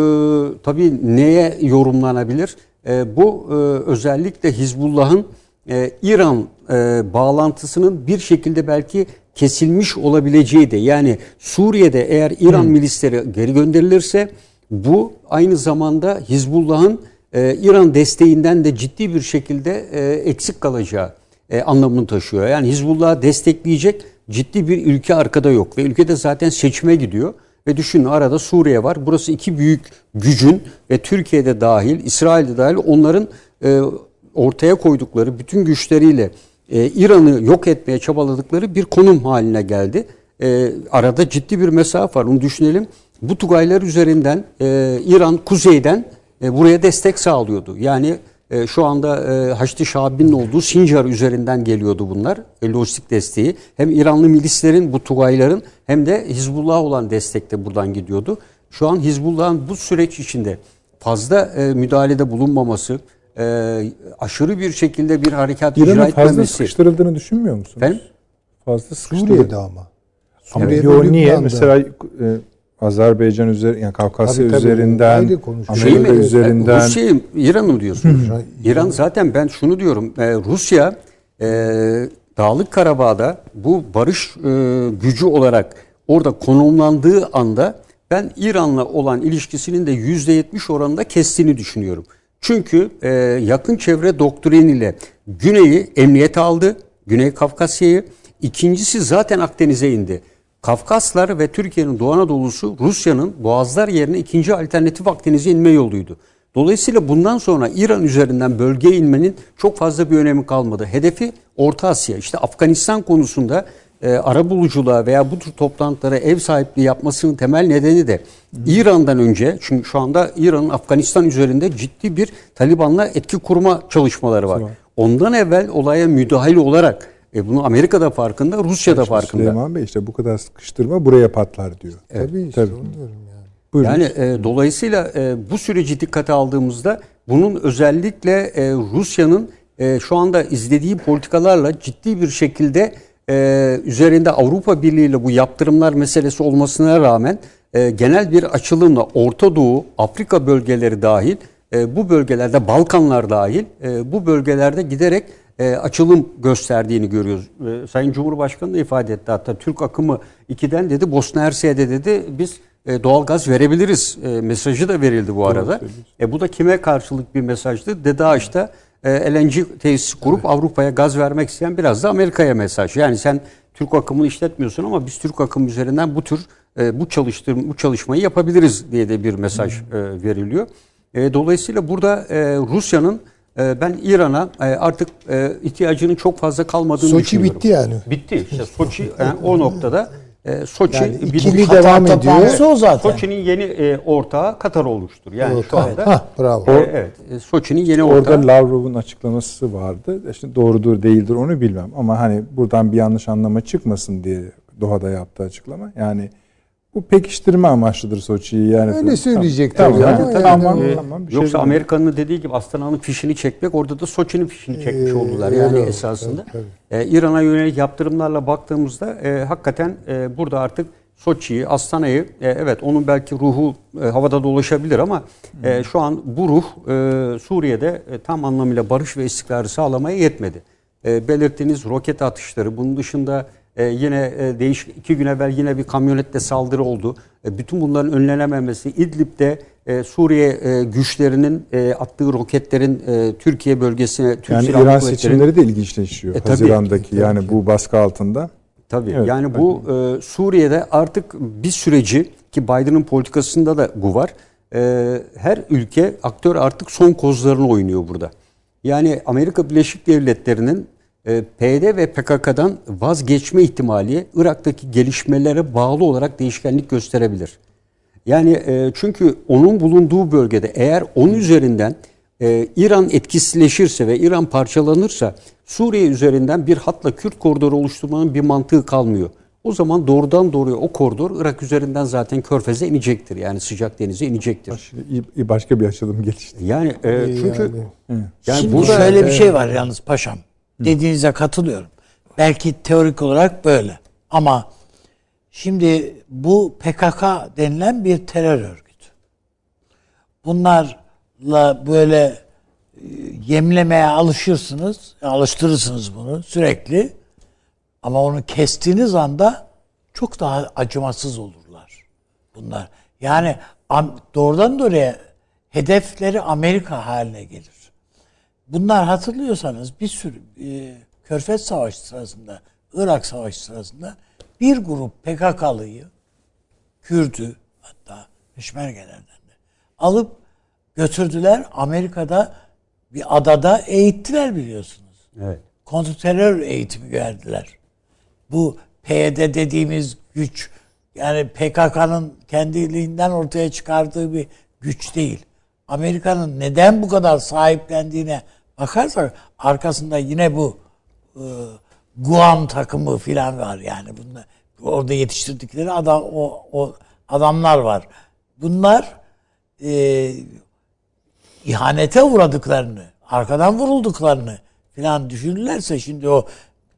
tabii neye yorumlanabilir? E, bu e, özellikle Hizbullah'ın e, İran e, bağlantısının bir şekilde belki kesilmiş olabileceği de yani Suriye'de eğer İran milisleri geri gönderilirse bu aynı zamanda Hizbullah'ın e, İran desteğinden de ciddi bir şekilde e, eksik kalacağı e, anlamını taşıyor. Yani Hizbullah'ı destekleyecek ciddi bir ülke arkada yok ve ülkede zaten seçime gidiyor. Ve düşünün arada Suriye var. Burası iki büyük gücün ve Türkiye'de dahil, İsrail'de dahil onların e, ortaya koydukları bütün güçleriyle e, İran'ı yok etmeye çabaladıkları bir konum haline geldi. E, arada ciddi bir mesafe var. Onu düşünelim. Bu Tugaylar üzerinden e, İran kuzeyden buraya destek sağlıyordu. Yani şu anda Haçlı Şabi'nin olduğu Sincar üzerinden geliyordu bunlar. Lojistik desteği. Hem İranlı milislerin, bu Tugayların hem de Hizbullah olan destek de buradan gidiyordu. Şu an Hizbullah'ın bu süreç içinde fazla müdahalede bulunmaması, e, aşırı bir şekilde bir harekat icra İran'ın fazla etmemesi. sıkıştırıldığını düşünmüyor musunuz? Efendim? Fazla sıkıştırıldı. Suriye'de ama. Ama Suriye'de, yo, niye? Mesela e, Azerbaycan üzerinden, yani Kafkasya Tabii, tabii, üzerinden. Şey mi? Amerika üzerinden. Rusya'yı, İran'ı mı diyorsunuz? İran- İran zaten ben şunu diyorum. e, Rusya e, Dağlık Karabağ'da bu barış e, gücü olarak orada konumlandığı anda ben İran'la olan ilişkisinin de %70 oranında kestiğini düşünüyorum. Çünkü e, yakın çevre doktriniyle Güney'i emniyete aldı. Güney Kafkasya'yı. İkincisi zaten Akdeniz'e indi. Kafkaslar ve Türkiye'nin Doğu Anadolu'su Rusya'nın boğazlar yerine ikinci alternatif Akdeniz'e inme yoluydu. Dolayısıyla bundan sonra İran üzerinden bölgeye inmenin çok fazla bir önemi kalmadı. Hedefi Orta Asya. İşte Afganistan konusunda e, ara buluculuğa veya bu tür toplantılara ev sahipliği yapmasının temel nedeni de İran'dan önce çünkü şu anda İran'ın Afganistan üzerinde ciddi bir Taliban'la etki kurma çalışmaları var. Ondan evvel olaya müdahil olarak e, bunu Amerika'da farkında, Rusya'da farkında. Süleyman Bey işte bu kadar sıkıştırma buraya patlar diyor. Tabii işte Tabii. onu diyorum yani. Buyurun. Yani e, dolayısıyla e, bu süreci dikkate aldığımızda bunun özellikle e, Rusya'nın e, şu anda izlediği politikalarla ciddi bir şekilde e, üzerinde Avrupa Birliği ile bu yaptırımlar meselesi olmasına rağmen e, genel bir açılımla Orta Doğu, Afrika bölgeleri dahil e, bu bölgelerde Balkanlar dahil e, bu bölgelerde giderek e, açılım gösterdiğini görüyoruz. E, Sayın Cumhurbaşkanı da ifade etti hatta Türk akımı 2'den dedi Bosna Hersek'e dedi biz e, doğal gaz verebiliriz e, mesajı da verildi bu arada. E, bu da kime karşılık bir mesajdı? DEDAŞ'ta e, LNG tesisi kurup Avrupa'ya gaz vermek isteyen biraz da Amerika'ya mesaj. Yani sen Türk akımını işletmiyorsun ama biz Türk akımı üzerinden bu tür e, bu çalıştırma bu çalışmayı yapabiliriz diye de bir mesaj e, veriliyor. E, dolayısıyla burada Rusya'nın ben İran'a artık ihtiyacının çok fazla kalmadığını Soçi düşünüyorum. bitti yani. Bitti. İşte Soçi yani o noktada e, Soçi Yani ikili devam ediyor. O zaten. Soçi'nin yeni e, ortağı Katar olmuştur. Yani şu anda Hah, bravo. e, evet e, Soçi'nin yeni ortağı. Orada Lavrov'un açıklaması vardı. İşte doğrudur değildir onu bilmem ama hani buradan bir yanlış anlama çıkmasın diye Doha'da yaptığı açıklama. Yani bu pekiştirme amaçlıdır Soçi'yi yani. Öyle söyleyecekler Tamam, ya. tamam, Yani tamam, o- tamam, bir şey Yoksa. Amerika'nın dediği gibi Astana'nın fişini çekmek orada da Soçi'nin fişini çekmiş Ee, oldular. Yani oldu, esasında. tabii, E, İran'a yönelik yaptırımlarla baktığımızda e, hakikaten e, burada artık Soçi'yi, Astana'yı e, evet onun belki ruhu e, havada dolaşabilir ama e, şu an bu ruh e, Suriye'de e, tam anlamıyla barış ve istikrarı sağlamaya yetmedi. E, belirttiğiniz roket atışları bunun dışında e, yine e, değişik iki gün evvel yine bir kamyonetle saldırı oldu. E, bütün bunların önlenememesi İdlib'de e, Suriye e, güçlerinin e, attığı roketlerin e, Türkiye bölgesine Türk Yani İran seçimleri de ilginçleşiyor. E, tabii. Haziran'daki yani bu baskı altında. Tabii. Evet, yani bu e, Suriye'de artık bir süreci ki Biden'ın politikasında da bu var. E, her ülke aktör artık son kozlarını oynuyor burada. Yani Amerika Birleşik Devletleri'nin PYD ve PKK'dan vazgeçme ihtimali Irak'taki gelişmelere bağlı olarak değişkenlik gösterebilir. Yani e, çünkü onun bulunduğu bölgede eğer onun üzerinden e, İran etkisizleşirse ve İran parçalanırsa Suriye üzerinden bir hatla Kürt koridoru oluşturmanın bir mantığı kalmıyor. O zaman doğrudan doğruya o koridor Irak üzerinden zaten Körfez'e inecektir. Yani sıcak denize inecektir. Baş- iyi- başka bir açılım gelişti. Yani e, çünkü Yani. yani Şimdi burada şöyle bir e, şey var yalnız paşam. Dediğinize katılıyorum. Belki teorik olarak böyle. Ama şimdi bu PKK denilen bir terör örgütü. Bunlarla böyle e, yemlemeye alışırsınız, alıştırırsınız bunu sürekli. Ama onu kestiğiniz anda çok daha acımasız olurlar bunlar. Yani doğrudan doğruya hedefleri Amerika haline gelir. Bunlar hatırlıyorsanız bir sürü e, Körfez Savaşı sırasında, Irak Savaşı sırasında bir grup PKK'lıyı, Kürdü hatta Peşmergelerden de alıp götürdüler. Amerika'da bir adada eğittiler biliyorsunuz. evet. Kontrterör eğitimi verdiler. Bu PYD dediğimiz güç yani PKK'nın kendiliğinden ortaya çıkardığı bir güç değil. Amerika'nın neden bu kadar sahiplendiğine bakarsak arkasında yine bu e, Guam takımı filan var yani bunlar orada yetiştirdikleri adam o, o adamlar var. Bunlar e, ihanete uğradıklarını, arkadan vurulduklarını filan düşünürlerse şimdi o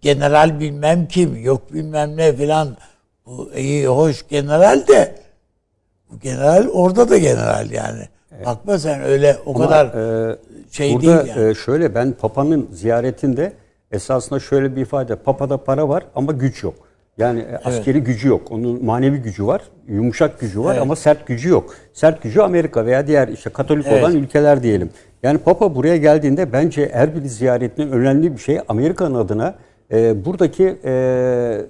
general bilmem kim, yok bilmem ne filan bu iyi hoş general de bu general orada da general yani. Bakma sen öyle o Ama, kadar e, şey burada değil yani. e, şöyle ben Papa'nın ziyaretinde esasında şöyle bir ifade. Papa'da para var ama güç yok. Yani e, askeri gücü yok. Onun manevi gücü var, yumuşak gücü var Evet. ama sert gücü yok. Sert gücü Amerika veya diğer işte Katolik Evet. olan ülkeler diyelim. Yani Papa buraya geldiğinde bence Erbil ziyaretinin önemli bir şey Amerika'nın adına e, buradaki e,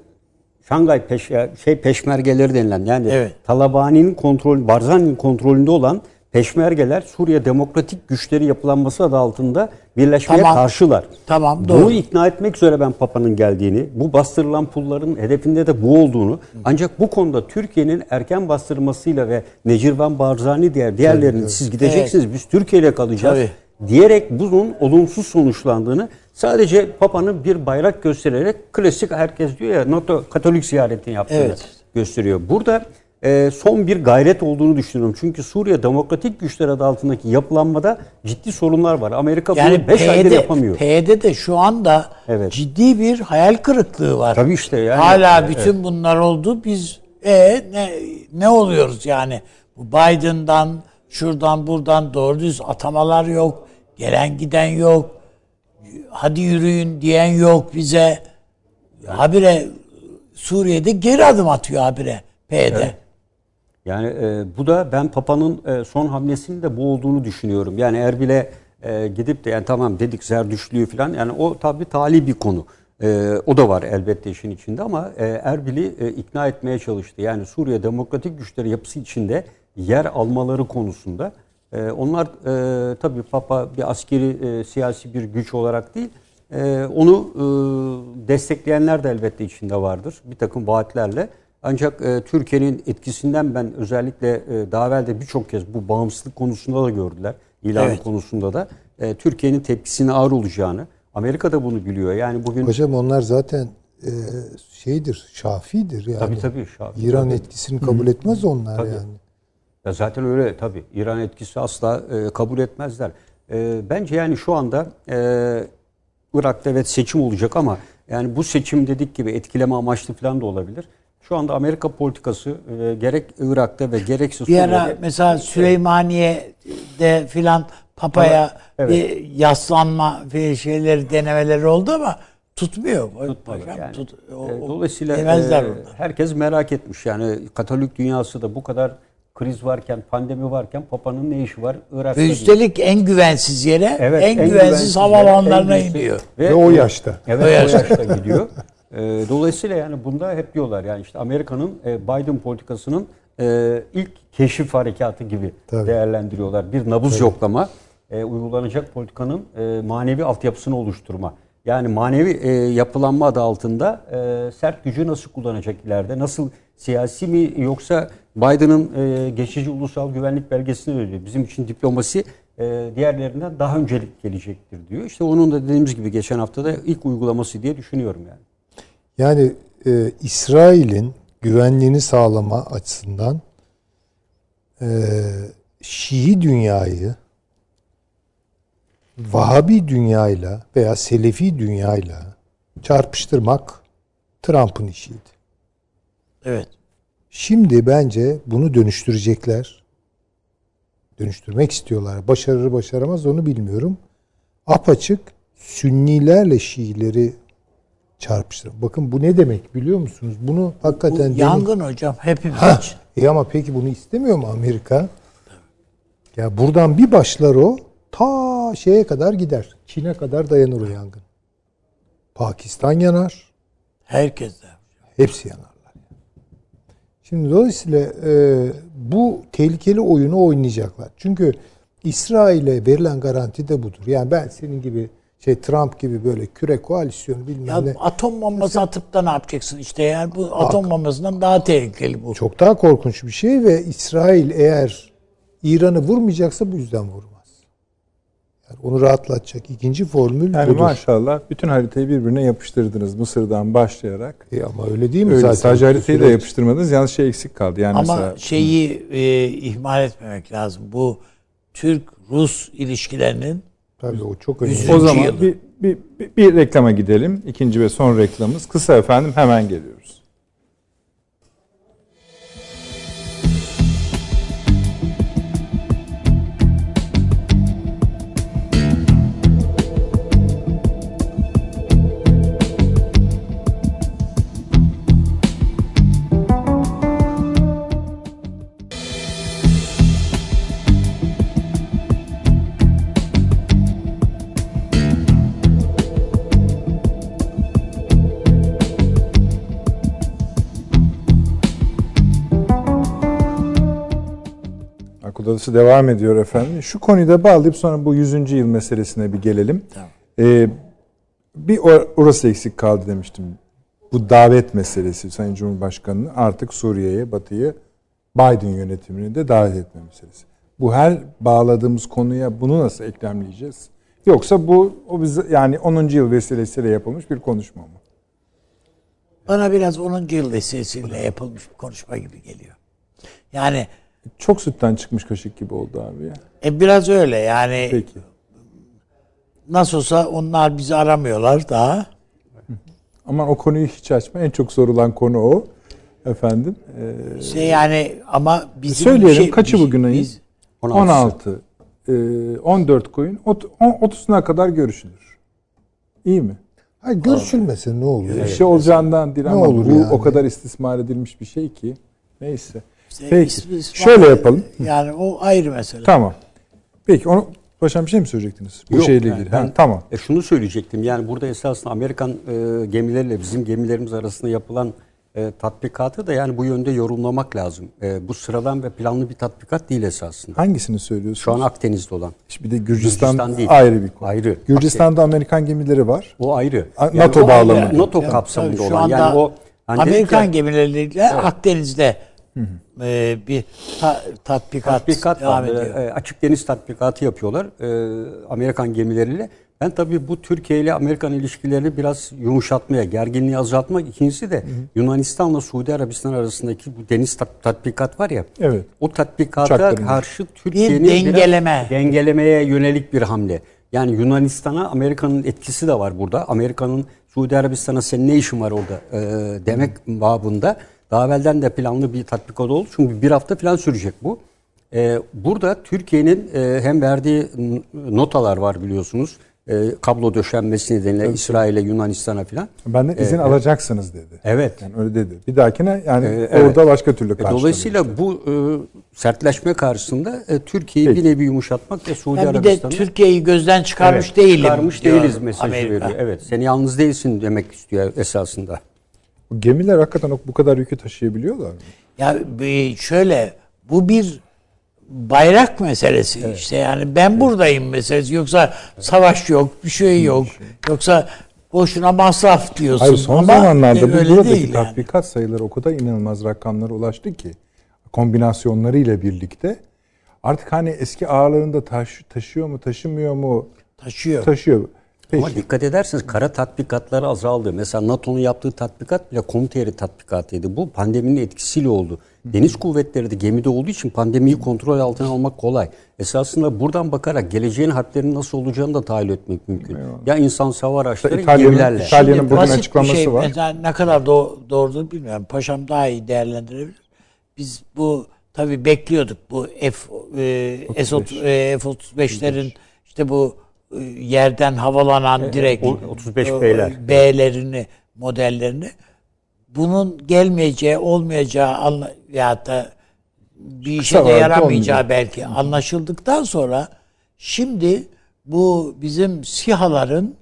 Şangay peş, şey peşmergeleri denilen yani Evet. Talabani'nin kontrol, Barzani'nin kontrolünde olan peşmergeler Suriye demokratik güçleri yapılanması adı altında birleşmeye Tamam. karşılar. Tamam, Bunu doğru. ikna etmek üzere ben Papa'nın geldiğini, bu bastırılan pulların hedefinde de bu olduğunu, ancak bu konuda Türkiye'nin erken bastırmasıyla ve Necirvan Barzani diğer diğerlerinin siz gideceksiniz, biz Türkiye ile kalacağız Tabii. diyerek bunun olumsuz sonuçlandığını sadece Papa'nın bir bayrak göstererek klasik herkes diyor ya NATO Katolik ziyaretini yaptığını Evet. gösteriyor. Burada e, son bir gayret olduğunu düşünüyorum. Çünkü Suriye demokratik güçler adı altındaki yapılanmada ciddi sorunlar var. Amerika Yani bunu 5 aydır yapamıyor. PYD de şu anda Evet. ciddi bir hayal kırıklığı var. Tabii işte yani. Hala Evet. bütün bunlar oldu. Biz e ne ne oluyoruz yani? Bu Biden'dan şuradan buradan doğru düz atamalar yok. Gelen giden yok. Hadi yürüyün diyen yok bize. Habire Suriye'de geri adım atıyor habire PYD. Yani e, bu da ben Papa'nın e, son hamlesinin de bu olduğunu düşünüyorum. Yani Erbil'e e, gidip de yani tamam dedik Zerdüştlüğü falan yani o tabii tali bir konu. E, o da var elbette işin içinde ama e, Erbil'i e, ikna etmeye çalıştı. Yani Suriye Demokratik Güçleri yapısı içinde yer almaları konusunda. E, onlar e, tabii Papa bir askeri e, siyasi bir güç olarak değil e, onu e, destekleyenler de elbette içinde vardır. Bir takım vaatlerle. Ancak e, Türkiye'nin etkisinden ben özellikle e, daha evvel de birçok kez bu bağımsızlık konusunda da gördüler. İlan Evet. konusunda da e, Türkiye'nin tepkisinin ağır olacağını. Amerika da bunu biliyor. Yani bugün Hocam onlar zaten e, şeydir, şafidir yani. tabii tabii şafi, İran tabii. etkisini kabul etmez onlar Tabii. yani. Ya zaten öyle tabii. İran etkisi asla e, kabul etmezler. E, bence yani şu anda e, Irak'ta evet seçim olacak ama yani bu seçim dedik gibi etkileme amaçlı falan da olabilir. Şu anda Amerika politikası e, gerek Irak'ta ve gerekse Bir ara Suriye'de mesela Süleymaniye'de filan Papa'ya Evet. bir yaslanma bir şeyleri denemeleri oldu ama tutmuyor. Tutmadı Paşam, yani. tut- o- E, Dolayısıyla e, herkes merak etmiş. Yani Katolik dünyası da bu kadar kriz varken, pandemi varken Papa'nın ne işi var Irak'ta? Ve üstelik en güvensiz yere, Evet, en, güvensiz en güvensiz- iniyor. Ve o yaşta. Evet O yaşta, gidiyor. [LAUGHS] E, dolayısıyla yani bunda hep diyorlar yani işte Amerika'nın e, Biden politikasının e, ilk keşif harekatı gibi Tabii. değerlendiriyorlar. Bir nabız yoklama, e, uygulanacak politikanın manevi altyapısını oluşturma. Yani manevi yapılanma adı altında sert gücü nasıl kullanacak ileride? Nasıl siyasi mi yoksa Biden'ın geçici ulusal güvenlik belgesini veriyor. Bizim için diplomasi diğerlerinden daha öncelik gelecektir diyor. İşte onun da dediğimiz gibi geçen hafta da ilk uygulaması diye düşünüyorum yani. Yani e, İsrail'in güvenliğini sağlama açısından e, Şii dünyayı Vahabi dünyayla veya Selefi dünyayla çarpıştırmak Trump'ın işiydi. Evet. Şimdi bence bunu dönüştürecekler. Dönüştürmek istiyorlar. Başarır başaramaz onu bilmiyorum. Apaçık Sünnilerle Şiileri çarpıştır. Bakın bu ne demek biliyor musunuz? Bunu Bu hakikaten demin- yangın hocam hepimiz Ha, e ama peki bunu istemiyor mu Amerika? Ya buradan bir başlar o ta şeye kadar gider. Çin'e kadar dayanır o yangın. Pakistan yanar. Herkes de. Hepsi yanarlar. Şimdi dolayısıyla e, bu tehlikeli oyunu oynayacaklar. Çünkü İsrail'e verilen garanti de budur. Yani ben senin gibi şey Trump gibi böyle küre koalisyonu bilmem Ya ne atom bombası atıp da ne yapacaksın işte yani bu atom bombasından daha tehlikeli bu. çok daha korkunç bir şey ve İsrail eğer İran'ı vurmayacaksa bu yüzden vurmaz. Yani onu rahatlatacak ikinci formül Yani budur. maşallah bütün haritayı birbirine yapıştırdınız Mısır'dan başlayarak. E ama öyle değil mi Öyle zaten? sadece haritayı da yapıştırmadınız. Yalnız şey eksik kaldı. Yani Ama mesela şeyi e, ihmal etmemek lazım. Bu Türk-Rus ilişkilerinin Tabii o çok önemli. O zaman bir, bir, bir reklama gidelim. İkinci ve son reklamımız. Kısa efendim hemen geliyoruz. Odası devam ediyor efendim. Şu konuyu da bağlayıp sonra bu 100. yıl meselesine bir gelelim. Tamam. Ee, bir or- orası eksik kaldı demiştim. Bu davet meselesi Sayın Cumhurbaşkanı'nın artık Suriye'ye, Batı'yı Biden yönetimini de davet etme meselesi. Bu her bağladığımız konuya bunu nasıl eklemleyeceğiz? Yoksa bu o bize yani 10. yıl vesilesiyle yapılmış bir konuşma mı? bana biraz 10. yıl vesilesiyle yapılmış bir konuşma gibi geliyor. Yani Çok sütten çıkmış kaşık gibi oldu abi ya. e, biraz öyle yani Peki. nasıl olsa onlar bizi aramıyorlar daha. Ama o konuyu hiç açma. En çok sorulan konu o. Efendim. Ee, Şey yani ama bizim Söyleyelim, şey- kaçı biz- bugün ayın? biz- 16. ee, 14 koyun. Ot- on- 30'una kadar görüşülür. İyi mi? Hayır, görüşülmesin ne olur. Bir şey olacağından değil Ne ama olur bu yani? o kadar istismar edilmiş bir şey ki. Neyse. İşte Peki. ismi- ismi- Şöyle yapalım. Yani o ayrı mesele. Tamam. Peki onu Paşam bir şey mi söyleyecektiniz? Bu Yok, şeyle yani ilgili. ben- Ha, tamam. E şunu söyleyecektim. Yani burada esasında Amerikan e, gemileriyle bizim gemilerimiz arasında yapılan e, tatbikatı da yani bu yönde yorumlamak lazım. E, bu sıradan ve planlı bir tatbikat değil esasında. Hangisini söylüyorsunuz? Şu an Akdeniz'de olan. bir de Gürcistan, Gürcistan değil. ayrı bir konu. Ayrı. Gürcistan'da Amerikan gemileri var. O ayrı. A- NATO o bağlamında. NATO Yani kapsamında şu olan. anda Yani o hani Amerikan ya, gemileriyle Akdeniz'de e, bir ta- tatbikat, tatbikat devam var. ediyor. E, açık deniz tatbikatı yapıyorlar e, Amerikan gemileriyle. Ben tabii bu Türkiye ile Amerikan ilişkilerini biraz yumuşatmaya, gerginliği azaltmak. İkincisi de Yunanistan'la Suudi Arabistan arasındaki bu deniz tat- tatbikat var ya. Evet. O tatbikata Uçakların. karşı Türkiye'nin Bir dengeleme. dengelemeye yönelik bir hamle. Yani Yunanistan'a Amerika'nın etkisi de var burada. Amerika'nın Suudi Arabistan'a senin ne işin var orada e, demek babında. Daha evvelden de planlı bir tatbikat oldu. Çünkü bir hafta falan sürecek bu. E, burada Türkiye'nin e, hem verdiği notalar var biliyorsunuz. E, kablo döşenmesi nedeniyle İsrail'e, Yunanistan'a falan. Benden izin alacaksınız dedi. Evet. Yani öyle dedi. Bir dahakine yani Ee, evet. orada başka türlü E, karşılanıyor. Dolayısıyla bu e, sertleşme karşısında e, Türkiye'yi bir nevi yumuşatmak ve Suudi Yani bir de Arabistan'ı Türkiye'yi gözden çıkarmış Evet, değilim. Çıkarmış diyor değiliz mesajı Amerika. veriyor. Evet. Sen yalnız değilsin demek istiyor esasında. Bu gemiler hakikaten bu kadar yükü taşıyabiliyorlar mı? Ya bir şöyle bu bir bayrak meselesi işte yani ben buradayım meselesi yoksa savaş yok bir şey yok yoksa boşuna masraf diyorsun Hayır son ama zamanlarda bu buradaki yani. tatbikat sayıları o kadar inanılmaz rakamlara ulaştı ki kombinasyonları ile birlikte artık hani eski ağlarında taş, taşıyor mu taşımıyor mu taşıyor. taşıyor. Ama dikkat ederseniz kara tatbikatları azaldı. Mesela NATO'nun yaptığı tatbikat bile komuta yeri tatbikatıydı. Bu pandeminin etkisiyle oldu. Deniz kuvvetleri de gemide olduğu için pandemiyi kontrol altına almak kolay. Esasında buradan bakarak geleceğin harplerinin nasıl olacağını da tahayyül etmek mümkün. Ya insan hava araçları İtalya'nın- gemilerle. İtalya'nın Şimdi bugün basit bir açıklaması şey, var. Mesela ne kadar doğ- doğrudur bilmiyorum. Paşam daha iyi değerlendirebilir. Biz bu tabii bekliyorduk bu F e, S e, F-35'lerin işte bu yerden havalanan direkt o- 35 e, B'ler. B'lerini modellerini bunun gelmeyeceği olmayacağı anla, ya da bir işe de yaramayacağı olmayacak. belki anlaşıldıktan sonra şimdi bu bizim SİHA'ların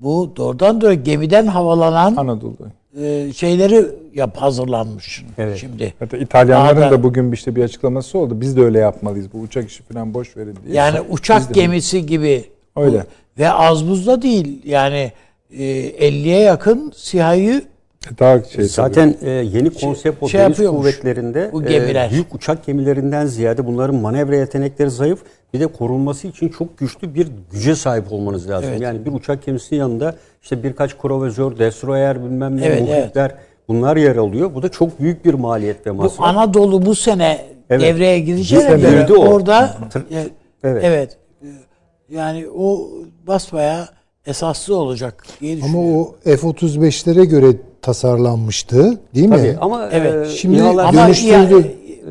bu doğrudan doğru gemiden havalanan Anadolu'da. E, şeyleri yap hazırlanmış Evet. şimdi. Hatta İtalyanların Daha da- da bugün işte bir açıklaması oldu. Biz de öyle yapmalıyız. Bu uçak işi falan boş verin diye. Yani Biz uçak de- gemisi gibi. Öyle. Bu- Ve az buzda değil. Yani e, 50'ye yakın SİHA'yı daha şey Zaten e, yeni konsept o şey deniz yapıyormuş, kuvvetlerinde bu e, büyük uçak gemilerinden ziyade bunların manevra yetenekleri zayıf bir de korunması için çok güçlü bir güce sahip olmanız lazım. Evet. Yani bir uçak gemisinin yanında işte birkaç kruvazör, destroyer bilmem ne, Evet, muhitler bunlar yer alıyor. Bu da çok büyük bir maliyet ve bu masraf. Anadolu bu sene Evet. devreye gireceğine Girdi o. orada e, Evet. evet. E, Yani o basbaya esaslı olacak diye Ama o F-35'lere göre tasarlanmıştı değil mi? Tabii ama Evet. e, Şimdi Ama dönüştürdü. ya-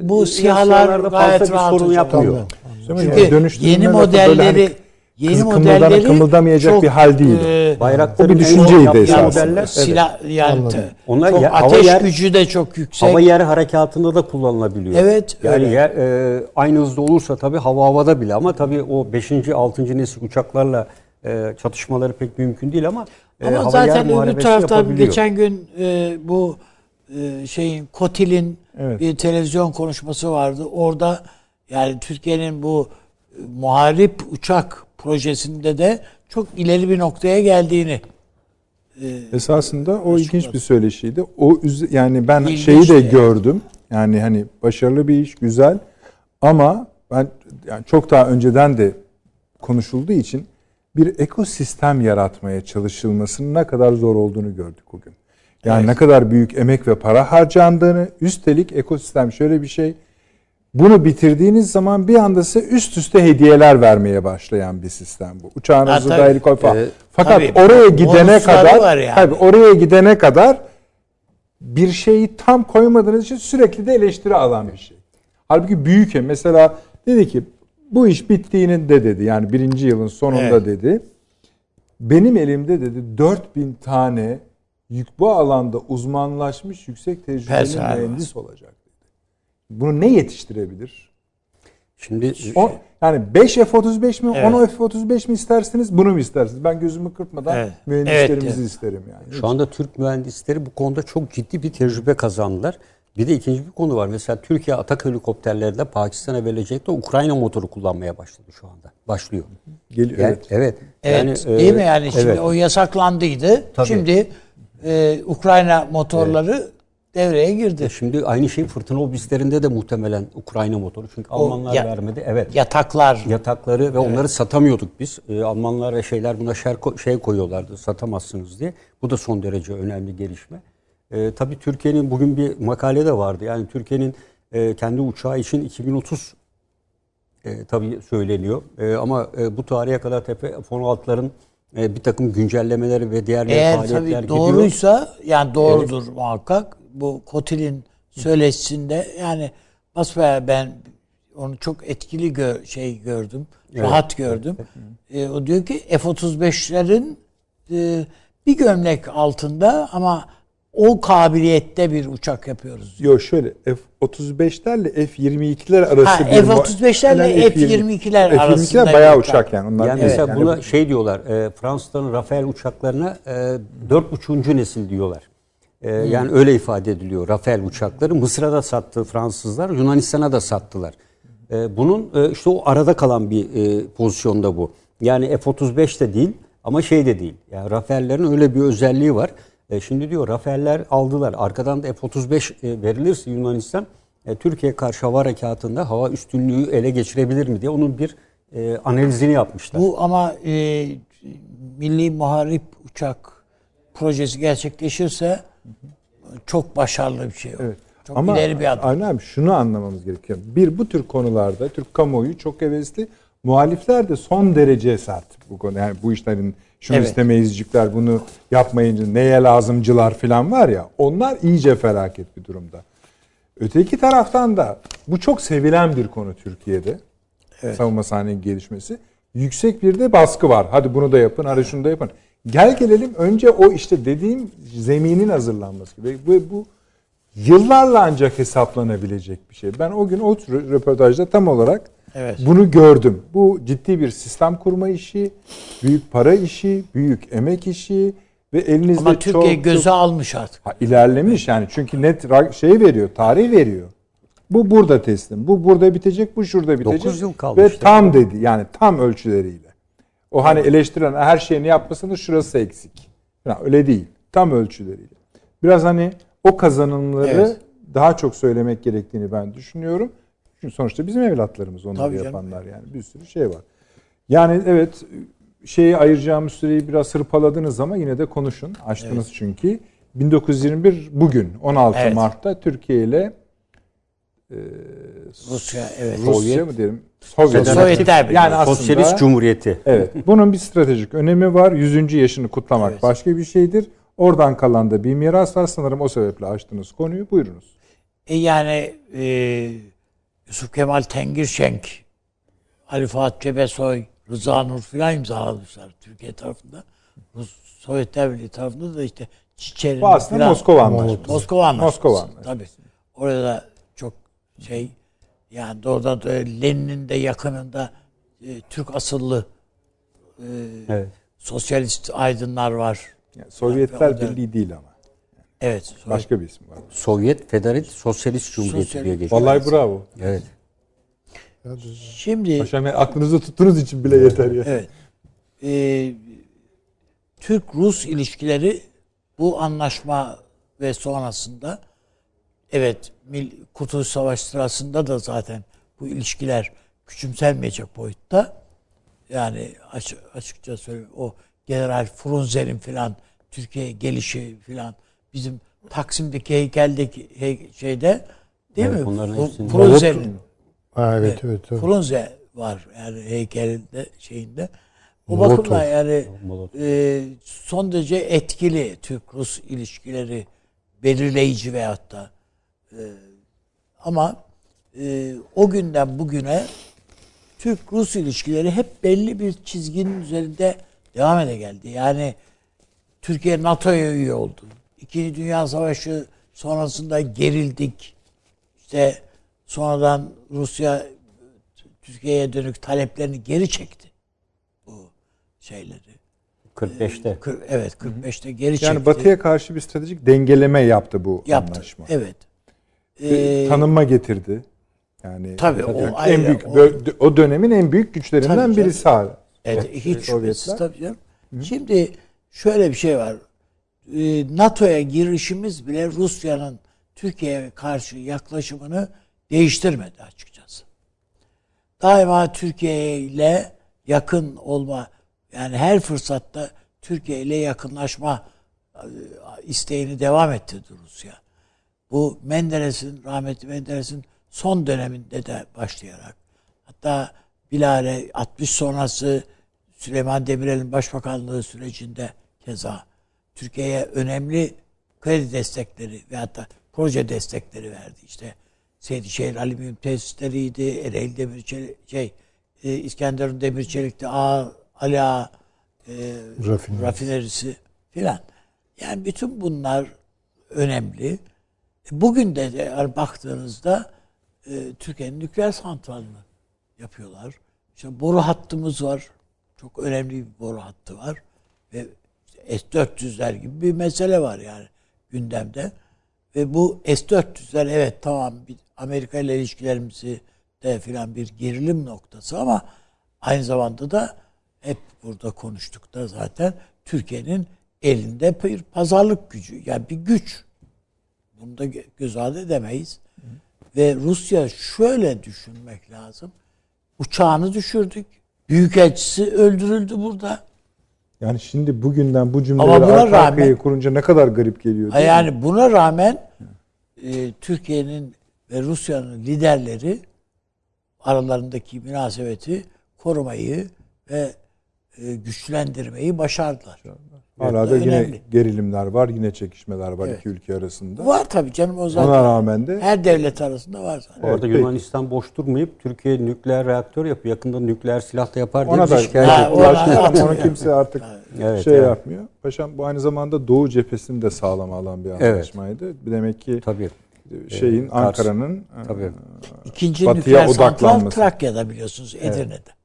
bu SİHA'lar gayet rahat sorun yapmıyor. Tamam. Çünkü Dönüştürme yeni modelleri hani yeni kız- modelleri kımıldamayacak çok, bir hal değil. e, Bayrakların O bir düşünceydi esasında. modeller- silah yani Anladım. Onlar çok ya- ateş yer- gücü de çok yüksek. Hava yer harekatında da kullanılabiliyor. Evet, Yani yer, e, aynı hızda olursa tabii hava havada bile ama tabii o 5. 6. nesil uçaklarla e, çatışmaları pek mümkün değil ama, e, Ama hava zaten yer öbür taraftan geçen gün e, bu e, şeyin Kotil'in Evet. bir televizyon konuşması vardı. Orada yani Türkiye'nin bu e, muharip uçak projesinde de çok ileri bir noktaya geldiğini Esasında o ilginç bir söyleşiydi. O yani ben İlginç şeyi de yani. gördüm. Yani hani başarılı bir iş, güzel. Ama ben yani çok daha önceden de konuşulduğu için bir ekosistem yaratmaya çalışılmasının ne kadar zor olduğunu gördük bugün. Yani ne kadar büyük emek ve para harcandığını, üstelik ekosistem şöyle bir şey. Bunu bitirdiğiniz zaman bir anda size üst üste hediyeler vermeye başlayan bir sistem bu. Uçağınızı Ha, da tabii. helikopter falan. Ee, Fakat tabii, oraya gidene kadar yani. tabii oraya gidene kadar bir şeyi tam koymadığınız için sürekli de eleştiri alan bir şey. Halbuki büyük. Mesela dedi ki bu iş bittiğini de dedi. Yani birinci yılın sonunda Evet. dedi. Benim elimde dedi 4000 tane yük bu alanda uzmanlaşmış yüksek tecrübeli mühendis olacak. Bunu ne yetiştirebilir? Şimdi O, yani 5 F-35 mi, Evet. 10 F-35 mi istersiniz, bunu mu istersiniz? Ben gözümü kırpmadan Evet. mühendislerimizi Evet, evet. isterim yani. Şu anda Türk mühendisleri bu konuda çok ciddi bir tecrübe kazandılar. Bir de ikinci bir konu var. Mesela Türkiye atak helikopterlerinde Pakistan'a verecekti. Ukrayna motoru kullanmaya başladı şu anda. Başlıyor. Geliyor, Yani, evet. evet. Evet Yani, değil e, mi yani şimdi evet. o yasaklandıydı. Tabii. Şimdi e, Ukrayna motorları devreye girdi. Şimdi aynı şey fırtına obüslerinde de muhtemelen Ukrayna motoru. Çünkü Almanlar ya- vermedi. Evet. Yataklar. Yatakları ve onları satamıyorduk biz. Ee, Almanlar ve şeyler buna şer şey koyuyorlardı satamazsınız diye. Bu da son derece önemli gelişme. Ee, tabii Türkiye'nin bugün bir makale de vardı. Yani Türkiye'nin e, kendi uçağı için 2030 e, tabii söyleniyor. E, ama e, bu tarihe kadar tepe F-16'ların e, bir takım güncellemeleri ve diğer Eğer faaliyetler tabii gidiyor. doğruysa yani doğrudur muhakkak. Bu Kotil'in söyleşisinde yani basbaya ben onu çok etkili gö- şey gördüm. Rahat gördüm. E, o diyor ki F-35'lerin e, bir gömlek altında ama o kabiliyette bir uçak yapıyoruz. Yok şöyle F-35'lerle F-22'ler arası Ha, bir... F-35'lerle Yani F-22'ler arasında F-22'ler bayağı bir uçak, uçak. yani. Onlar Yani Evet, mesela yani buna bu- şey diyorlar, e, Fransızların Rafael uçaklarına e, 4,5. nesil diyorlar. E, Yani öyle ifade ediliyor Rafael uçakları. Mısır'a da sattı Fransızlar, Yunanistan'a da sattılar. E, bunun e, işte o arada kalan bir e, pozisyonda bu. Yani F-35 de değil ama şey de değil. Yani Rafael'lerin öyle bir özelliği var. E, şimdi diyor Rafael'ler aldılar. Arkadan da F-35 e, verilirse Yunanistan e, Türkiye karşı hava harekatında hava üstünlüğü ele geçirebilir mi diye onun bir e, analizini yapmışlar. Bu ama e, milli muharip uçak projesi gerçekleşirse çok başarılı bir şey olur. Evet. Çok Ama ileri bir adım. Aynen abi şunu anlamamız gerekiyor. Bir bu tür konularda Türk kamuoyu çok hevesli. Muhalifler de son derece sert bu konu. Yani bu işlerin şunu Evet. istemeyizcikler, bunu yapmayınca neye lazımcılar falan var ya. Onlar iyice felaket bir durumda. Öteki taraftan da bu çok sevilen bir konu Türkiye'de. Savunma sahnenin gelişmesi. Yüksek bir de baskı var. Hadi bunu da yapın, hadi şunu da yapın. Gel gelelim önce o işte dediğim zeminin hazırlanması. Ve bu, bu yıllarla ancak hesaplanabilecek bir şey. Ben o gün o röportajda tam olarak Evet. bunu gördüm. Bu ciddi bir sistem kurma işi, büyük para işi, büyük emek işi ve elinizde Ama Türkiye çok, göze çok- almış artık. Ha, ilerlemiş yani çünkü net şey veriyor, tarih veriyor. Bu burada teslim, bu burada bitecek, bu şurada bitecek. Dokuz yıl kaldı Ve tam dedi yani tam ölçüleriyle. O hani eleştiren her şeyini yapmasının şurası eksik. Yani öyle değil. Tam ölçüleriyle. Biraz hani o kazanımları Evet. daha çok söylemek gerektiğini ben düşünüyorum. Çünkü sonuçta bizim evlatlarımız onları Tabii canım. yapanlar yani. Bir sürü şey var. Yani evet şeyi ayıracağımız süreyi biraz hırpaladınız ama yine de konuşun. Açtınız çünkü. 1921 bugün 16 Evet. Mart'ta Türkiye ile Rusya evet. Rusya Sovyet- mı diyelim? Sovyet. Sovyetler Birliği. Yani aslında Sosyalist Cumhuriyeti. Evet. Bunun bir stratejik önemi var. 100. yaşını kutlamak Evet. başka bir şeydir. Oradan kalan da bir miras var. Sanırım o sebeple açtınız konuyu. Buyurunuz. E yani e, Yusuf Kemal Tengirşenk, Ali Fuat Cebesoy, Rıza Nur filan imzalamışlar Türkiye tarafında. Rus Sovyetler Birliği tarafında da işte Çiçer'in Bu aslında Moskova Anlaşması. Moskova Anlaşması. Moskova Anlaşması. Tabii. Orada şey yani doğrudan da Lenin'in de yakınında e, Türk asıllı e, Evet. sosyalist aydınlar var. Yani Sovyetler Yani da- Birliği değil ama. Evet. Sovyet- Başka bir isim var. Sovyet Federalist Sosyalist Cumhuriyeti Sosyalist- diye geçiyor. Vallahi bravo. Evet. Şimdi Paşam yani aklınızda tuttuğunuz için bile yeter ya. Evet. Ee, Türk-Rus ilişkileri bu anlaşma ve sonrasında evet Mil- Kurtuluş Savaşı sırasında da zaten bu ilişkiler küçümsenmeyecek boyutta. Yani açık, açıkça söyleyeyim o General Frunze'nin filan Türkiye'ye gelişi filan bizim Taksim'deki heykeldeki hey- şeyde değil Evet, mi? bunların Frunze'nin Ha, evet evet. evet. Frunze var yani heykelinde şeyinde. O Molotov. bakımdan yani Molotov. e, son derece etkili Türk-Rus ilişkileri belirleyici veyahut da e, ama e, o günden bugüne Türk-Rus ilişkileri hep belli bir çizginin üzerinde devam ede geldi. Yani Türkiye NATO'ya üye oldu. İkinci Dünya Savaşı sonrasında gerildik. İşte sonradan Rusya Türkiye'ye dönük taleplerini geri çekti. Bu şeyleri. 45'te. Kır- evet 45'te geri çekti. Yani Batı'ya karşı bir stratejik dengeleme yaptı bu yaptı. anlaşma. Evet. Ee, tanınma getirdi. Yani Tabii, o yani ayrı, en büyük o- o dönemin en büyük güçlerinden birisi hala. Evet, hiç şüphesiz tabii canım. Şimdi şöyle bir şey var. Ee, NATO'ya girişimiz bile Rusya'nın Türkiye'ye karşı yaklaşımını değiştirmedi açıkçası. Daima Türkiye ile yakın olma yani her fırsatta Türkiye ile yakınlaşma e, isteğini devam ettirdi Rusya. Bu Menderes'in, rahmetli Menderes'in son döneminde de başlayarak hatta bilare 60 sonrası Süleyman Demirel'in başbakanlığı sürecinde keza Türkiye'ye önemli kredi destekleri ve hatta proje destekleri verdi. İşte Seydişehir Alüminyum tesisleriydi, Ereğli Demir Çelik, şey, e, İskenderun Demir Çelik'ti, A, Ali Ağa, e, Rafinerisi. rafinerisi filan. Yani bütün bunlar önemli. Bugün de, eğer baktığınızda e, Türkiye'nin nükleer santralını yapıyorlar. İşte boru hattımız var. Çok önemli bir boru hattı var. Ve işte S-400'ler gibi bir mesele var yani gündemde. Ve bu S-400'ler evet tamam Amerika ile ilişkilerimizi de filan bir gerilim noktası ama aynı zamanda da hep burada konuştuk da zaten Türkiye'nin elinde bir pazarlık gücü yani bir güç. Bunu da gö- göz ardı edemeyiz. Ve Rusya şöyle düşünmek lazım. Uçağını düşürdük. Büyükelçisi öldürüldü burada. Yani şimdi bugünden bu Ama cümleleri buna arka arkaya rağmen- kurunca ne kadar garip geliyor. Yani buna rağmen e, Türkiye'nin ve Rusya'nın liderleri aralarındaki münasebeti korumayı ve e, güçlendirmeyi başardılar. Hala da yine önemli. gerilimler var, yine çekişmeler var Evet. iki ülke arasında. Var tabii canım o zaten. Ona rağmen de Her devlet arasında var zaten. Orada Evet, Yunanistan boş durmayıp Türkiye nükleer reaktör yapıyor. Yakında nükleer silah da yapar diye ona da şikayet Ha, ona- kimse artık Evet, şey evet. yapmıyor. Paşam bu aynı zamanda Doğu cephesini de sağlam alan bir Evet. anlaşmaydı. Demek ki Tabii. şeyin Kars- Ankara'nın Tabii. e, İkinci Batıya nükleer santral odaklanması. Trakya'da biliyorsunuz Edirne'de.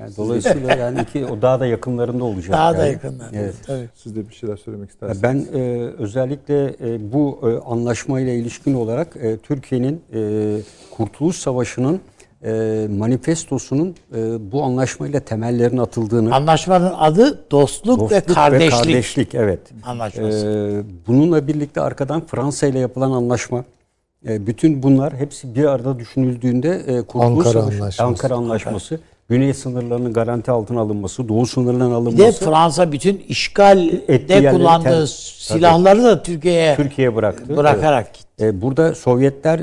Yani dolayısıyla [LAUGHS] yani iki o daha da yakınlarında olacak. Daha da yani. yakından. Evet. Tabii. siz de bir şeyler söylemek istersiniz. Ben e, özellikle e, bu e, anlaşmayla ilişkin olarak e, Türkiye'nin e, Kurtuluş Savaşı'nın e, manifestosunun e, bu anlaşmayla temellerin atıldığını Anlaşmanın adı dostluk, dostluk ve kardeşlik, kardeşlik, evet. anlaşması. Ee, bununla birlikte arkadan Fransa ile yapılan anlaşma. e, bütün bunlar hepsi bir arada düşünüldüğünde e, Kurtuluş Ankara Savaşı- Anlaşması. Ankara Anlaşması, Güney sınırlarının garanti altına alınması, Doğu sınırlarının Bir de alınması Fransa bütün işgalde kullandığı ter- silahları da Türkiye'ye Türkiye'ye bıraktı. bırakarak gitti. E, burada Sovyetler,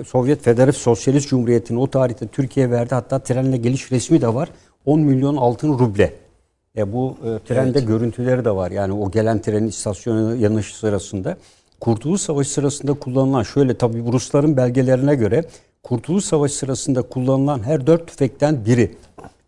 e, Sovyet Federatif Sosyalist Cumhuriyeti'nin o tarihte Türkiye'ye verdi. Hatta trenle geliş resmi de var. 10 milyon altın ruble. E, bu e, trende görüntüleri de var. Yani o gelen trenin istasyona yanışı sırasında. Kurtuluş Savaşı sırasında kullanılan şöyle tabii bu Rusların belgelerine göre Kurtuluş Savaşı sırasında kullanılan her dört tüfekten biri,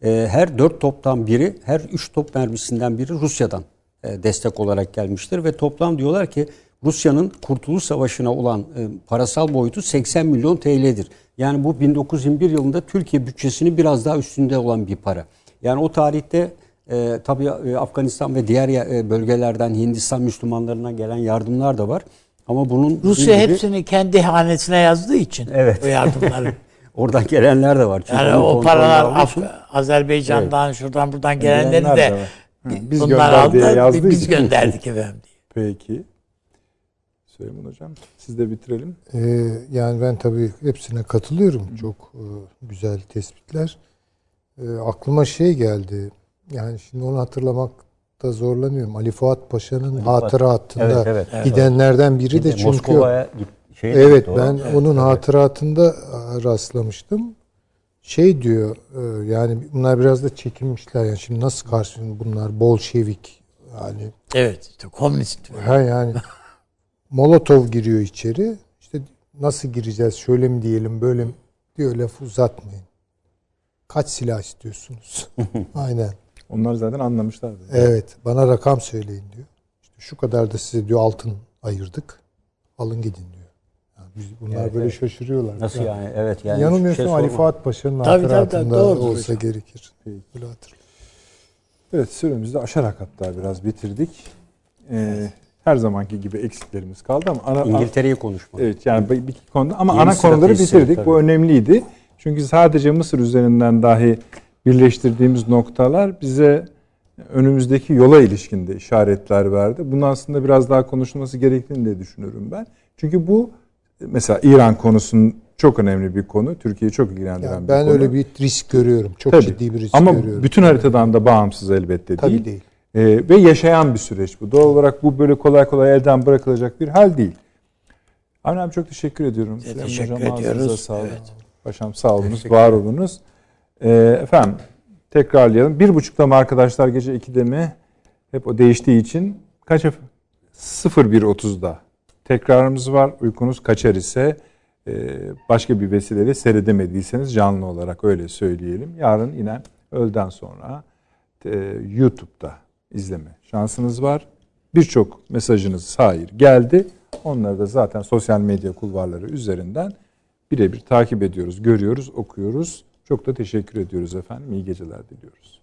e, her dört toptan biri, her üç top mermisinden biri Rusya'dan e, destek olarak gelmiştir ve toplam diyorlar ki Rusya'nın Kurtuluş Savaşı'na olan e, parasal boyutu 80 milyon TL'dir. Yani bu 1921 yılında Türkiye bütçesinin biraz daha üstünde olan bir para. Yani o tarihte e, tabii e, Afganistan ve diğer e, bölgelerden Hindistan Müslümanlarına gelen yardımlar da var. Ama bunun Rusya gibi hepsini kendi hanesine yazdığı için Evet. o yardımları. [LAUGHS] oradan gelenler de var. Çünkü Yani o paralar Af- Azerbaycan'dan şuradan buradan gelenleri Gelenler de de. Hı, biz bunlar aldı biz için. gönderdik efendim diye. [LAUGHS] Peki. Süleyman Hocam siz de bitirelim. Ee, yani ben tabii hepsine katılıyorum. Çok e, güzel tespitler. Ee, aklıma şey geldi. Yani şimdi onu hatırlamakta zorlanıyorum. Ali Fuat Paşa'nın Fuat. hatıratında Evet, evet. gidenlerden biri de çünkü Moskova'ya de Evet gitti ben onun hatıratında e, rastlamıştım. Şey diyor e, yani bunlar biraz da çekinmişler yani şimdi nasıl karşılıyor bunlar Bolşevik yani Evet işte komünist. ha yani [LAUGHS] Molotov giriyor içeri işte nasıl gireceğiz şöyle mi diyelim böyle mi diyor laf uzatmayın. Kaç silah istiyorsunuz? [LAUGHS] Aynen. Onlar zaten anlamışlardı. Evet bana rakam söyleyin diyor. İşte şu kadar da size diyor altın ayırdık. Alın gidin diyor. Yani biz, bunlar Evet, böyle evet. şaşırıyorlar. Nasıl Yani yani? Evet yani. Yanılmıyorsam şey Ali. Fuat Paşa'nın Tabii, tabii, hatıratında olsa hocam. gerekir. Böyle hatırlıyorum. Evet süremizi de aşarak hatta biraz bitirdik. Ee, her zamanki gibi eksiklerimiz kaldı ama ana, İngiltere'yi konuşmak. Evet yani bir konuda ama Yeni ana konuları bitirdik. tabii. Bu önemliydi. Çünkü sadece Mısır üzerinden dahi birleştirdiğimiz noktalar bize önümüzdeki yola ilişkinde işaretler verdi. Bunun aslında biraz daha konuşulması gerektiğini de düşünüyorum ben. Çünkü bu mesela İran konusunun çok önemli bir konu. Türkiye'yi çok ilgilendiren Yani bir ben konu. öyle bir risk görüyorum. Çok Tabii. ciddi bir risk Ama görüyorum. bütün haritadan da bağımsız elbette Tabii değil. değil. Ee, ve yaşayan bir süreç bu. Doğal olarak bu böyle kolay kolay elden bırakılacak bir hal değil. Avni abi çok teşekkür ediyorum. Süleyman teşekkür Hocam, ediyoruz. Sağlık. Evet. Paşam sağ olunuz, var olunuz. Ee, efendim tekrarlayalım. Bir buçukta mı arkadaşlar gece 2'de mi? Hep o değiştiği için kaç 01.30'da tekrarımız var. Uykunuz kaçar ise e, başka bir vesileyle seyredemediyseniz canlı olarak öyle söyleyelim. Yarın yine öğleden sonra e, YouTube'da izleme şansınız var. Birçok mesajınız hayır geldi. Onları da zaten sosyal medya kulvarları üzerinden birebir takip ediyoruz, görüyoruz, okuyoruz. Çok da teşekkür ediyoruz efendim. İyi geceler diliyoruz.